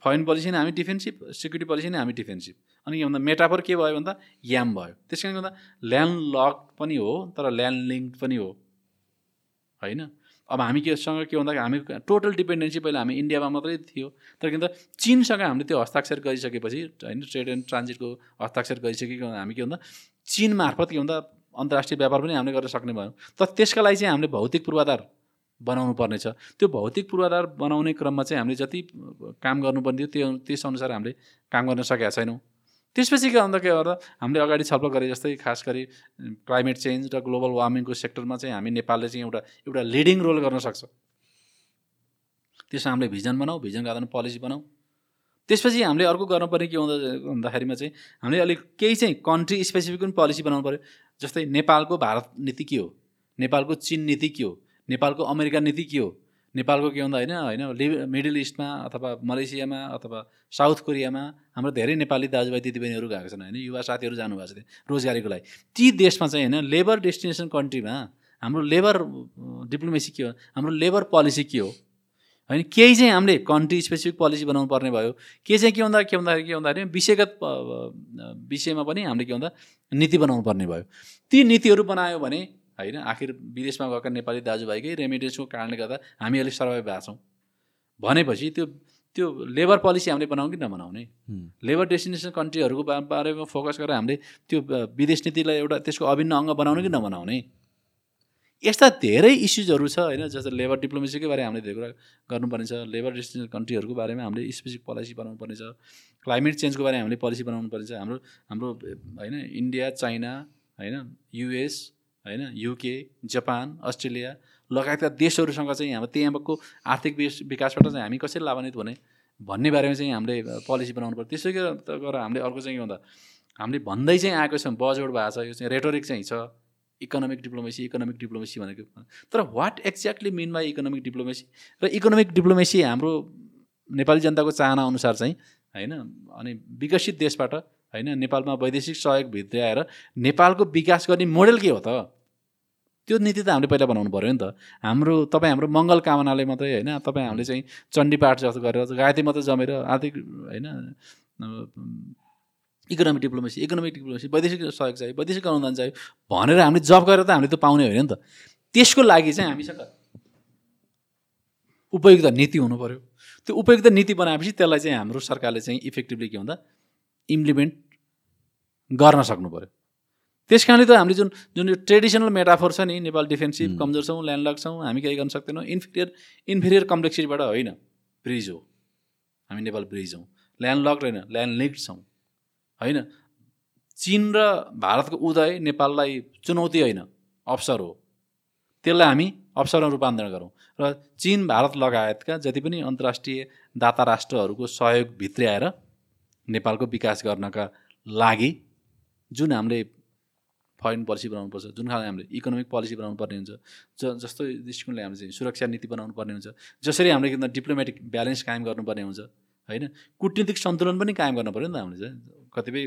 फरेन पोलिसी नै हामी डिफेन्सिभ सिक्युरिटी पोलिसी नै हामी डिफेन्सिभ अनि के भन्दा मेटाफर के भयो भन्दा याम भयो। त्यस कारणले गर्दा ल्यान्ड लक पनि हो तर ल्यान्ड लिङ्क पनि हो। होइन? अब हामी केसँग के भन्दा हामी टोटल डिपेन्डेन्सी पहिला हामी इन्डियामा मात्रै थियो। तर किन त चिनसँग हामीले त्यो हस्ताक्षर गरिसकेपछि होइन ट्रेड एन्ड ट्रान्जिटको हस्ताक्षर गरिसकेको हामी के भन्दा चिन मार्फत के भन्दा अन्तर्राष्ट्रिय व्यापार पनि हामीले गर्न सक्ने भयौँ। तर त्यसका लागि चाहिँ हामीले भौतिक पूर्वाधार बनाउनु पर्नेछ। त्यो भौतिक पूर्वाधार बनाउने क्रममा चाहिँ हामीले जति काम गर्नुपर्ने थियो त्यो त्यसअनुसार हामीले काम गर्न सकेका छैनौँ। त्यसपछि के भन्दा के गर्दा हामीले अगाडि छलफल गरे जस्तै खास गरी क्लाइमेट चेन्ज र ग्लोबल वार्मिङको सेक्टरमा चाहिँ हामी नेपालले चाहिँ एउटा एउटा लिडिङ रोल गर्न सक्छ। त्यसमा हामीले भिजन बनाऊ भिजनको आधारमा पोलिसी बनाऊ। त्यसपछि हामीले अर्को गर्नुपर्ने के हुँदा भन्दाखेरिमा चाहिँ हामीले अलिक केही चाहिँ कन्ट्री स्पेसिफिक पनि पोलिसी बनाउनु पऱ्यो जस्तै नेपालको भारत नीति के हो? नेपालको चिन नीति के हो? नेपालको अमेरिका नीति के हो? नेपालको के भन्दा होइन होइन मिडल इस्टमा अथवा मलेसियामा अथवा साउथ कोरियामा हाम्रो धेरै नेपाली दाजुभाइ दिदीबहिनीहरू गएको छन् होइन युवा साथीहरू जानुभएको छ त्यहाँ रोजगारीको लागि। ती देशमा चाहिँ होइन लेबर डेस्टिनेसन कन्ट्रीमा हाम्रो लेबर डिप्लोमेसी के हो? हाम्रो लेबर पोलिसी के हो? होइन केही चाहिँ हामीले कन्ट्री स्पेसिफिक पोलिसी बनाउनु पर्ने भयो। के चाहिँ के भन्दा के भन्दाखेरि के भन्दाखेरि विषयगत विषयमा पनि हामीले के भन्दा नीति बनाउनु पर्ने भयो। ती नीतिहरू बनायो भने होइन? आखिर विदेशमा गएका नेपाली दाजुभाइकै रेमिडेन्सको कारणले गर्दा हामी अलिक सर्भाइभ भएको छौँ। भनेपछि त्यो त्यो लेबर पोलिसी हामीले बनाउँ कि नबनाउने? लेबर डेस्टिनेसन कन्ट्रीहरूको बारेमा फोकस गरेर हामीले त्यो विदेश नीतिलाई एउटा त्यसको अभिन्न अङ्ग बनाउने कि नबनाउने? यस्ता धेरै इस्युजहरू छ होइन? जस्तो लेबर डिप्लोमेसीकै बारेमा हामीले धेरै कुरा गर्नुपर्ने छ लेबर डेस्टिनेसन कन्ट्रीहरूको बारेमा हामीले स्पेसिफिक पोलिसी बनाउनु पर्ने छ क्लाइमेट चेन्जको बारेमा हामीले पोलिसी बनाउनु पर्ने छ हाम्रो हाम्रो होइन? इन्डिया चाइना होइन? युएस होइन युके जापान अस्ट्रेलिया लगायतका देशहरूसँग चाहिँ हाम्रो त्यहाँको आर्थिक विकासबाट चाहिँ हामी कसरी लाभान्वित हुने भन्ने बारेमा चाहिँ हामीले पोलिसी बनाउनु पर्छ त्यसै गरेर हामीले अर्को चाहिँ के भन्दा हामीले भन्दै चाहिँ आएको छौँ बजेट भएको छ यो चाहिँ रेटोरिक चाहिँ छ इकोनोमिक डिप्लोमेसी इकोनोमिक डिप्लोमेसी भनेको। तर what exactly mean by economic diplomacy र इकोनोमिक डिप्लोमेसी हाम्रो नेपाली जनताको चाहना अनुसार चाहिँ होइन अनि विकसित देशबाट होइन? नेपालमा वैदेशिक सहयोग भित्र आएर नेपालको विकास गर्ने मोडेल के हो त? त्यो नीति त हामीले पहिला बनाउनु पऱ्यो नि त। हाम्रो तपाईँ हाम्रो मङ्गल कामनाले मात्रै होइन? तपाईँ हामीले चाहिँ चण्डीपाठ जस्तो गरेर गायत्री मात्रै जमेर आर्थिक होइन? इकोनोमिक डिप्लोमेसी इकोनोमिक डिप्लोमेसी वैदेशिक सहयोग चाहियो वैदेशिक अनुदान चाहियो भनेर हामीले जब गरेर त हामीले त पाउने होइन नि त। त्यसको लागि चाहिँ हामीसँग उपयुक्त नीति हुनु पऱ्यो त्यो उपयुक्त नीति बनाएपछि त्यसलाई चाहिँ हाम्रो सरकारले चाहिँ इफेक्टिभली के भन्दा इम्प्लिमेन्ट गर्न सक्नु पऱ्यो त्यस कारणले त हामीले जुन जुन यो ट्रेडिसनल मेटाफोर छ नि नेपाल डिफेन्सिभ कमजोर छौँ ल्यान्ड छौँ हामी केही गर्न सक्दैनौँ। इन्फिरियर इन्फिरियर कम्प्लेक्सिटीबाट होइन ब्रिज हो। हामी नेपाल ब्रिज हौँ ल्यान्ड लक होइन ल्यान्ड लिक्ड छौँ। होइन? चिन र भारतको उदय नेपाललाई चुनौती होइन अवसर हो। त्यसलाई हामी अवसरमा रूपान्तरण गरौँ। र चिन भारत लगायतका जति पनि अन्तर्राष्ट्रिय दाता राष्ट्रहरूको सहयोग भित्र्याएर नेपालको विकास गर्नका लागि जुन हामीले फरेन पोलिसी बनाउनुपर्छ जुन खाले हामीले इकोनोमिक पोलिसी बनाउनु पर्ने हुन्छ ज जस्तो दृष्टिकोणले हामीले चाहिँ सुरक्षा नीति बनाउनु पर्ने हुन्छ जसरी हामीले किन डिप्लोमेटिक ब्यालेन्स कायम गर्नुपर्ने हुन्छ होइन? कुटनीतिक सन्तुलन पनि कायम गर्नु पऱ्यो नि त हामीले चाहिँ कतिपय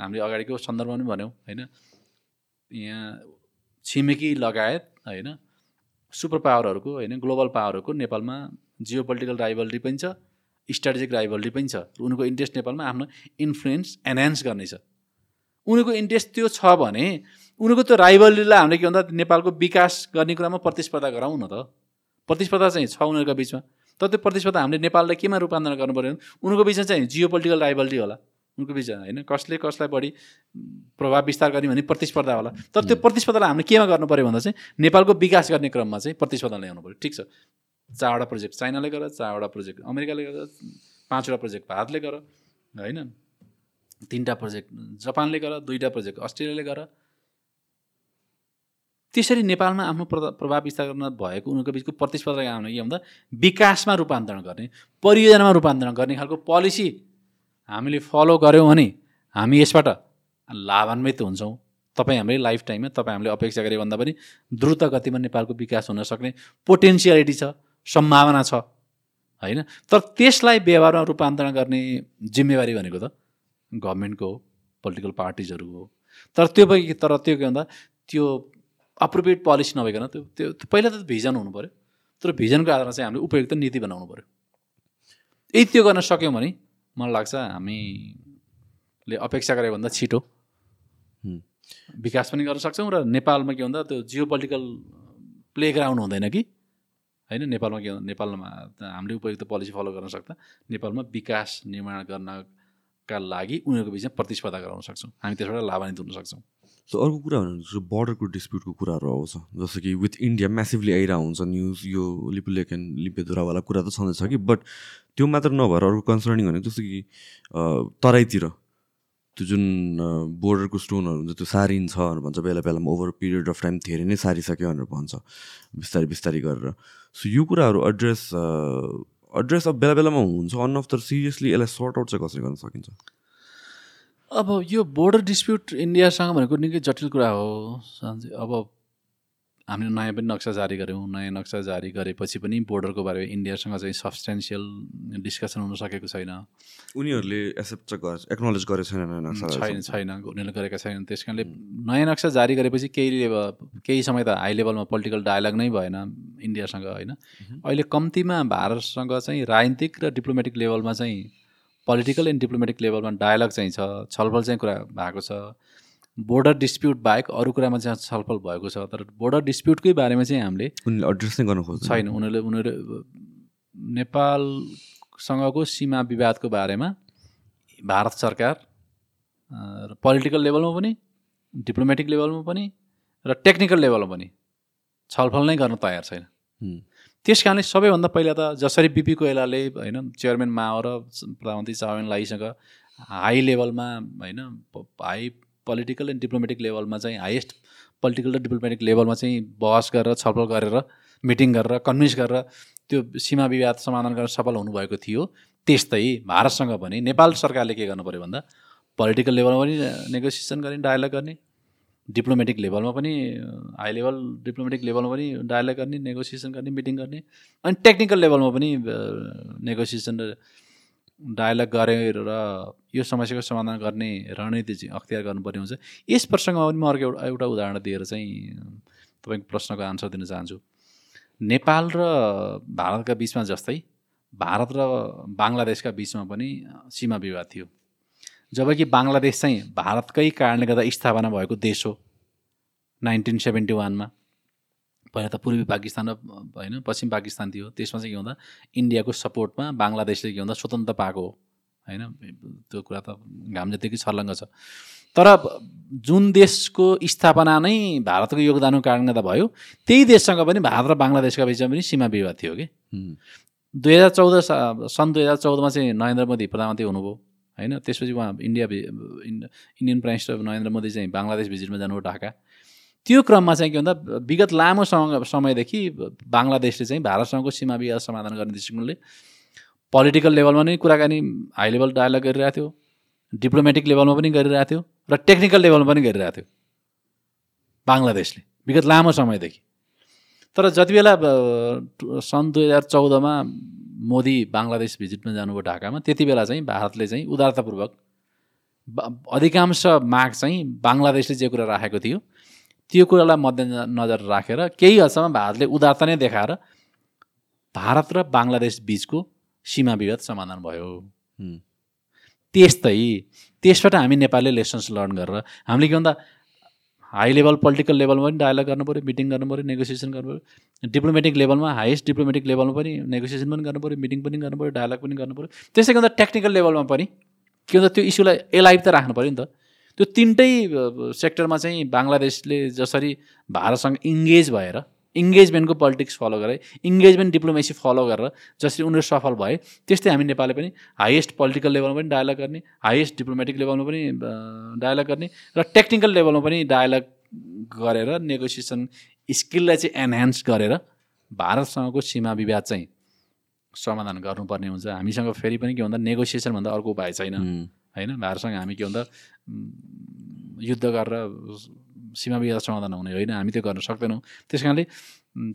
हामीले अगाडिको सन्दर्भमा पनि भन्यौँ होइन? यहाँ छिमेकी लगायत होइन? सुपर पावरहरूको होइन? ग्लोबल पावरहरूको नेपालमा जियो पोलिटिकल राइभलरी पनि छ स्ट्राटेजिक राइभलरी पनि छ। उनीहरूको इन्ट्रेस्ट नेपालमा आफ्नो इन्फ्लुएन्स एनहान्स गर्ने छ उनीहरूको इन्ट्रेस्ट त्यो छ भने उनीहरूको त्यो राइभलरीलाई हामीले के भन्दा नेपालको विकास गर्ने कुरामा प्रतिस्पर्धा गराउँ न त। प्रतिस्पर्धा चाहिँ छ उनीहरूको बिचमा। तर त्यो प्रतिस्पर्धा हामीले नेपाललाई केमा रूपान्तरण गर्नु पऱ्यो भने उनीहरूको बिचमा चाहिँ जियो पोलिटिकल राइभलरी होला। उनको बिचमा होइन कसले कसलाई बढी प्रभाव विस्तार गर्ने भने प्रतिस्पर्धा होला। तर त्यो प्रतिस्पर्धालाई हामीले केमा गर्नु पऱ्यो भन्दा चाहिँ नेपालको विकास गर्ने क्रममा चाहिँ प्रतिस्पर्धा ल्याउनु पऱ्यो ठिक छ? चारवटा प्रोजेक्ट चाइनाले गर चारवटा प्रोजेक्ट अमेरिकाले गर पाँचवटा प्रोजेक्ट भारतले गर होइन? तिनवटा प्रोजेक्ट जापानले गर दुईवटा प्रोजेक्ट अस्ट्रेलियाले गर। त्यसरी नेपालमा आफ्नो प्रभाव विस्तार गर्न भएको उनीहरूको बिचको प्रतिस्पर्धा आउने के भन्दा विकासमा रूपान्तरण गर्ने परियोजनामा रूपान्तरण गर्ने खालको पोलिसी हामीले फलो गऱ्यौँ भने हामी यसबाट लाभान्वित हुन्छौँ। तपाईँ हामीले लाइफ टाइममा तपाईँ हामीले अपेक्षा गरे भन्दा पनि द्रुत गतिमा नेपालको विकास हुन सक्ने पोटेन्सियालिटी छ। सम्भावना छ। होइन? तर त्यसलाई व्यवहारमा रूपान्तरण गर्ने जिम्मेवारी भनेको त गभर्मेन्टको हो पोलिटिकल पार्टिजहरूको हो। तर त्यो तर त्यो के भन्दा त्यो अप्रोप्रिएट पोलिसी नभइकन त्यो त्यो पहिला त भिजन हुनु पऱ्यो। तर भिजनको आधारमा चाहिँ हामीले उपयुक्त नीति बनाउनु पऱ्यो। यदि त्यो गर्न सक्यौँ भने मलाई लाग्छ हामीले अपेक्षा गरे भन्दा छिटो। विकास पनि गर्न सक्छौँ र नेपालमा के भन्दा त्यो जियो पोलिटिकल प्ले ग्राउन्ड हुँदैन कि? होइन नेपालमा के नेपालमा हामीले उपयुक्त पोलिसी फलो गर्न सक्दा नेपालमा विकास निर्माण गर्नका लागि उनीहरूको बिचमा प्रतिस्पर्धा गराउन सक्छौँ। हामी त्यसबाट लाभान्वित हुन सक्छौँ। सो अर्को कुरा भनेको बोर्डरको डिस्प्युटको कुराहरू आउँछ जस्तो कि विथ इन्डिया म्यासिभली आइरहेको हुन्छ न्युज यो लिपुलेक एन्ड लिपेधुरावाला कुरा त छँदैछ कि बट त्यो मात्र नभएर अर्को कन्सर्निङ भनेको जस्तो कि तराईतिर त्यो जुन बोर्डरको स्टोनहरू हुन्छ त्यो सारिन्छ भनेर भन्छ। बेला बेलामा ओभर पिरियड अफ टाइम धेरै नै सारिसक्यो भनेर भन्छ। बिस्तारै बिस्तारै गरेर। सो यो कुराहरू एड्रेस एड्रेस अब बेला बेलामा हुन्छ। अन अफ तर सिरियसली यसलाई सर्ट आउट चाहिँ कसरी गर्न सकिन्छ? अब यो बोर्डर डिस्प्युट इन्डियासँग भनेको निकै जटिल कुरा हो अब हामीले नयाँ पनि नक्सा जारी गऱ्यौँ नयाँ नक्सा जारी गरेपछि पनि बोर्डरको बारेमा इन्डियासँग चाहिँ सब्सटेन्सियल डिस्कसन हुन सकेको छैन। उनीहरूले एक्सेप्ट एक्नोलेज गरेको छैन छैन छैन उनीहरूले गरेका छैनन्। त्यस कारणले नयाँ नक्सा जारी गरेपछि केही केही समय त हाई लेभलमा पोलिटिकल डायलग नै भएन इन्डियासँग होइन? अहिले कम्तीमा भारतसँग चाहिँ राजनीतिक र डिप्लोमेटिक लेभलमा चाहिँ पोलिटिकल एन्ड डिप्लोमेटिक लेभलमा डायलग चाहिँ छ छलफल चाहिँ कुरा भएको छ। बोर्डर डिस्प्युट बाहेक अरू कुरामा चाहिँ छलफल भएको छ तर बोर्डर डिस्प्युटकै बारेमा चाहिँ हामीले उनीहरूले एड्रेस नै गर्नु खोज्छ छैन उनीहरूले उनीहरू नेपालसँगको सीमा विवादको बारेमा भारत सरकार पोलिटिकल लेभलमा पनि डिप्लोमेटिक लेभलमा पनि र टेक्निकल लेभलमा पनि छलफल नै गर्न तयार छैन। त्यस कारणले सबैभन्दा पहिला त जसरी बिपी कोइलाले होइन चेयरम्यान माओ र प्रधानमन्त्री चाउमिन लाइसँग हाई लेभलमा होइन हाई पोलिटिकल एन्ड डिप्लोमेटिक लेभलमा चाहिँ हाइएस्ट पोलिटिकल र डिप्लोमेटिक लेभलमा चाहिँ बहस गरेर छलफल गरेर मिटिङ गरेर कन्भिन्स गरेर त्यो सीमा विवाद समाधान गर्न सफल हुनुभएको थियो। त्यस्तै भारतसँग पनि नेपाल सरकारले के गर्नु पऱ्यो भन्दा पोलिटिकल लेभलमा पनि नेगोसिएसन गर्ने डायलग गर्ने डिप्लोमेटिक लेभलमा पनि हाई लेभल डिप्लोमेटिक लेभलमा पनि डायलग गर्ने नेगोसिएसन गर्ने मिटिङ गर्ने अनि टेक्निकल लेभलमा पनि नेगोसिएसन डायलग गरेर यो समस्याको समाधान गर्ने रणनीति चाहिँ अख्तियार गर्नुपर्ने हुन्छ। यस प्रसङ्गमा पनि म अर्को एउटा एउटा उदाहरण दिएर चाहिँ तपाईँको प्रश्नको आन्सर दिन चाहन्छु। नेपाल र भारतका बिचमा जस्तै भारत र बङ्गलादेशका बिचमा पनि सीमा विवाद थियो। जबकि बङ्गलादेश चाहिँ भारतकै कारणले गर्दा स्थापना भएको देश हो। नाइन्टिन सेभेन्टी वानमा। पहिला त पूर्वी पाकिस्तान र होइन पश्चिम पाकिस्तान थियो। त्यसमा चाहिँ के भन्दा इन्डियाको सपोर्टमा बङ्गलादेशले के भन्दा स्वतन्त्र पाएको हो होइन? त्यो कुरा त घाम जतिकै छर्लङ्ग छ। तर जुन देशको स्थापना नै भारतको योगदानको कारणले त भयो त्यही देशसँग पनि भारत र बङ्गलादेशका बिचमा पनि सीमा विवाद थियो कि? दुई हजार चौध सन् दुई हजार चौधमा चाहिँ नरेन्द्र मोदी प्रधानमन्त्री हुनुभयो होइन? त्यसपछि उहाँ India Indian prime minister Narendra Modi चाहिँ बङ्गलादेश भिजिटमा जानुभयो ढाका। त्यो क्रममा चाहिँ के भन्दा विगत लामो समयदेखि बङ्गलादेशले चाहिँ भारतसँगको सीमा विवाद समाधान गर्ने दृष्टिकोणले पोलिटिकल लेभलमा नै कुराकानी हाई लेभल डायलग गरिरहेको थियो डिप्लोमेटिक लेभलमा पनि गरिरहेको थियो र टेक्निकल लेभलमा पनि गरिरहेको थियो बङ्गलादेशले विगत लामो समयदेखि। तर जति बेला सन् दुई हजार चौधमा मोदी बङ्गलादेश भिजिटमा जानुभयो ढाकामा त्यति बेला चाहिँ भारतले चाहिँ उदारतापूर्वक अधिकांश माग चाहिँ बङ्गलादेशले जे कुरा राखेको थियो त्यो कुरालाई मध्यनजर राखेर केही हदसम्म भारतले उदारता नै देखाएर भारत र बङ्गलादेश बिचको सीमा विवाद समाधान भयो। Hmm. त्यस्तै त्यसबाट हामी नेपालले लेसन्स लर्न गरेर हामीले के भन्दा हाई लेभल पोलिटिकल लेभलमा पनि डायलग गर्नु पऱ्यो मिटिङ गर्नु पऱ्यो नेगोसिएसन गर्नु पऱ्यो। डिप्लोमेटिक लेभलमा हाइएस्ट डिप्लोमेटिक लेभलमा पनि नेगोसिएसन पनि गर्नु पऱ्यो मिटिङ पनि गर्नु पऱ्यो डायलग पनि गर्नु पऱ्यो। त्यसै गर्दा टेक्निकल लेभलमा पनि के भन्दा त्यो इस्युलाई एलाइभ त राख्नु पऱ्यो नि त। त्यो तिनटै सेक्टरमा चाहिँ बङ्गलादेशले जसरी भारतसँग इङ्गेज भएर इङ्गेजमेन्टको पोलिटिक्स फलो गरे इङ्गेजमेन्ट डिप्लोमेसी फलो गरेर जसरी उनीहरू सफल भए त्यस्तै हामी नेपालले पनि हाइएस्ट पोलिटिकल लेभलमा पनि डायलग गर्ने हाइएस्ट डिप्लोमेटिक लेभलमा पनि डायलग गर्ने र टेक्निकल लेभलमा पनि डायलग गरेर नेगोसिएसन स्किललाई चाहिँ एनहान्स गरेर भारतसँगको सीमा विवाद चाहिँ समाधान गर्नुपर्ने हुन्छ हामीसँग फेरि पनि के भन्दा नेगोसिएसन भन्दा अर्को उपाय छैन. होइन? भारतसँग हामी के भन्दा युद्ध गरेर सीमा विवाद समाधान हुने होइन? हामी त्यो गर्न सक्दैनौँ। त्यस कारणले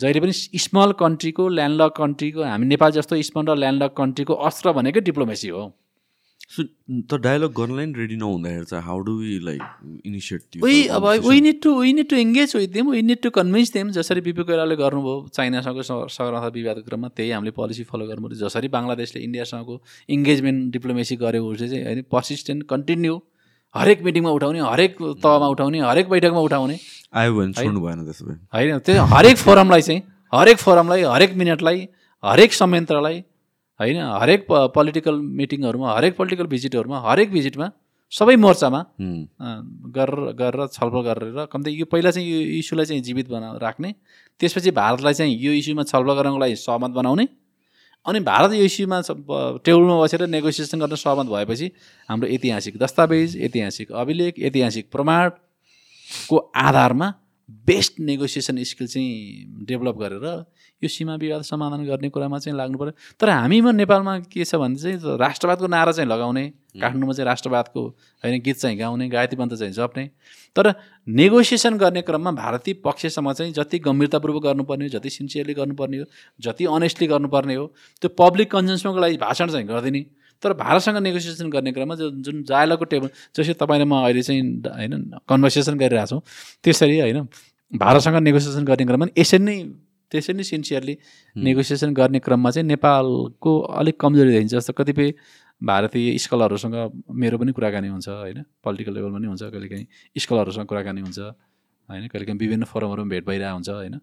जहिले पनि स्मल कन्ट्रीको ल्यान्डलक कन्ट्रीको हामी नेपाल जस्तो स्मल र ल्यान्डलक कन्ट्रीको अस्त्र भनेकै डिप्लोमेसी हो। So, त डायलग गर्नलाई नि रेडी नहुँदाखेरि चाहिँ how do we like initiate we अब we need to we need to engage with them we need to convince them जसरी बिपी कोइरालाले गर्नुभयो चाइनासँग स- सगरमाथा विवादको क्रममा त्यही हामीले पोलिसी फलो गर्नु पऱ्यो जसरी बङ्गलादेशले इन्डियासँगको इङ्गेजमेन्ट डिप्लोमेसी गरेको उसले चाहिँ होइन पर्सिस्टेन्ट कन्टिन्यू हरेक मिटिङमा उठाउने हरेक तहमा उठाउने हरेक बैठकमा उठाउने। आयो भने छोड्नु भएन त्यसो भए होइन त्यो हरेक फोरमलाई चाहिँ हरेक फोरमलाई हरेक मिनटलाई हरेक संयन्त्रलाई होइन? हरेक प पोलिटिकल मिटिङहरूमा हरेक पोलिटिकल भिजिटहरूमा हरेक भिजिटमा सबै मोर्चामा गरेर गरेर छलफल गरेर कम्ती यो पहिला चाहिँ यो इस्युलाई चाहिँ जीवित बना राख्ने त्यसपछि भारतलाई चाहिँ यो इस्युमा छलफल गर्नको लागि सहमत बनाउने अनि भारत यो इस्युमा टेबलमा बसेर नेगोसिएसन गर्न सहमत भएपछि हाम्रो ऐतिहासिक दस्तावेज ऐतिहासिक अभिलेख ऐतिहासिक प्रमाणको आधारमा बेस्ट नेगोसिएसन स्किल चाहिँ डेभलप गरेर यो सीमा विवाद समाधान गर्ने कुरामा चाहिँ लाग्नु पऱ्यो तर हामीमा नेपालमा के छ भने चाहिँ राष्ट्रवादको नारा चाहिँ लगाउने काठमाडौँमा चाहिँ राष्ट्रवादको होइन गीत चाहिँ गाउने गायत्री मन्त्र चाहिँ जप्ने। तर नेगोसिएसन गर्ने क्रममा भारतीय पक्षसम्म चाहिँ जति गम्भीरतापूर्वक गर्नुपर्ने हो जति सिन्सियरली गर्नुपर्ने हो जति अनेस्टली गर्नुपर्ने हो त्यो पब्लिक कन्जन्सनको लागि भाषण चाहिँ गरिदिने। तर भारतसँग नेगोसिएसन गर्ने क्रममा जो जुन जायलाको टेबल जसरी तपाईँले म अहिले चाहिँ होइन कन्भर्सेसन गरिरहेको छौँ त्यसरी होइन भारतसँग नेगोसिएसन गर्ने क्रममा यसरी नै त्यसरी नै सिन्सियरली नेगोसिएसन गर्ने क्रममा चाहिँ नेपालको अलिक कमजोरी देखिन्छ जस्तो कतिपय भारतीय स्कलरहरूसँग मेरो पनि कुराकानी हुन्छ होइन? पोलिटिकल लेभलमा पनि हुन्छ कहिलेकाहीँ स्कलरहरूसँग कुराकानी हुन्छ होइन? कहिलेकाहीँ विभिन्न फोरमहरूमा भेट भइरहेको हुन्छ होइन?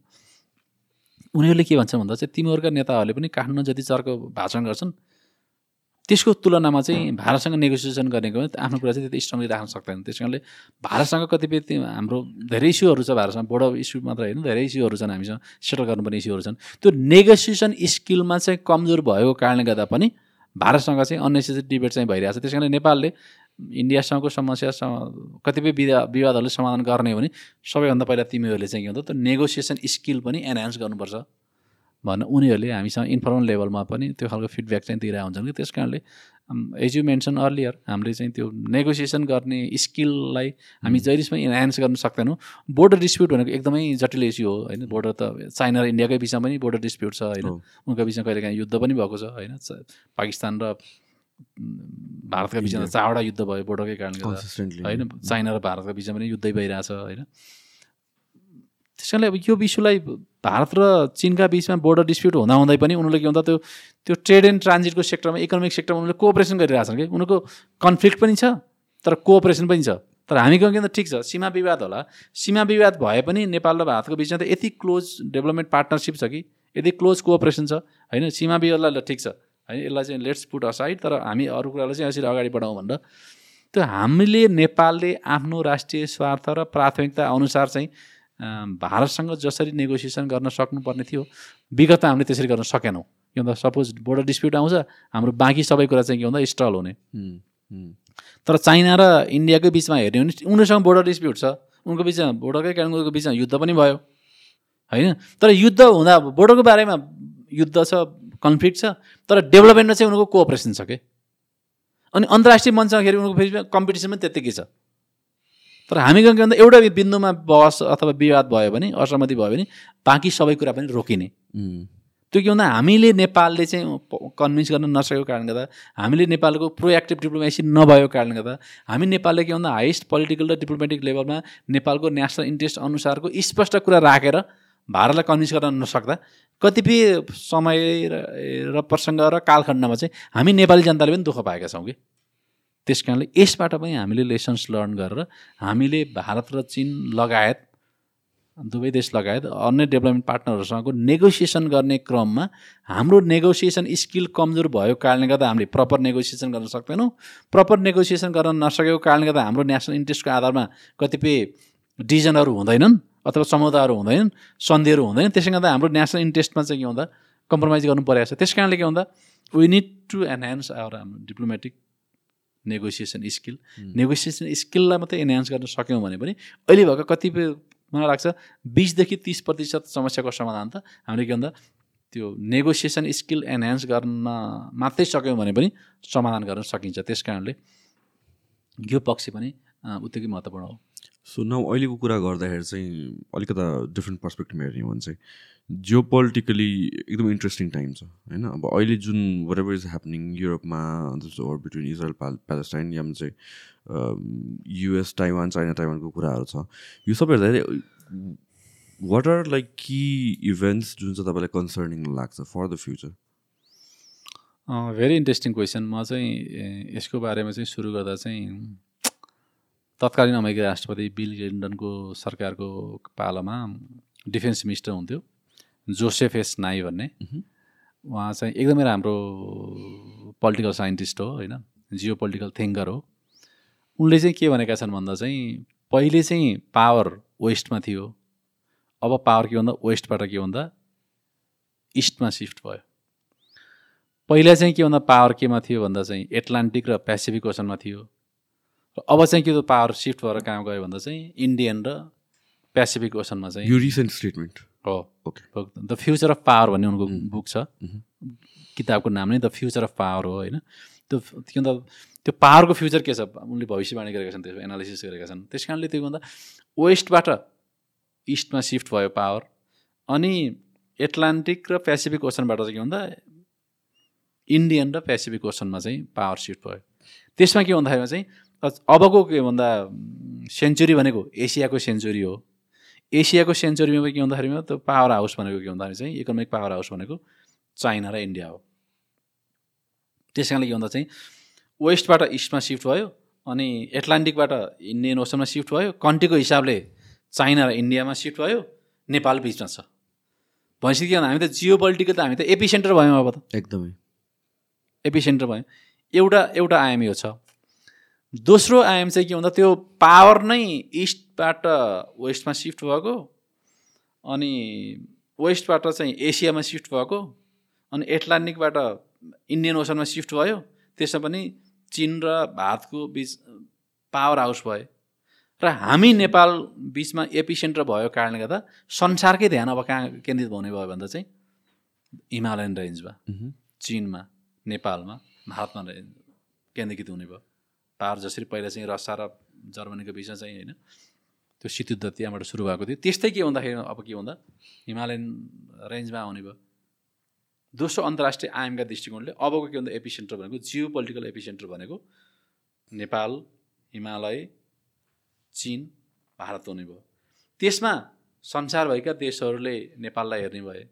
उनीहरूले के भन्छ भन्दा चाहिँ तिमीहरूका नेताहरूले पनि काठमाडौँ जति चर्को भाषण गर्छन् त्यसको तुलनामा चाहिँ भारतसँग नेगोसिएसन गरेको आफ्नो कुरा चाहिँ त्यति स्ट्रङली राख्न सक्दैन। त्यस कारणले भारतसँग कतिपय हाम्रो धेरै इस्युहरू छ भारतसँग बोर्ड अफ इस्यु मात्र होइन धेरै इस्युहरू छन् हामीसँग सेटल गर्नुपर्ने इस्युहरू छन्। त्यो नेगोसिएसन स्किलमा चाहिँ कमजोर भएको कारणले गर्दा पनि भारतसँग चाहिँ अननेसेसरी डिबेट चाहिँ भइरहेको छ। त्यस कारणले नेपालले इन्डियासँगको समस्या सम- कतिपय विधा विवादहरूले समाधान गर्ने हो भने सबैभन्दा पहिला तिमीहरूले चाहिँ के भन्छ त्यो नेगोसिएसन स्किल पनि एनहान्स गर्नुपर्छ। भनेर उनीहरूले हामीसँग इन्फर्मल लेभलमा पनि त्यो खालको फिडब्याक चाहिँ दिइरहेको हुन्छन् कि। त्यस कारणले एज यु मेन्सन अर्लियर हामीले चाहिँ त्यो नेगोसिएसन गर्ने स्किललाई हामी जहिलेसम्म इन्हान्स गर्न सक्दैनौँ। बोर्डर डिस्प्युट भनेको एकदमै जटिल इस्यु हो होइन। बोर्डर त चाइना र इन्डियाकै बिचमा पनि बोर्डर डिस्प्युट छ होइन। उनका बिचमा कहिलेकाहीँ युद्ध पनि भएको छ होइन। पाकिस्तान र भारतका बिचमा चारवटा युद्ध भयो बोर्डरकै कारणले होइन। चाइना र भारतको बिचमा पनि युद्धै भइरहेछ होइन। त्यस कारणले अब यो इस्युलाई भारत र चिनका बिचमा बोर्डर डिस्प्युट हुँदा हुँदै पनि उनीहरूले के भन्दा त्यो त्यो ट्रेड एन्ड ट्रान्जिटको सेक्टरमा इकोनोमिक सेक्टरमा उनीहरूले कोअपरेसन गरिरहेछन् कि? उनीहरूको कन्फ्लिक्ट पनि छ तर कोअपरेसन पनि छ। तर हामी के भन्दा ठिक छ सीमा विवाद होला। सीमा विवाद भए पनि नेपाल र भारतको बिचमा त यति क्लोज डेभलपमेन्ट पार्टनरसिप छ कि? यति क्लोज कोअपरेसन छ होइन? सीमा विवादलाई ल ठिक छ। होइन यसलाई चाहिँ लेट्स पुट असाइड तर हामी अरू कुरालाई चाहिँ यसरी अगाडि बढाउँ भनेर। त्यो हामीले नेपालले आफ्नो राष्ट्रिय स्वार्थ र प्राथमिकता अनुसार चाहिँ भारतसँग जसरी नेगोसिएसन गर्न सक्नुपर्ने थियो विगतमा हामीले त्यसरी गर्न सकेनौँ। के भन्दा सपोज बोर्डर डिस्प्युट आउँछ हाम्रो बाँकी सबै कुरा चाहिँ के भन्दा स्टल हुने। तर चाइना र इन्डियाकै बिचमा हेर्ने हो भने उनीहरूसँग बोर्डर डिस्प्युट छ। उनको बिचमा बोर्डरकै कारण उनीहरूको बिचमा युद्ध पनि भयो। होइन? तर युद्ध हुँदा बोर्डरको बारेमा युद्ध छ कन्फ्लिक्ट छ तर डेभलपमेन्टमा चाहिँ उनीहरूको कोअपरेसन छ कि? अनि अन्तर्राष्ट्रिय मञ्चमा खेरि उनीहरूको फेरि कम्पिटिसन पनि त्यत्तिकै छ। तर हामी के भन्दा एउटा बिन्दुमा बहस अथवा विवाद भयो भने असहमति भयो भने बाँकी सबै कुरा पनि रोकिने। त्यो के भन्दा हामीले नेपालले चाहिँ कन्भिन्स गर्न नसकेको कारणले गर्दा हामीले नेपालको प्रोएक्टिभ डिप्लोमेसी नभएको कारणले गर्दा हामी नेपालले के भन्दा हाइएस्ट पोलिटिकल र डिप्लोमेटिक लेभलमा नेपालको नेसनल इन्ट्रेस्ट अनुसारको स्पष्ट कुरा राखेर भारतलाई कन्भिन्स गर्न नसक्दा कतिपय समय र र प्रसङ्ग र कालखण्डमा चाहिँ हामी नेपाली जनताले पनि दुःख पाएका छौँ कि। त्यस कारणले यसबाट पनि हामीले लेसन्स लर्न गरेर हामीले भारत र चिन लगायत दुवै देश लगायत अन्य डेभलपमेन्ट पार्टनरहरूसँगको नेगोसिएसन गर्ने क्रममा हाम्रो नेगोसिएसन स्किल कमजोर भएको कारणले गर्दा हामीले प्रपर नेगोसिएसन गर्न सक्दैनौँ। प्रपर नेगोसिएसन गर्न नसकेको कारणले गर्दा हाम्रो नेसनल इन्ट्रेस्टको आधारमा कतिपय डिजनहरू हुँदैनन् अथवा समुदायहरू हुँदैनन् सन्धिहरू हुँदैन त्यसले गर्दा हाम्रो नेसनल इन्ट्रेस्टमा चाहिँ के हुँदा कम्प्रोमाइज गर्नु परेको छ। त्यस कारणले के भन्दा we need to enhance our हाम्रो डिप्लोमेटिक नेगोसिएसन स्किल नेगोसिएसन स्किललाई मात्रै एनहान्स गर्न सक्यौँ भने पनि अहिले भएको कतिपय मलाई लाग्छ बिसदेखि तिस प्रतिशत समस्याको समाधान त हामीले के भन्दा त्यो नेगोसिएसन स्किल एनहान्स गर्न मात्रै सक्यौँ भने पनि समाधान गर्न सकिन्छ। त्यस कारणले यो पक्ष पनि उत्तिकै महत्त्वपूर्ण हो। सो नाउ अहिलेको कुरा गर्दाखेरि चाहिँ अलिकता डिफ्रेन्ट पर्सपेक्टिभमा हेर्ने हो भने चाहिँ जियो पोलिटिकली एकदम इन्ट्रेस्टिङ टाइम छ होइन? अब अहिले जुन वाट एभर इज ह्यापनिङ युरोपमा ओर बिट्विन इजरायल प्यालेस्टाइन या चाहिँ युएस ताइवान चाइना ताइवानको कुराहरू छ यो सबै हेर्दाखेरि वाट आर लाइक कि इभेन्ट्स जुन चाहिँ तपाईँलाई कन्सर्निङ लाग्छ for the future very interesting question म चाहिँ यसको बारेमा चाहिँ सुरु गर्दा चाहिँ तत्कालीन अमेरिकी राष्ट्रपति बिल क्लिन्टनको सरकारको पालामा डिफेन्स मिनिस्टर हुन्थ्यो जोसेफ एस नाई भन्ने। उहाँ। चाहिँ एकदमै राम्रो पोलिटिकल साइन्टिस्ट हो होइन? जियो पोलिटिकल थिङ्कर हो। उनले चाहिँ के भनेका छन् भन्दा चाहिँ पहिले चाहिँ पावर वेस्टमा थियो। अब पावर के भन्दा वेस्टबाट के भन्दा इस्टमा सिफ्ट भयो। पहिला चाहिँ के भन्दा पावर केमा थियो भन्दा चाहिँ एटलान्टिक र पेसिफिक ओसनमा थियो। अब चाहिँ के त पावर सिफ्ट भएर कहाँ गयो भन्दा चाहिँ इन्डियन र पेसिफिक ओसनमा चाहिँ यो रिसेन्ट स्टेटमेन्ट हो। Okay the future of power भन्ने उनको बुक छ। किताबको नाम नै द फ्युचर अफ पावर हो होइन। त्यो के भन्दा त्यो पावरको फ्युचर के छ? उनले भविष्यवाणी गरेका छन् त्यसको एनालिसिस गरेका छन्। त्यस कारणले त्यो भन्दा वेस्टबाट इस्टमा सिफ्ट भयो पावर अनि एटलान्टिक र पेसिफिक ओसनबाट चाहिँ के भन्दा इन्डियन र पेसिफिक ओसनमा चाहिँ पावर सिफ्ट भयो। त्यसमा के भन्दाखेरिमा चाहिँ अबको के भन्दा सेन्चुरी भनेको एसियाको सेन्चुरी हो। एसियाको सेन्चुरीमा के भन्दाखेरिमा त्यो पावर हाउस भनेको के भन्दाखेरि चाहिँ इकोनोमिक पावर हाउस भनेको चाइना र इन्डिया हो। त्यस कारणले के भन्दा चाहिँ वेस्टबाट इस्टमा सिफ्ट भयो अनि एटलान्टिकबाट इन्डियन ओसनमा सिफ्ट भयो कन्ट्रीको हिसाबले चाइना र इन्डियामा सिफ्ट भयो नेपाल बिचमा छ। भनेपछि के भन्दा हामी त जियो पोलिटिकल त हामी त एपी सेन्टर भयौँ अब त। एकदमै। एपी सेन्टर भयो। एउटा एउटा आयाम यो छ। दोस्रो आयाम चाहिँ के भन्दा त्यो पावर नै इस्टबाट वेस्टमा सिफ्ट भएको अनि वेस्टबाट चाहिँ एसियामा सिफ्ट भएको अनि एटलान्टिकबाट इन्डियन ओसनमा सिफ्ट भयो त्यसमा पनि चिन र भारतको बिच पावर हाउस भयो। र हामी नेपाल बिचमा एपी सेन्टर भएको कारणले गर्दा संसारकै ध्यान अब कहाँ केन्द्रित हुने भयो भन्दा चाहिँ हिमालयन रेन्जमा चिनमा नेपालमा भारतमा केन्द्रीकृत हुने भयो। पावर जसरी पहिला चाहिँ रसिया र जर्मनीको बिचमा चाहिँ होइन त्यो शीतयुद्ध त्यहाँबाट सुरु भएको थियो। त्यस्तै के भन्दाखेरि अब के भन्दा हिमालयन रेन्जमा आउने भयो। दोस्रो अन्तर्राष्ट्रिय आयामका दृष्टिकोणले अबको के भन्दा एपी सेन्टर भनेको जियो पोलिटिकल एपी सेन्टर भनेको नेपाल हिमालय चिन भारत हुने भयो। त्यसमा संसारभरिका देशहरूले नेपाललाई हेर्ने भए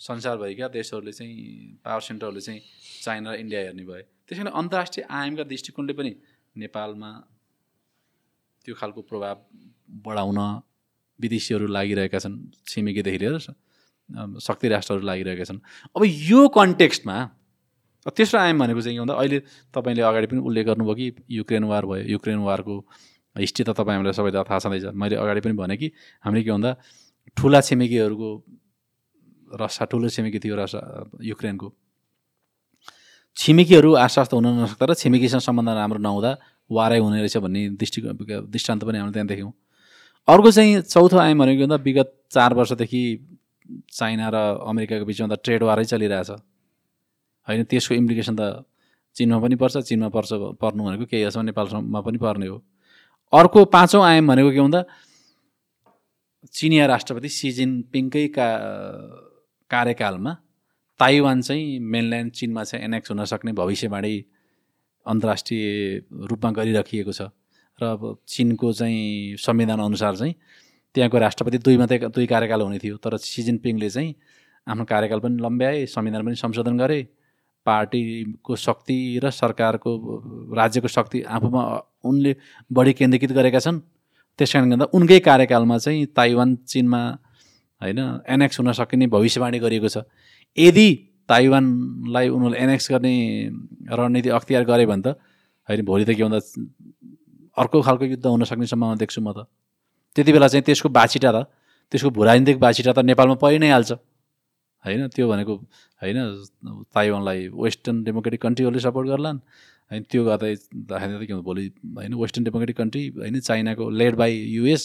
संसारभरिका देशहरूले चाहिँ पावर सेन्टरहरूले चाहिँ चाइना र इन्डिया हेर्ने भए। त्यस कारण अन्तर्राष्ट्रिय आयामका दृष्टिकोणले पनि नेपालमा त्यो खालको प्रभाव बढाउन विदेशीहरू लागिरहेका छन् छिमेकीदेखि लिएर शक्ति राष्ट्रहरू लागिरहेका छन्। अब यो कन्टेक्स्टमा तेस्रो आयाम भनेको चाहिँ के भन्दा अहिले तपाईँले अगाडि पनि उल्लेख गर्नुभयो कि युक्रेन वार भयो युक्रेन वारको हिस्ट्री त तपाईँ हामीलाई सबैलाई थाहा छँदैछ। मैले अगाडि पनि भने कि हामीले के भन्दा ठुला छिमेकीहरूको रसा ठुलो छिमेकी थियो रसा युक्रेनको। छिमेकीहरू आश्वस्त हुन नसक्दा र छिमेकीसँग सम्बन्ध राम्रो नहुँदा वारै हुने रहेछ भन्ने दृष्टि दृष्टान्त पनि हामीले त्यहाँ देख्यौँ अर्को चाहिँ चौथो आयाम भनेको भन्दा विगत चार वर्षदेखि चाइना र अमेरिकाको बिचमा त ट्रेड वारै चलिरहेछ। होइन त्यसको इम्प्लिकेसन त चिनमा पनि पर्छ चिनमा पर्छ पर्नु भनेको केही हदसम्म नेपालसम्म पनि पर्ने हो। अर्को पाँचौँ आयाम भनेको के भन्दा चिनिया राष्ट्रपति सी जिनपिङकै का कार्यकालमा ताइवान चाहिँ मेनल्यान्ड चिनमा चाहिँ एनेक्स हुन सक्ने भविष्यवाणी अन्तर्राष्ट्रिय रूपमा गरिराखिएको छ। र अब चिनको चाहिँ संविधान अनुसार चाहिँ त्यहाँको राष्ट्रपति दुई मात्रै दुई कार्यकाल हुने थियो तर सी जिनपिङले चाहिँ आफ्नो कार्यकाल पनि लम्ब्याए संविधान पनि संशोधन गरे। पार्टीको शक्ति र सरकारको राज्यको शक्ति आफूमा उनले बढी केन्द्रीकृत गरेका छन्। त्यस कारणले गर्दा उनकै कार्यकालमा चाहिँ ताइवान चिनमा होइन एनेक्स हुन सकिने भविष्यवाणी गरिएको छ। यदि ताइवानलाई उनीहरूले एनेक्स गर्ने रणनीति अख्तियार गरे भने त होइन भोलि त के भन्दा अर्को खालको युद्ध हुन सक्ने सम्भावना देख्छु म त। त्यति बेला चाहिँ त्यसको बाछिटा त त्यसको भूराजनीतिक बाछिटा त नेपालमा परि नै हाल्छ। होइन त्यो भनेको होइन ताइवानलाई वेस्टर्न डेमोक्रेटिक कन्ट्रीहरूले सपोर्ट गर्लान्। होइन त्यो गर्दै के भोलि होइन वेस्टर्न डेमोक्रेटिक कन्ट्री होइन चाइनाको लेड बाई युएस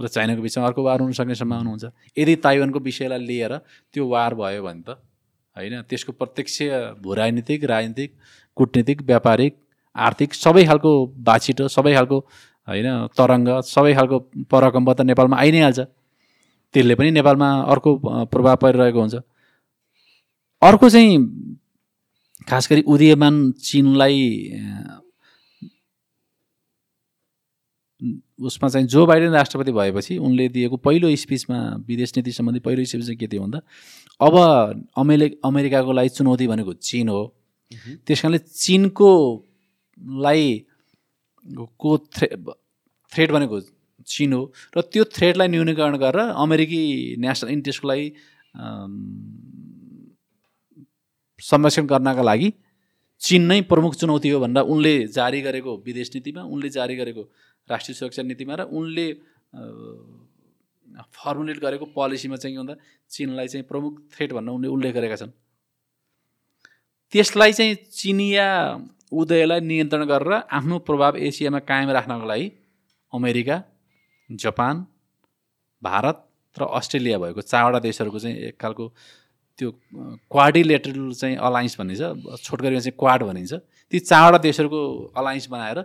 र चाइनाको बिचमा अर्को वार हुनसक्ने सम्भावना हुन्छ। यदि ताइवानको विषयलाई लिएर त्यो वार भयो भने त होइन त्यसको प्रत्यक्ष भूराजनीतिक राजनीतिक कुटनीतिक व्यापारिक आर्थिक सबै खालको बाछिटो सबै खालको होइन तरङ्ग सबै खालको परकम्ब त नेपालमा आइ नै हाल्छ। त्यसले पनि नेपालमा अर्को प्रभाव परिरहेको हुन्छ। अर्को चाहिँ खास गरी उदीयमान चिनलाई उसमा चाहिँ जो बाइडेन राष्ट्रपति भएपछि उनले दिएको पहिलो स्पिचमा विदेश नीति सम्बन्धी पहिलो स्पिच चाहिँ के थियो भन्दा अब अमेरि अमेरिकाको लागि चुनौती भनेको चिन हो। त्यस कारणले चिनको लाई को थ्रे थ्रेड भनेको चिन हो र त्यो थ्रेडलाई न्यूनीकरण गरेर अमेरिकी नेसनल इन्ट्रेस्टको लागि संरक्षण गर्नका लागि चिन नै प्रमुख चुनौती हो भनेर उनले जारी गरेको विदेश नीतिमा उनले जारी गरेको राष्ट्रिय सुरक्षा नीतिमा र उनले फर्मुलेट गरेको पोलिसीमा चाहिँ के भन्दा चिनलाई चाहिँ प्रमुख थ्रेट भनेर उनले उल्लेख गरेका छन्। त्यसलाई चाहिँ चिनिया उदयलाई नियन्त्रण गरेर आफ्नो प्रभाव एसियामा कायम राख्नको लागि अमेरिका जापान भारत र अस्ट्रेलिया भएको चारवटा देशहरूको चाहिँ एक खालको त्यो क्वाडिलेटरल चाहिँ अलायन्स भनिन्छ छोटकरीमा चाहिँ क्वाड भनिन्छ। ती चारवटा देशहरूको अलायन्स बनाएर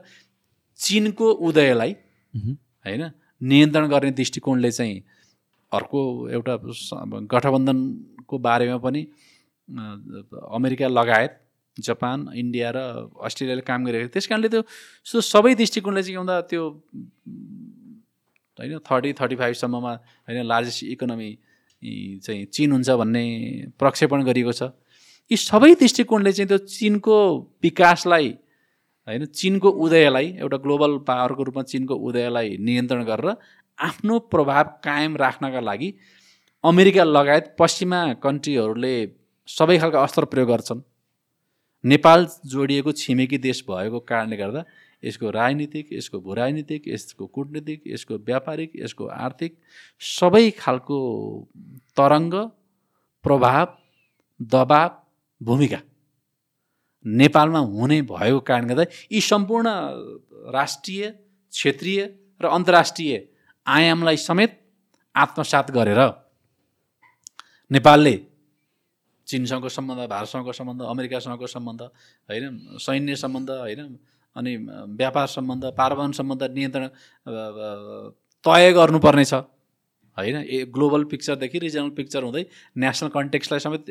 चिनको उदयलाई होइन नियन्त्रण गर्ने दृष्टिकोणले चाहिँ अर्को एउटा गठबन्धनको बारेमा पनि अमेरिका लगायत जापान इन्डिया र अस्ट्रेलियाले काम गरिरहेको त्यस कारणले त्यो सबै दृष्टिकोणले चाहिँ के भन्दा त्यो होइन थर्टी थर्टी फाइभसम्ममा होइन लार्जेस्ट इकोनोमी चाहिँ चिन हुन्छ भन्ने प्रक्षेपण गरिएको छ। यी सबै दृष्टिकोणले चाहिँ त्यो चिनको विकासलाई होइन चिनको उदयलाई एउटा ग्लोबल पावरको रूपमा चिनको उदयलाई नियन्त्रण गरेर आफ्नो प्रभाव कायम राख्नका लागि अमेरिका लगायत पश्चिमा कन्ट्रीहरूले सबै खालका अस्त्र प्रयोग गर्छन्। नेपाल जोडिएको छिमेकी देश भएको कारणले गर्दा यसको राजनीतिक यसको भूराजनीतिक यसको कुटनीतिक यसको व्यापारिक यसको आर्थिक सबै खालको तरङ्ग प्रभाव दबाव भूमिका। नेपालमा हुने भएको कारणले गर्दा यी सम्पूर्ण राष्ट्रिय क्षेत्रीय र अन्तर्राष्ट्रिय आयामलाई समेत आत्मसात गरेर नेपालले चिनसँगको सम्बन्ध भारतसँगको सम्बन्ध अमेरिकासँगको सम्बन्ध होइन सैन्य सम्बन्ध होइन अनि व्यापार सम्बन्ध पारवान सम्बन्ध नियन्त्रण तय गर्नुपर्नेछ। होइन ए ग्लोबल पिक्चरदेखि रिजनल पिक्चर हुँदै नेसनल कन्टेक्सलाई समेत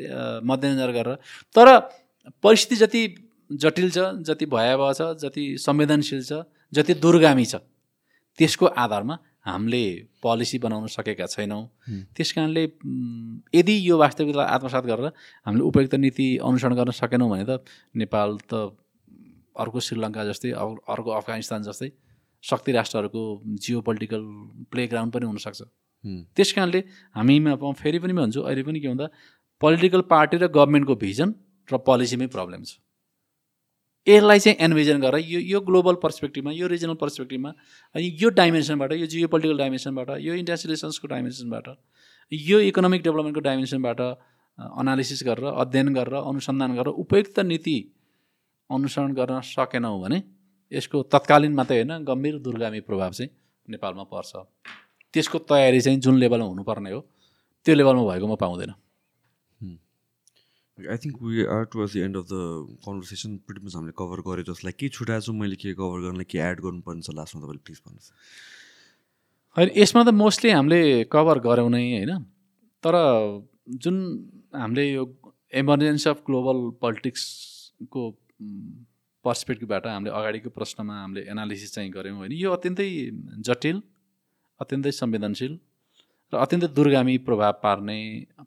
मध्यनजर गरेर। तर परिस्थिति जति जटिल छ जति भयावह छ जति संवेदनशील छ जति दुर्गामी छ त्यसको आधारमा हामीले पोलिसी बनाउन सकेका छैनौँ। त्यस कारणले यदि यो वास्तविकतालाई आत्मसात गरेर हामीले उपयुक्त नीति अनुसरण गर्न सकेनौँ भने त नेपाल त अर्को श्रीलङ्का जस्तै अर्को अफगानिस्तान जस्तै शक्ति राष्ट्रहरूको जियो पोलिटिकल प्लेग्राउन्ड पनि हुनसक्छ। त्यस कारणले हामीमा फेरि पनि भन्छु अहिले पनि के भन्दा पोलिटिकल पार्टी र गभर्मेन्टको भिजन र पोलिसीमै प्रब्लम छ। यसलाई चाहिँ एनभिजन गरेर यो यो ग्लोबल पर्सपेक्टिभमा यो रिजनल पर्सपेक्टिभमा अनि यो डाइमेन्सनबाट यो जियो पोलिटिकल डाइमेन्सनबाट यो रिलेसन्सको डाइमेन्सनबाट यो इकोनोमिक डेभलपमेन्टको डाइमेन्सनबाट अनालिसिस गरेर अध्ययन गरेर अनुसन्धान गरेर उपयुक्त नीति अनुसरण गर्न सकेनौँ भने यसको तत्कालीन मात्रै होइन गम्भीर दुर्गामी प्रभाव चाहिँ नेपालमा पर्छ। त्यसको तयारी चाहिँ जुन लेभलमा हुनुपर्ने हो त्यो लेभलमा भएको म पाउँदैन। I think we are towards the end of the conversation pretty हामीले कभर जस्तो लाइक के छुट्याएको छु मैले के कभर गर्नलाई के एड गर्नुपर्ने छ लास्टमा तपाईँले प्लिज भन्नुहोस् होइन यसमा त मोस्टली हामीले कभर गऱ्यौँ नै। होइन तर जुन हामीले यो इमर्जेन्सी अफ ग्लोबल पोलिटिक्सको पर्सपेक्टिभबाट हामीले अगाडिको प्रश्नमा हामीले एनालिसिस चाहिँ गऱ्यौँ होइन यो अत्यन्तै जटिल अत्यन्तै संवेदनशील र अत्यन्तै दुर्गामी प्रभाव पार्ने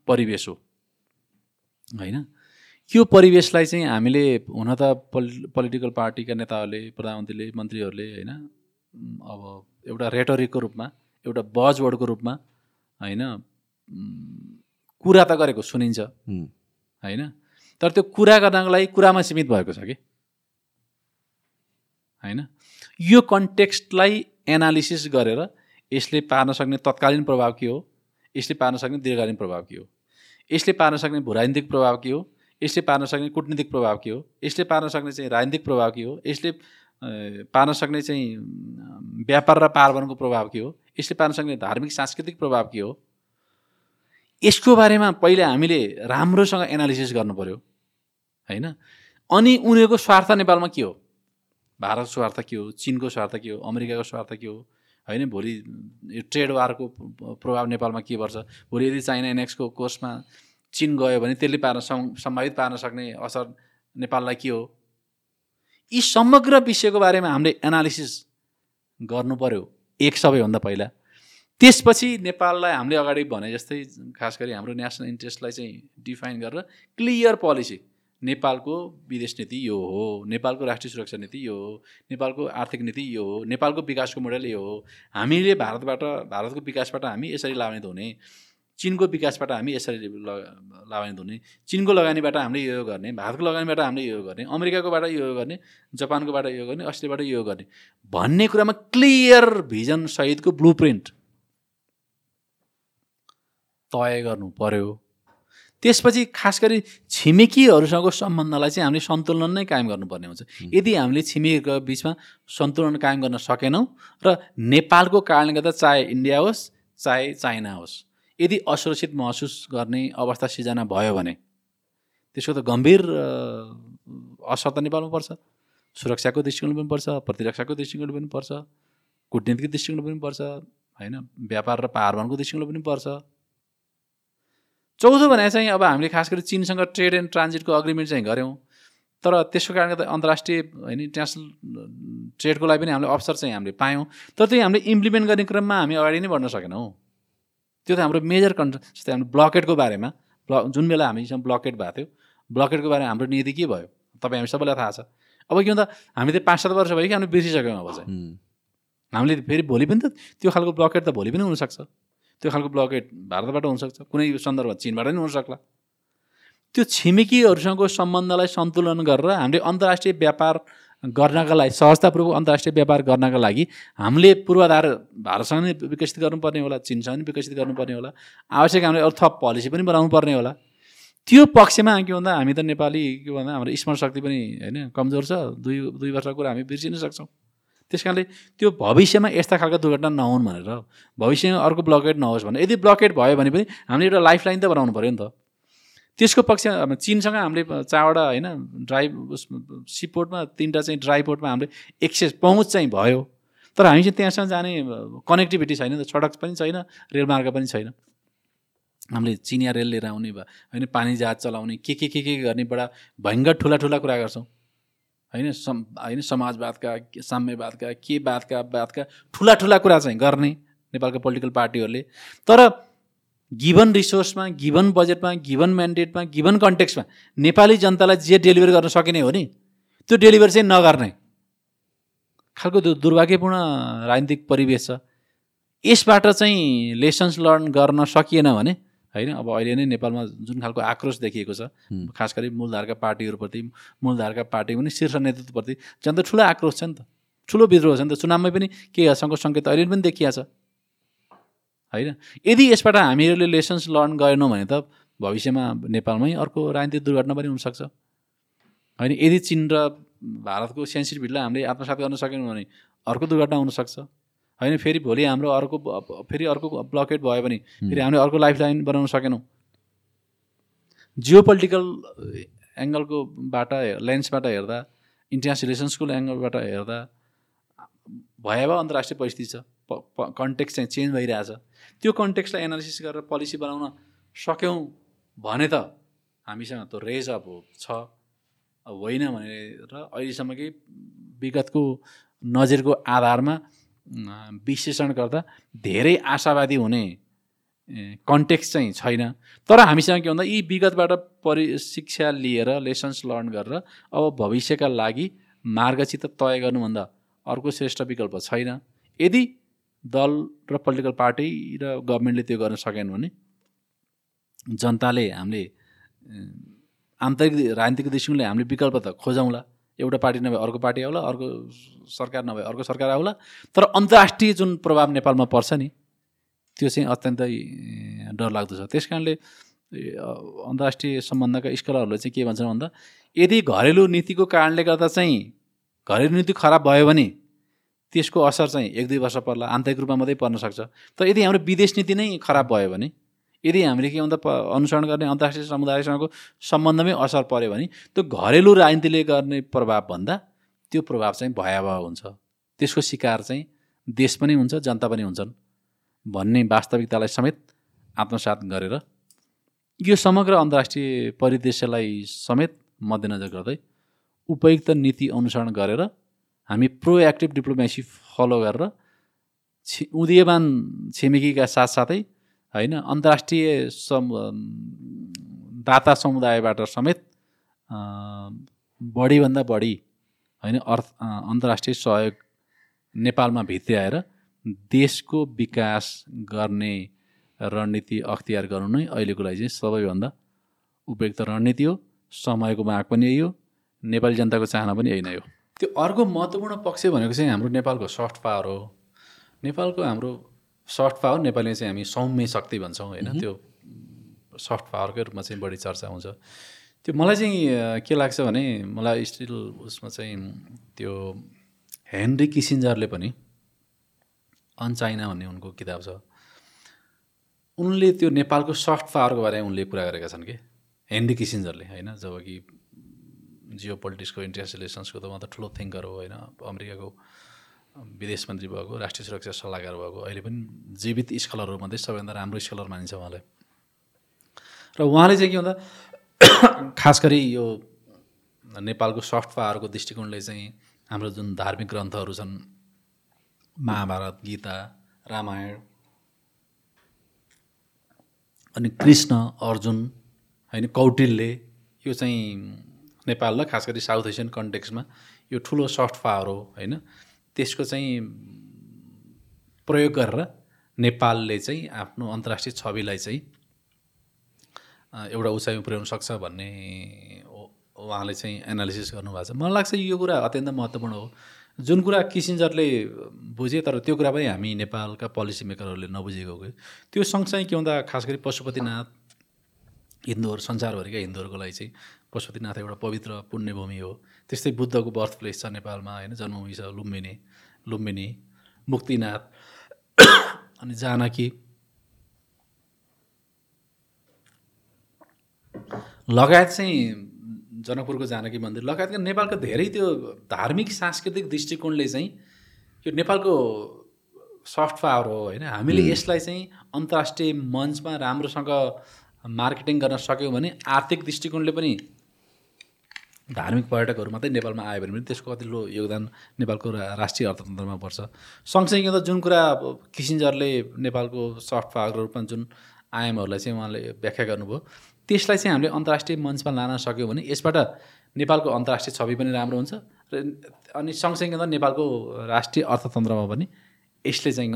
परिवेश। हो होइन? यो परिवेशलाई चाहिँ हामीले हुन त पोलि पोलिटिकल पार्टीका नेताहरूले प्रधानमन्त्रीले मन्त्रीहरूले होइन अब एउटा रेटोरिकको रूपमा एउटा बजवर्डको रूपमा होइन कुरा त गरेको सुनिन्छ। होइन? तर त्यो कुरा गर्नको लागि कुरामा सीमित भएको छ कि? होइन? यो कन्टेक्स्टलाई एनालिसिस गरेर यसले पार्न सक्ने तत्कालीन प्रभाव के हो? यसले पार्न सक्ने दीर्घकालीन प्रभाव के हो? यसले पार्न सक्ने भूराजनीतिक प्रभाव के हो? यसले पार्न सक्ने कुटनीतिक प्रभाव के हो? यसले पार्न सक्ने चाहिँ राजनीतिक प्रभाव के हो? यसले पार्न सक्ने चाहिँ व्यापार र पार्वणको प्रभाव के हो? यसले पार्न सक्ने धार्मिक सांस्कृतिक प्रभाव के हो? यसको बारेमा पहिले हामीले राम्रोसँग एनालिसिस पऱ्यो होइन? अनि उनीहरूको स्वार्थ नेपालमा के हो? भारतको स्वार्थ के हो? चिनको स्वार्थ के हो? अमेरिकाको स्वार्थ के हो? होइन भोलि यो ट्रेड वारको प्रभाव नेपालमा के पर्छ? भोलि यदि चाइना एनेक्सको कोर्समा चिन गयो भने त्यसले पार्न सम् सम्भावित पार्न सक्ने असर नेपाललाई के हो? यी समग्र विषयको बारेमा हामीले एनालिसिस गर्नु पर्यो एक सबैभन्दा पहिला। त्यसपछि नेपाललाई हामीले अगाडि भने जस्तै खास गरी हाम्रो नेसनल इन्ट्रेस्टलाई चाहिँ डिफाइन गरेर क्लियर पोलिसी नेपालको विदेश नीति यो हो नेपालको राष्ट्रिय सुरक्षा नीति यो हो नेपालको आर्थिक नीति यो हो नेपालको विकासको मोडेल यो हो। हामीले भारतबाट भारतको विकासबाट हामी यसरी लाभान्वित हुने चिनको विकासबाट हामी यसरी ल लाभान्वित हुने चिनको लगानीबाट हामीले यो गर्ने भारतको लगानीबाट हामीले यो गर्ने अमेरिकाकोबाट यो गर्ने जापानकोबाट यो गर्ने अस्ट्रेलियाबाट यो गर्ने भन्ने कुरामा क्लियर भिजन सहितको ब्लु प्रिन्ट तय गर्नु पर्यो। त्यसपछि खास गरी छिमेकीहरूसँगको सम्बन्धलाई चाहिँ हामीले सन्तुलन नै कायम गर्नुपर्ने हुन्छ। यदि हामीले छिमेकीको बिचमा सन्तुलन कायम गर्न सकेनौँ र नेपालको कारणले गर्दा चाहे इन्डिया होस् चाहे चाइना होस् यदि असुरक्षित महसुस गर्ने अवस्था सिर्जना भयो भने त्यसको त गम्भीर असर त नेपालमा पर्छ। सुरक्षाको दृष्टिकोण पनि पर्छ प्रतिरक्षाको दृष्टिकोण पनि पर्छ कुटनीतिको दृष्टिकोण पनि पर्छ होइन? व्यापार र पाहाडवनको दृष्टिकोण पनि पर्छ। चौथो भने चाहिँ अब हामीले खास गरी चिनसँग ट्रेड एन्ड ट्रान्जिटको अग्रिमेन्ट चाहिँ गऱ्यौँ। तर त्यसको कारणले गर्दा अन्तर्राष्ट्रिय होइन इन्टरनेसनल ट्रेडको लागि पनि हामीले अवसर चाहिँ हामीले पायौँ। तर त्यो हामीले इम्प्लिमेन्ट गर्ने क्रममा हामी अगाडि नै बढ्न सकेनौँ। त्यो त हाम्रो मेजर कन् जस्तै हाम्रो ब्लकेटको बारेमा ब्ल जुन बेला हामीसँग ब्लकेट भएको थियो ब्लकेटको बारेमा हाम्रो नीति के भयो? तपाईँ हामी सबैलाई थाहा छ। अब के भन्दा हामी त पाँच सात वर्ष भयो कि हामीले बिर्सिसक्यौँ अब चाहिँ। हामीले फेरि भोलि पनि त त्यो खालको ब्लकेट त भोलि पनि हुनसक्छ। त्यो खालको ब्लकेट भारतबाट हुनसक्छ। कुनै सन्दर्भ चिनबाट पनि हुनसक्ला। त्यो छिमेकीहरूसँगको सम्बन्धलाई सन्तुलन गरेर हामीले अन्तर्राष्ट्रिय व्यापार गर्नका लागि सहजतापूर्वक अन्तर्राष्ट्रिय व्यापार गर्नका लागि हामीले पूर्वाधार भारतसँग नै विकसित गर्नुपर्ने होला चिनसँग पनि विकसित गर्नुपर्ने होला। आवश्यक हामीले अरू थप पोलिसी पनि बनाउनु पर्ने होला। त्यो पक्षमा के भन्दा हामी त नेपाली के भन्दा हाम्रो स्मरण शक्ति पनि होइन कमजोर छ। दुई दुई वर्षको कुरा हामी बिर्सिन सक्छौँ। त्यस कारणले त्यो भविष्यमा यस्ता खालका दुर्घटना नहुन् भनेर भविष्यमा अर्को ब्लकेट नहोस् भने यदि ब्लकेट भयो भने पनि हामीले एउटा लाइफ लाइन त बनाउनु पऱ्यो नि त। त्यसको पक्षमा अब चिनसँग हामीले चारवटा होइन ड्राई सिपोर्टमा तिनवटा चाहिँ ड्राई पोर्टमा हामीले एक्सेस पहुँच चाहिँ भयो। तर हामी चाहिँ त्यहाँसम्म जाने कनेक्टिभिटी छैन त सडक पनि छैन रेलमार्ग पनि छैन। हामीले चिनिया रेल लिएर आउने भए होइन पानी जहाज चलाउने के के के के गर्ने बडा भयङ्कर ठुला ठुला कुरा गर्छौँ। होइन सम होइन समाजवादका साम्यवादका के वादका वादका ठुला ठुला कुरा चाहिँ गर्ने नेपालको पोलिटिकल पार्टीहरूले तर गिभन रिसोर्समा गिभन बजेटमा गिभन म्यान्डेटमा गिभन कन्टेक्समा नेपाली जनतालाई जे डेलिभर गर्न सकिने हो नि त्यो डेलिभर चाहिँ नगर्ने। खालको दुर्भाग्यपूर्ण राजनीतिक परिवेश छ। यसबाट चाहिँ लेसन्स लर्न गर्न सकिएन भने होइन? अब अहिले नै नेपालमा जुन खालको आक्रोश देखिएको छ। खास गरी मूलधारका पार्टीहरूप्रति मूलधारका पार्टी पनि शीर्ष नेतृत्वप्रति झन् त ठुलो आक्रोश छ नि त। ठुलो विद्रोह छ नि त। चुनावमै पनि केही हदसम्मको सङ्केत अहिले पनि देखिया छ। होइन? यदि यसबाट हामीहरूले लेसन्स लर्न गरेनौँ भने त भविष्यमा नेपालमै अर्को राजनीतिक दुर्घटना पनि हुनसक्छ। होइन? यदि चिन र भारतको सेन्सिटिभिटीलाई हामीले आत्मसात गर्न सकेनौँ भने अर्को दुर्घटना हुनसक्छ। होइन फेरि भोलि हाम्रो अर्को फेरि अर्को ब्लकेट भयो भने फेरि हामीले अर्को लाइफ लाइन बनाउन सकेनौँ। जियो पोलिटिकल एङ्गलकोबाट लेन्सबाट हेर्दा इन्टरनेसनल रिलेसन्सको एङ्गलबाट हेर्दा भयावह अन्तर्राष्ट्रिय परिस्थिति छ। कन्टेक्स्ट चाहिँ चेन्ज भइरहेछ। त्यो कन्टेक्स्टलाई एनालिसिस गरेर पोलिसी बनाउन सक्यौँ भने त हामीसँग त रेज अब छ। होइन भनेर अहिलेसम्मकै विगतको नजिरको आधारमा विश्लेषण गर्दा धेरै आशावादी हुने कन्टेक्स्ट चाहिँ छैन। तर हामीसँग के भन्दा यी विगतबाट परि शिक्षा लिएर लेसन्स लर्न गरेर अब भविष्यका लागि मार्गचित्र तय गर्नुभन्दा अर्को श्रेष्ठ विकल्प छैन। यदि दल र पोलिटिकल पार्टी र गभर्मेन्टले त्यो गर्न सकेन भने जनताले हामीले आन्तरिक राजनीतिक दृष्टिकोणले हामीले विकल्प त खोजौँला। एउटा पार्टी नभए अर्को पार्टी आउला अर्को सरकार नभए अर्को सरकार आउला। तर अन्तर्राष्ट्रिय जुन प्रभाव नेपालमा पर्छ नि त्यो चाहिँ अत्यन्तै डरलाग्दो छ। त्यस कारणले अन्तर्राष्ट्रिय सम्बन्धका स्कलरहरूले चाहिँ के भन्छन् भन्दा यदि घरेलु नीतिको कारणले गर्दा चाहिँ घरेलु नीति खराब भयो भने त्यसको असर चाहिँ एक दुई वर्ष पर्ला आन्तरिक रूपमा मात्रै पर्न सक्छ। तर यदि हाम्रो विदेश नीति नै खराब भयो भने यदि हामीले के भन्दा अनुसरण गर्ने अन्तर्राष्ट्रिय समुदायसँगको सम्बन्धमै असर पऱ्यो भने त्यो घरेलु राजनीतिले गर्ने प्रभावभन्दा त्यो प्रभाव चाहिँ भयावह हुन्छ। त्यसको शिकार चाहिँ देश पनि हुन्छ जनता पनि हुन्छन् भन्ने वास्तविकतालाई समेत आत्मसात गरेर यो समग्र अन्तर्राष्ट्रिय परिदृश्यलाई समेत मध्यनजर गर्दै उपयुक्त नीति अनुसरण गरेर हामी प्रोएक्टिभ डिप्लोमेसी फलो गरेर छि उदीयमान छिमेकीका साथसाथै होइन अन्तर्राष्ट्रिय सम दाता समुदायबाट समेत बढीभन्दा बढी होइन अर्थ अन्तर्राष्ट्रिय सहयोग नेपालमा भित्र्याएर देशको विकास गर्ने रणनीति अख्तियार गर्नु नै अहिलेको लागि चाहिँ सबैभन्दा उपयुक्त रणनीति हो। समयको माग पनि यही हो नेपाली जनताको चाहना पनि यही नै हो। त्यो अर्को महत्त्वपूर्ण पक्ष भनेको चाहिँ हाम्रो नेपालको सफ्ट पावर हो। नेपालको हाम्रो सफ्ट पावर नेपालीमा चाहिँ हामी सौम्य शक्ति भन्छौँ होइन? त्यो सफ्ट पावरकै रूपमा चाहिँ बढी चर्चा हुन्छ। त्यो मलाई चाहिँ के लाग्छ भने मलाई स्टिल उसमा चाहिँ त्यो हेनरी किसिन्जरले पनि अन चाइना भन्ने उनको किताब छ। उनले त्यो नेपालको सफ्ट पावरको बारेमा उनले कुरा गरेका छन् कि? हेनरी किसिन्जरले होइन? जब कि जियो पोलिटिक्सको इन्टरनेसनल रिलेसन्सको त उहाँ त ठुलो थिङ्कर हो होइन? अमेरिकाको विदेश मन्त्री भएको राष्ट्रिय सुरक्षा सल्लाहकार भएको अहिले पनि जीवित स्कलरहरूमध्ये सबैभन्दा राम्रो स्कलर मानिन्छ उहाँलाई र उहाँले चाहिँ के भन्दा खास गरी यो नेपालको सफ्ट पावरको दृष्टिकोणले चाहिँ हाम्रो जुन धार्मिक ग्रन्थहरू छन् महाभारत गीता रामायण अनि कृष्ण अर्जुन होइन कौटिल्य यो चाहिँ नेपाल र खास गरी साउथ एसियन कन्टेक्समा यो ठुलो सफ्ट पावर हो होइन? त्यसको चाहिँ प्रयोग गरेर नेपालले चाहिँ आफ्नो अन्तर्राष्ट्रिय छविलाई चाहिँ एउटा उचाइमा पुर्याउन सक्छ भन्ने उहाँले चाहिँ एनालिसिस गर्नुभएको छ। मलाई लाग्छ यो कुरा अत्यन्त महत्त्वपूर्ण हो। जुन कुरा किसिन्जरले बुझे तर त्यो कुरा पनि हामी नेपालका पोलिसी मेकरहरूले नबुझेको त्यो सँगसँगै के भन्दा खास गरी पशुपतिनाथ हिन्दूहरू संसारभरिका हिन्दूहरूको लागि चाहिँ पशुपतिनाथ एउटा पवित्र पुण्यभूमि हो। त्यस्तै बुद्धको बर्थ प्लेस छ नेपालमा होइन? जन्मभूमि छ लुम्बिनी लुम्बिनी मुक्तिनाथ अनि जानकी लगायत चाहिँ जनकपुरको जानकी मन्दिर। लगायतका नेपालको धेरै त्यो धार्मिक सांस्कृतिक दृष्टिकोणले चाहिँ यो नेपालको सफ्ट पावर हो होइन? हामीले यसलाई चाहिँ अन्तर्राष्ट्रिय मञ्चमा राम्रोसँग मार्केटिङ गर्न सक्यौँ भने आर्थिक दृष्टिकोणले पनि धार्मिक पर्यटकहरू मात्रै नेपालमा आयो भने पनि त्यसको कति लो योगदान नेपालको राष्ट्रिय अर्थतन्त्रमा पर्छ। सँगसँगै त जुन कुरा किसिन्जरले नेपालको सफ्ट पावरको रूपमा जुन आयामहरूलाई चाहिँ उहाँले व्याख्या गर्नुभयो त्यसलाई चाहिँ हामीले अन्तर्राष्ट्रिय मञ्चमा लान सक्यौँ भने यसबाट नेपालको अन्तर्राष्ट्रिय छवि पनि राम्रो हुन्छ र अनि सँगसँगै त नेपालको राष्ट्रिय अर्थतन्त्रमा पनि यसले चाहिँ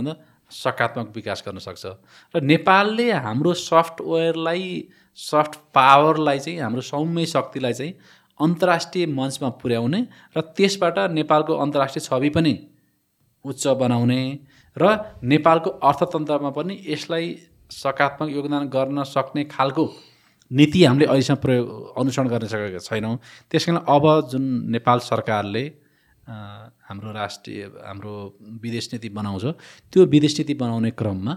सकारात्मक विकास गर्न सक्छ। र नेपालले हाम्रो सफ्टवेयरलाई सफ्ट पावरलाई चाहिँ हाम्रो सौम्य शक्तिलाई चाहिँ अन्तर्राष्ट्रिय मञ्चमा पुर्याउने र त्यसबाट नेपालको अन्तर्राष्ट्रिय छवि पनि उच्च बनाउने र नेपालको अर्थतन्त्रमा पनि यसलाई सकारात्मक योगदान गर्न सक्ने खालको नीति हामीले अहिलेसम्म प्रयोग अनुसरण गर्न सकेका छैनौँ। त्यस कारण अब जुन नेपाल सरकारले हाम्रो राष्ट्रिय हाम्रो विदेश नीति बनाउँछ। त्यो विदेश नीति बनाउने क्रममा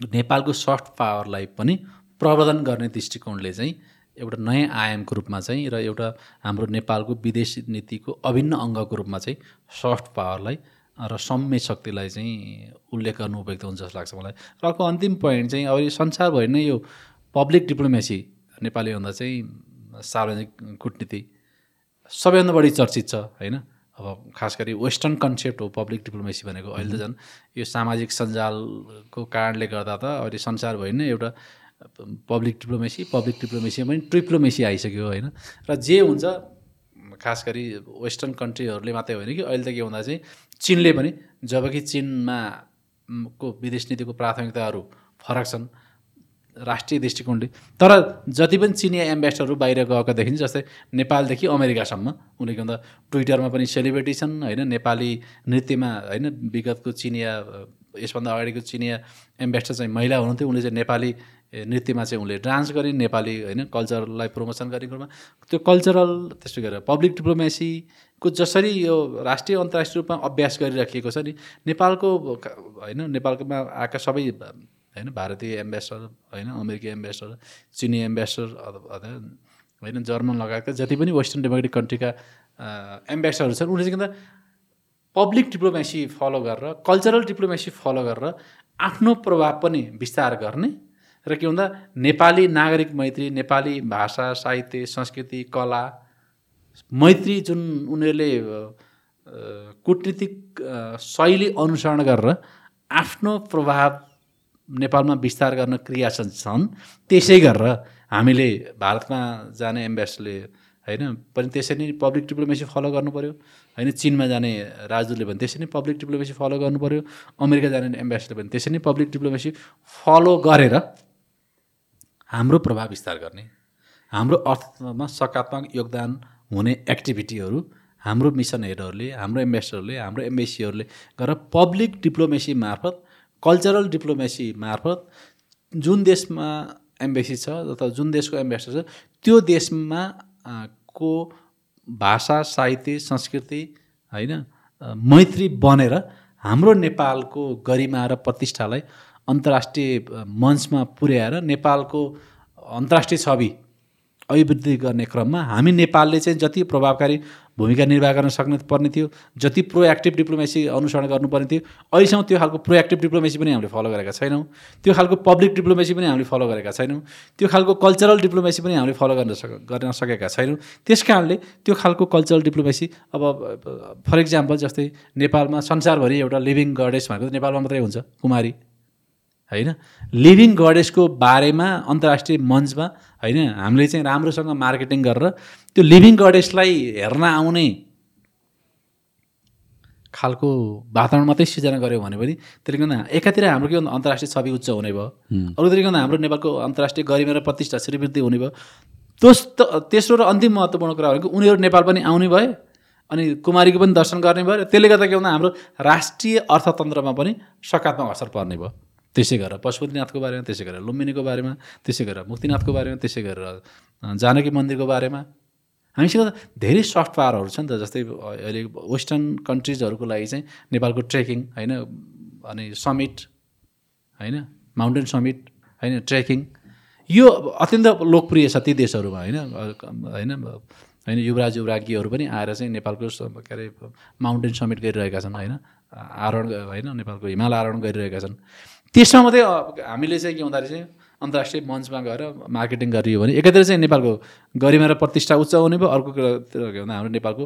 नेपालको सफ्ट पावरलाई पनि प्रवर्धन गर्ने दृष्टिकोणले चाहिँ एउटा नयाँ आयामको रूपमा चाहिँ र एउटा हाम्रो नेपालको विदेश नीतिको अभिन्न अङ्गको रूपमा चाहिँ सफ्ट पावरलाई र सौम्य शक्तिलाई चाहिँ उल्लेख गर्नु उपयुक्त हुन्छ जस्तो लाग्छ मलाई। र अर्को अन्तिम पोइन्ट चाहिँ अब संसारभरि नै यो पब्लिक डिप्लोमेसी नेपालीभन्दा चाहिँ सार्वजनिक कुटनीति सबैभन्दा बढी चर्चित छ होइन? अब खास गरी वेस्टर्न कन्सेप्ट हो पब्लिक डिप्लोमेसी भनेको अहिले त झन् यो सामाजिक सञ्जालको कारणले गर्दा त अहिले संसारभरि नै एउटा पब्लिक डिप्लोमेसी पब्लिक डिप्लोमेसी पनि ट्रिप्लोमेसी आइसक्यो होइन। र जे हुन्छ खास गरी वेस्टर्न कन्ट्रीहरूले मात्रै होइन कि अहिले त के भन्दा चाहिँ चिनले पनि जबकि चिनमा को विदेश नीतिको प्राथमिकताहरू फरक छन् राष्ट्रिय दृष्टिकोणले। तर जति पनि चिनिया एम्बेसडरहरू बाहिर गएका देखिन्छ जस्तै नेपालदेखि अमेरिकासम्म उनले के भन्दा ट्विटरमा पनि सेलिब्रिटी छन् होइन नेपाली नृत्यमा होइन विगतको चिनिया यसभन्दा अगाडिको चिनिया एम्बेसडर चाहिँ महिला हुनुहुन्थ्यो उनले चाहिँ नेपाली नृत्यमा चाहिँ उनले डान्स गरिन् नेपाली होइन कल्चरलाई प्रमोसन गर्ने कुरोमा। त्यो कल्चरल त्यस्तो गरेर पब्लिक डिप्लोमेसीको जसरी यो राष्ट्रिय अन्तर्राष्ट्रिय रूपमा अभ्यास गरिराखिएको छ नि नेपालको होइन नेपालकोमा आएका सबै होइन भारतीय एम्बेसडर होइन अमेरिकी एम्बेसडर चिनी एम्बेसडर होइन जर्मन लगायतका जति पनि वेस्टर्न डेमोक्रेटिक कन्ट्रीका एम्बेसडरहरू छन् उनीहरूले चाहिँ पब्लिक डिप्लोमेसी फलो गरेर कल्चरल डिप्लोमेसी फलो गरेर आफ्नो प्रभाव पनि विस्तार गर्ने र के भन्दा नेपाली नागरिक मैत्री नेपाली भाषा साहित्य संस्कृति कला मैत्री जुन उनीहरूले कुटनीतिक शैली अनुसरण गरेर आफ्नो प्रभाव नेपालमा विस्तार गर्न क्रियाशील छन्। त्यसै गरेर हामीले भारतमा जाने एम्बेसडरले होइन पनि त्यसरी नै पब्लिक डिप्लोमेसी फलो गर्नु पऱ्यो होइन चिनमा जाने राजदूतले पनि त्यसरी नै पब्लिक डिप्लोमेसी फलो गर्नु पऱ्यो अमेरिका जाने एम्बेसडरले पनि त्यसरी नै पब्लिक डिप्लोमेसी फलो गरेर हाम्रो प्रभाव विस्तार गर्ने हाम्रो अर्थमा सकारात्मक योगदान हुने एक्टिभिटीहरू हाम्रो मिसन हेडहरूले हाम्रो एम्बेसडरले हाम्रो एम्बेसीहरूले गरेर पब्लिक डिप्लोमेसी मार्फत कल्चरल डिप्लोमेसी मार्फत जुन देशमा एम्बेसी छ अथवा जुन देशको एम्बेसडर छ त्यो देशमा को भाषा साहित्य संस्कृति होइन मैत्री बनेर हाम्रो नेपालको गरिमा र प्रतिष्ठालाई अन्तर्राष्ट्रिय मञ्चमा पुर्याएर नेपालको अन्तर्राष्ट्रिय छवि अभिवृद्धि गर्ने क्रममा हामी नेपालले चाहिँ जति प्रभावकारी भूमिका निर्वाह गर्न सक्ने पर्ने थियो। जति प्रोएक्टिभ डिप्लोमेसी अनुसरण गर्नुपर्ने थियो। अहिलेसम्म त्यो खालको प्रोएक्टिभ डिप्लोमेसी पनि हामीले फलो गरेका छैनौँ। त्यो खालको पब्लिक डिप्लोमेसी पनि हामीले फलो गरेका छैनौँ। त्यो खालको कल्चरल डिप्लोमेसी पनि हामीले फलो गर्न सक गर्न सकेका छैनौँ। त्यस कारणले त्यो खालको कल्चरल डिप्लोमेसी अब फर इक्जाम्पल जस्तै नेपालमा संसारभरि एउटा लिभिङ गडेस भनेको नेपालमा मात्रै हुन्छ कुमारी। होइन? लिभिङ गडेसको बारेमा अन्तर्राष्ट्रिय मञ्चमा होइन? हामीले चाहिँ राम्रोसँग मार्केटिङ गरेर त्यो लिभिङ गडेसलाई हेर्न आउने खालको वातावरण मात्रै सिर्जना गऱ्यो भने पनि त्यसले गर्दा एकातिर हाम्रो के भन्दा अन्तर्राष्ट्रिय छवि उच्च हुने भयो। अर्कोतिर गर्दा हाम्रो नेपालको अन्तर्राष्ट्रिय गरिमा र प्रतिष्ठा श्रीवृद्धि हुने भयो। त्यस तेस्रो र अन्तिम महत्त्वपूर्ण कुरा भनेको उनीहरू नेपाल पनि आउने भए अनि कुमारीको पनि दर्शन गर्ने भयो त्यसले गर्दा के भन्दा हाम्रो राष्ट्रिय अर्थतन्त्रमा पनि सकारात्मक असर पर्ने भयो। त्यसै गरेर पशुपतिनाथको बारेमा त्यसै गरेर लुम्बिनीको बारेमा त्यसै गरेर मुक्तिनाथको बारेमा त्यसै गरेर जानकी मन्दिरको बारेमा। हामीसँग धेरै सफ्ट पावरहरू छ नि त जस्तै अहिले वेस्टर्न कन्ट्रिजहरूको लागि चाहिँ नेपालको ट्रेकिङ होइन? अनि समिट होइन? माउन्टेन समिट होइन? ट्रेकिङ। यो अत्यन्त लोकप्रिय छ ती देशहरूमा होइन? होइन? होइन युवराज युवराज्ञीहरू पनि आएर चाहिँ नेपालको के अरे माउन्टेन समिट गरिरहेका छन् होइन? आरोहण होइन? नेपालको हिमाल आरोहण गरिरहेका छन्। त्यसमा मात्रै हामीले चाहिँ के हुँदाखेरि चाहिँ अन्तर्राष्ट्रिय मञ्चमा गएर मार्केटिङ गरियो भने एकातिर चाहिँ नेपालको गरिमा र प्रतिष्ठा उच्च हुने भयो अर्कोतिर के भन्दा हाम्रो नेपालको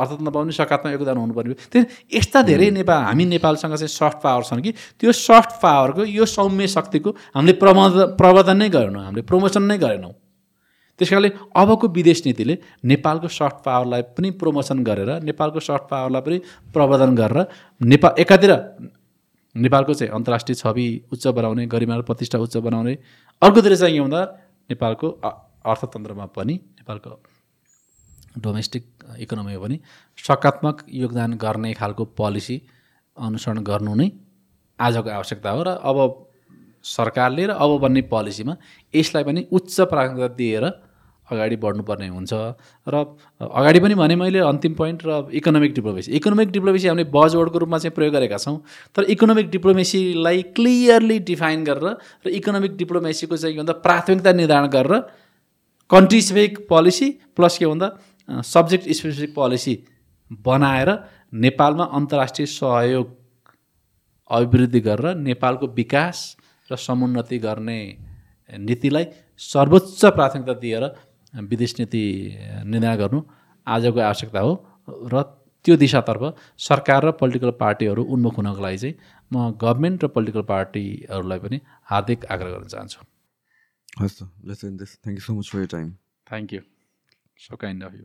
अर्थतन्त्र पाउने सकारात्मक योगदान हुनुपर्ने भयो। त्यही यस्ता धेरै नेपाल हामी नेपालसँग चाहिँ सफ्ट पावर छन् कि त्यो सफ्ट पावरको यो सौम्य शक्तिको हामीले प्रबन्ध प्रवर्धन नै गरेनौँ हामीले प्रमोसन नै गरेनौँ। त्यस कारणले अबको विदेश नीतिले नेपालको सफ्ट पावरलाई पनि प्रमोसन गरेर नेपालको सफ्ट पावरलाई पनि प्रवर्धन गरेर नेपाल एकातिर नेपालको चाहिँ अन्तर्राष्ट्रिय छवि उच्च बनाउने गरिमा र प्रतिष्ठा उच्च बनाउने अर्कोतिर चाहिँ के भन्दा नेपालको अर्थतन्त्रमा पनि नेपालको डोमेस्टिक इकोनोमीमा पनि सकारात्मक योगदान गर्ने खालको पोलिसी अनुसरण गर्नु नै आजको आवश्यकता हो र अब सरकारले र अब बन्ने पोलिसीमा यसलाई पनि उच्च प्राथमिकता दिएर अगाडि बढ्नुपर्ने हुन्छ। र अगाडि पनि भने मैले अन्तिम पोइन्ट र इकोनोमिक डिप्लोमेसी इकोनोमिक डिप्लोमेसी हामीले बजवर्डको रूपमा चाहिँ प्रयोग गरेका छौँ। तर इकोनोमिक डिप्लोमेसीलाई क्लियरली डिफाइन गरेर र इकोनोमिक डिप्लोमेसीको चाहिँ के भन्दा प्राथमिकता निर्धारण गरेर कन्ट्री स्पेसिफिक पोलिसी प्लस के भन्दा सब्जेक्ट स्पेसिफिक पोलिसी बनाएर नेपालमा अन्तर्राष्ट्रिय सहयोग अभिवृद्धि गरेर नेपालको विकास र समुन्नति गर्ने नीतिलाई सर्वोच्च प्राथमिकता दिएर विदेश नीति निर्णय गर्नु आजको आवश्यकता हो र त्यो दिशातर्फ सरकार र पोलिटिकल पार्टीहरू उन्मुख हुनको लागि चाहिँ म गभर्मेन्ट र पोलिटिकल पार्टीहरूलाई पनि हार्दिक आग्रह गर्न चाहन्छु। हस् त let's this thank you so much for your time thank you so kind of you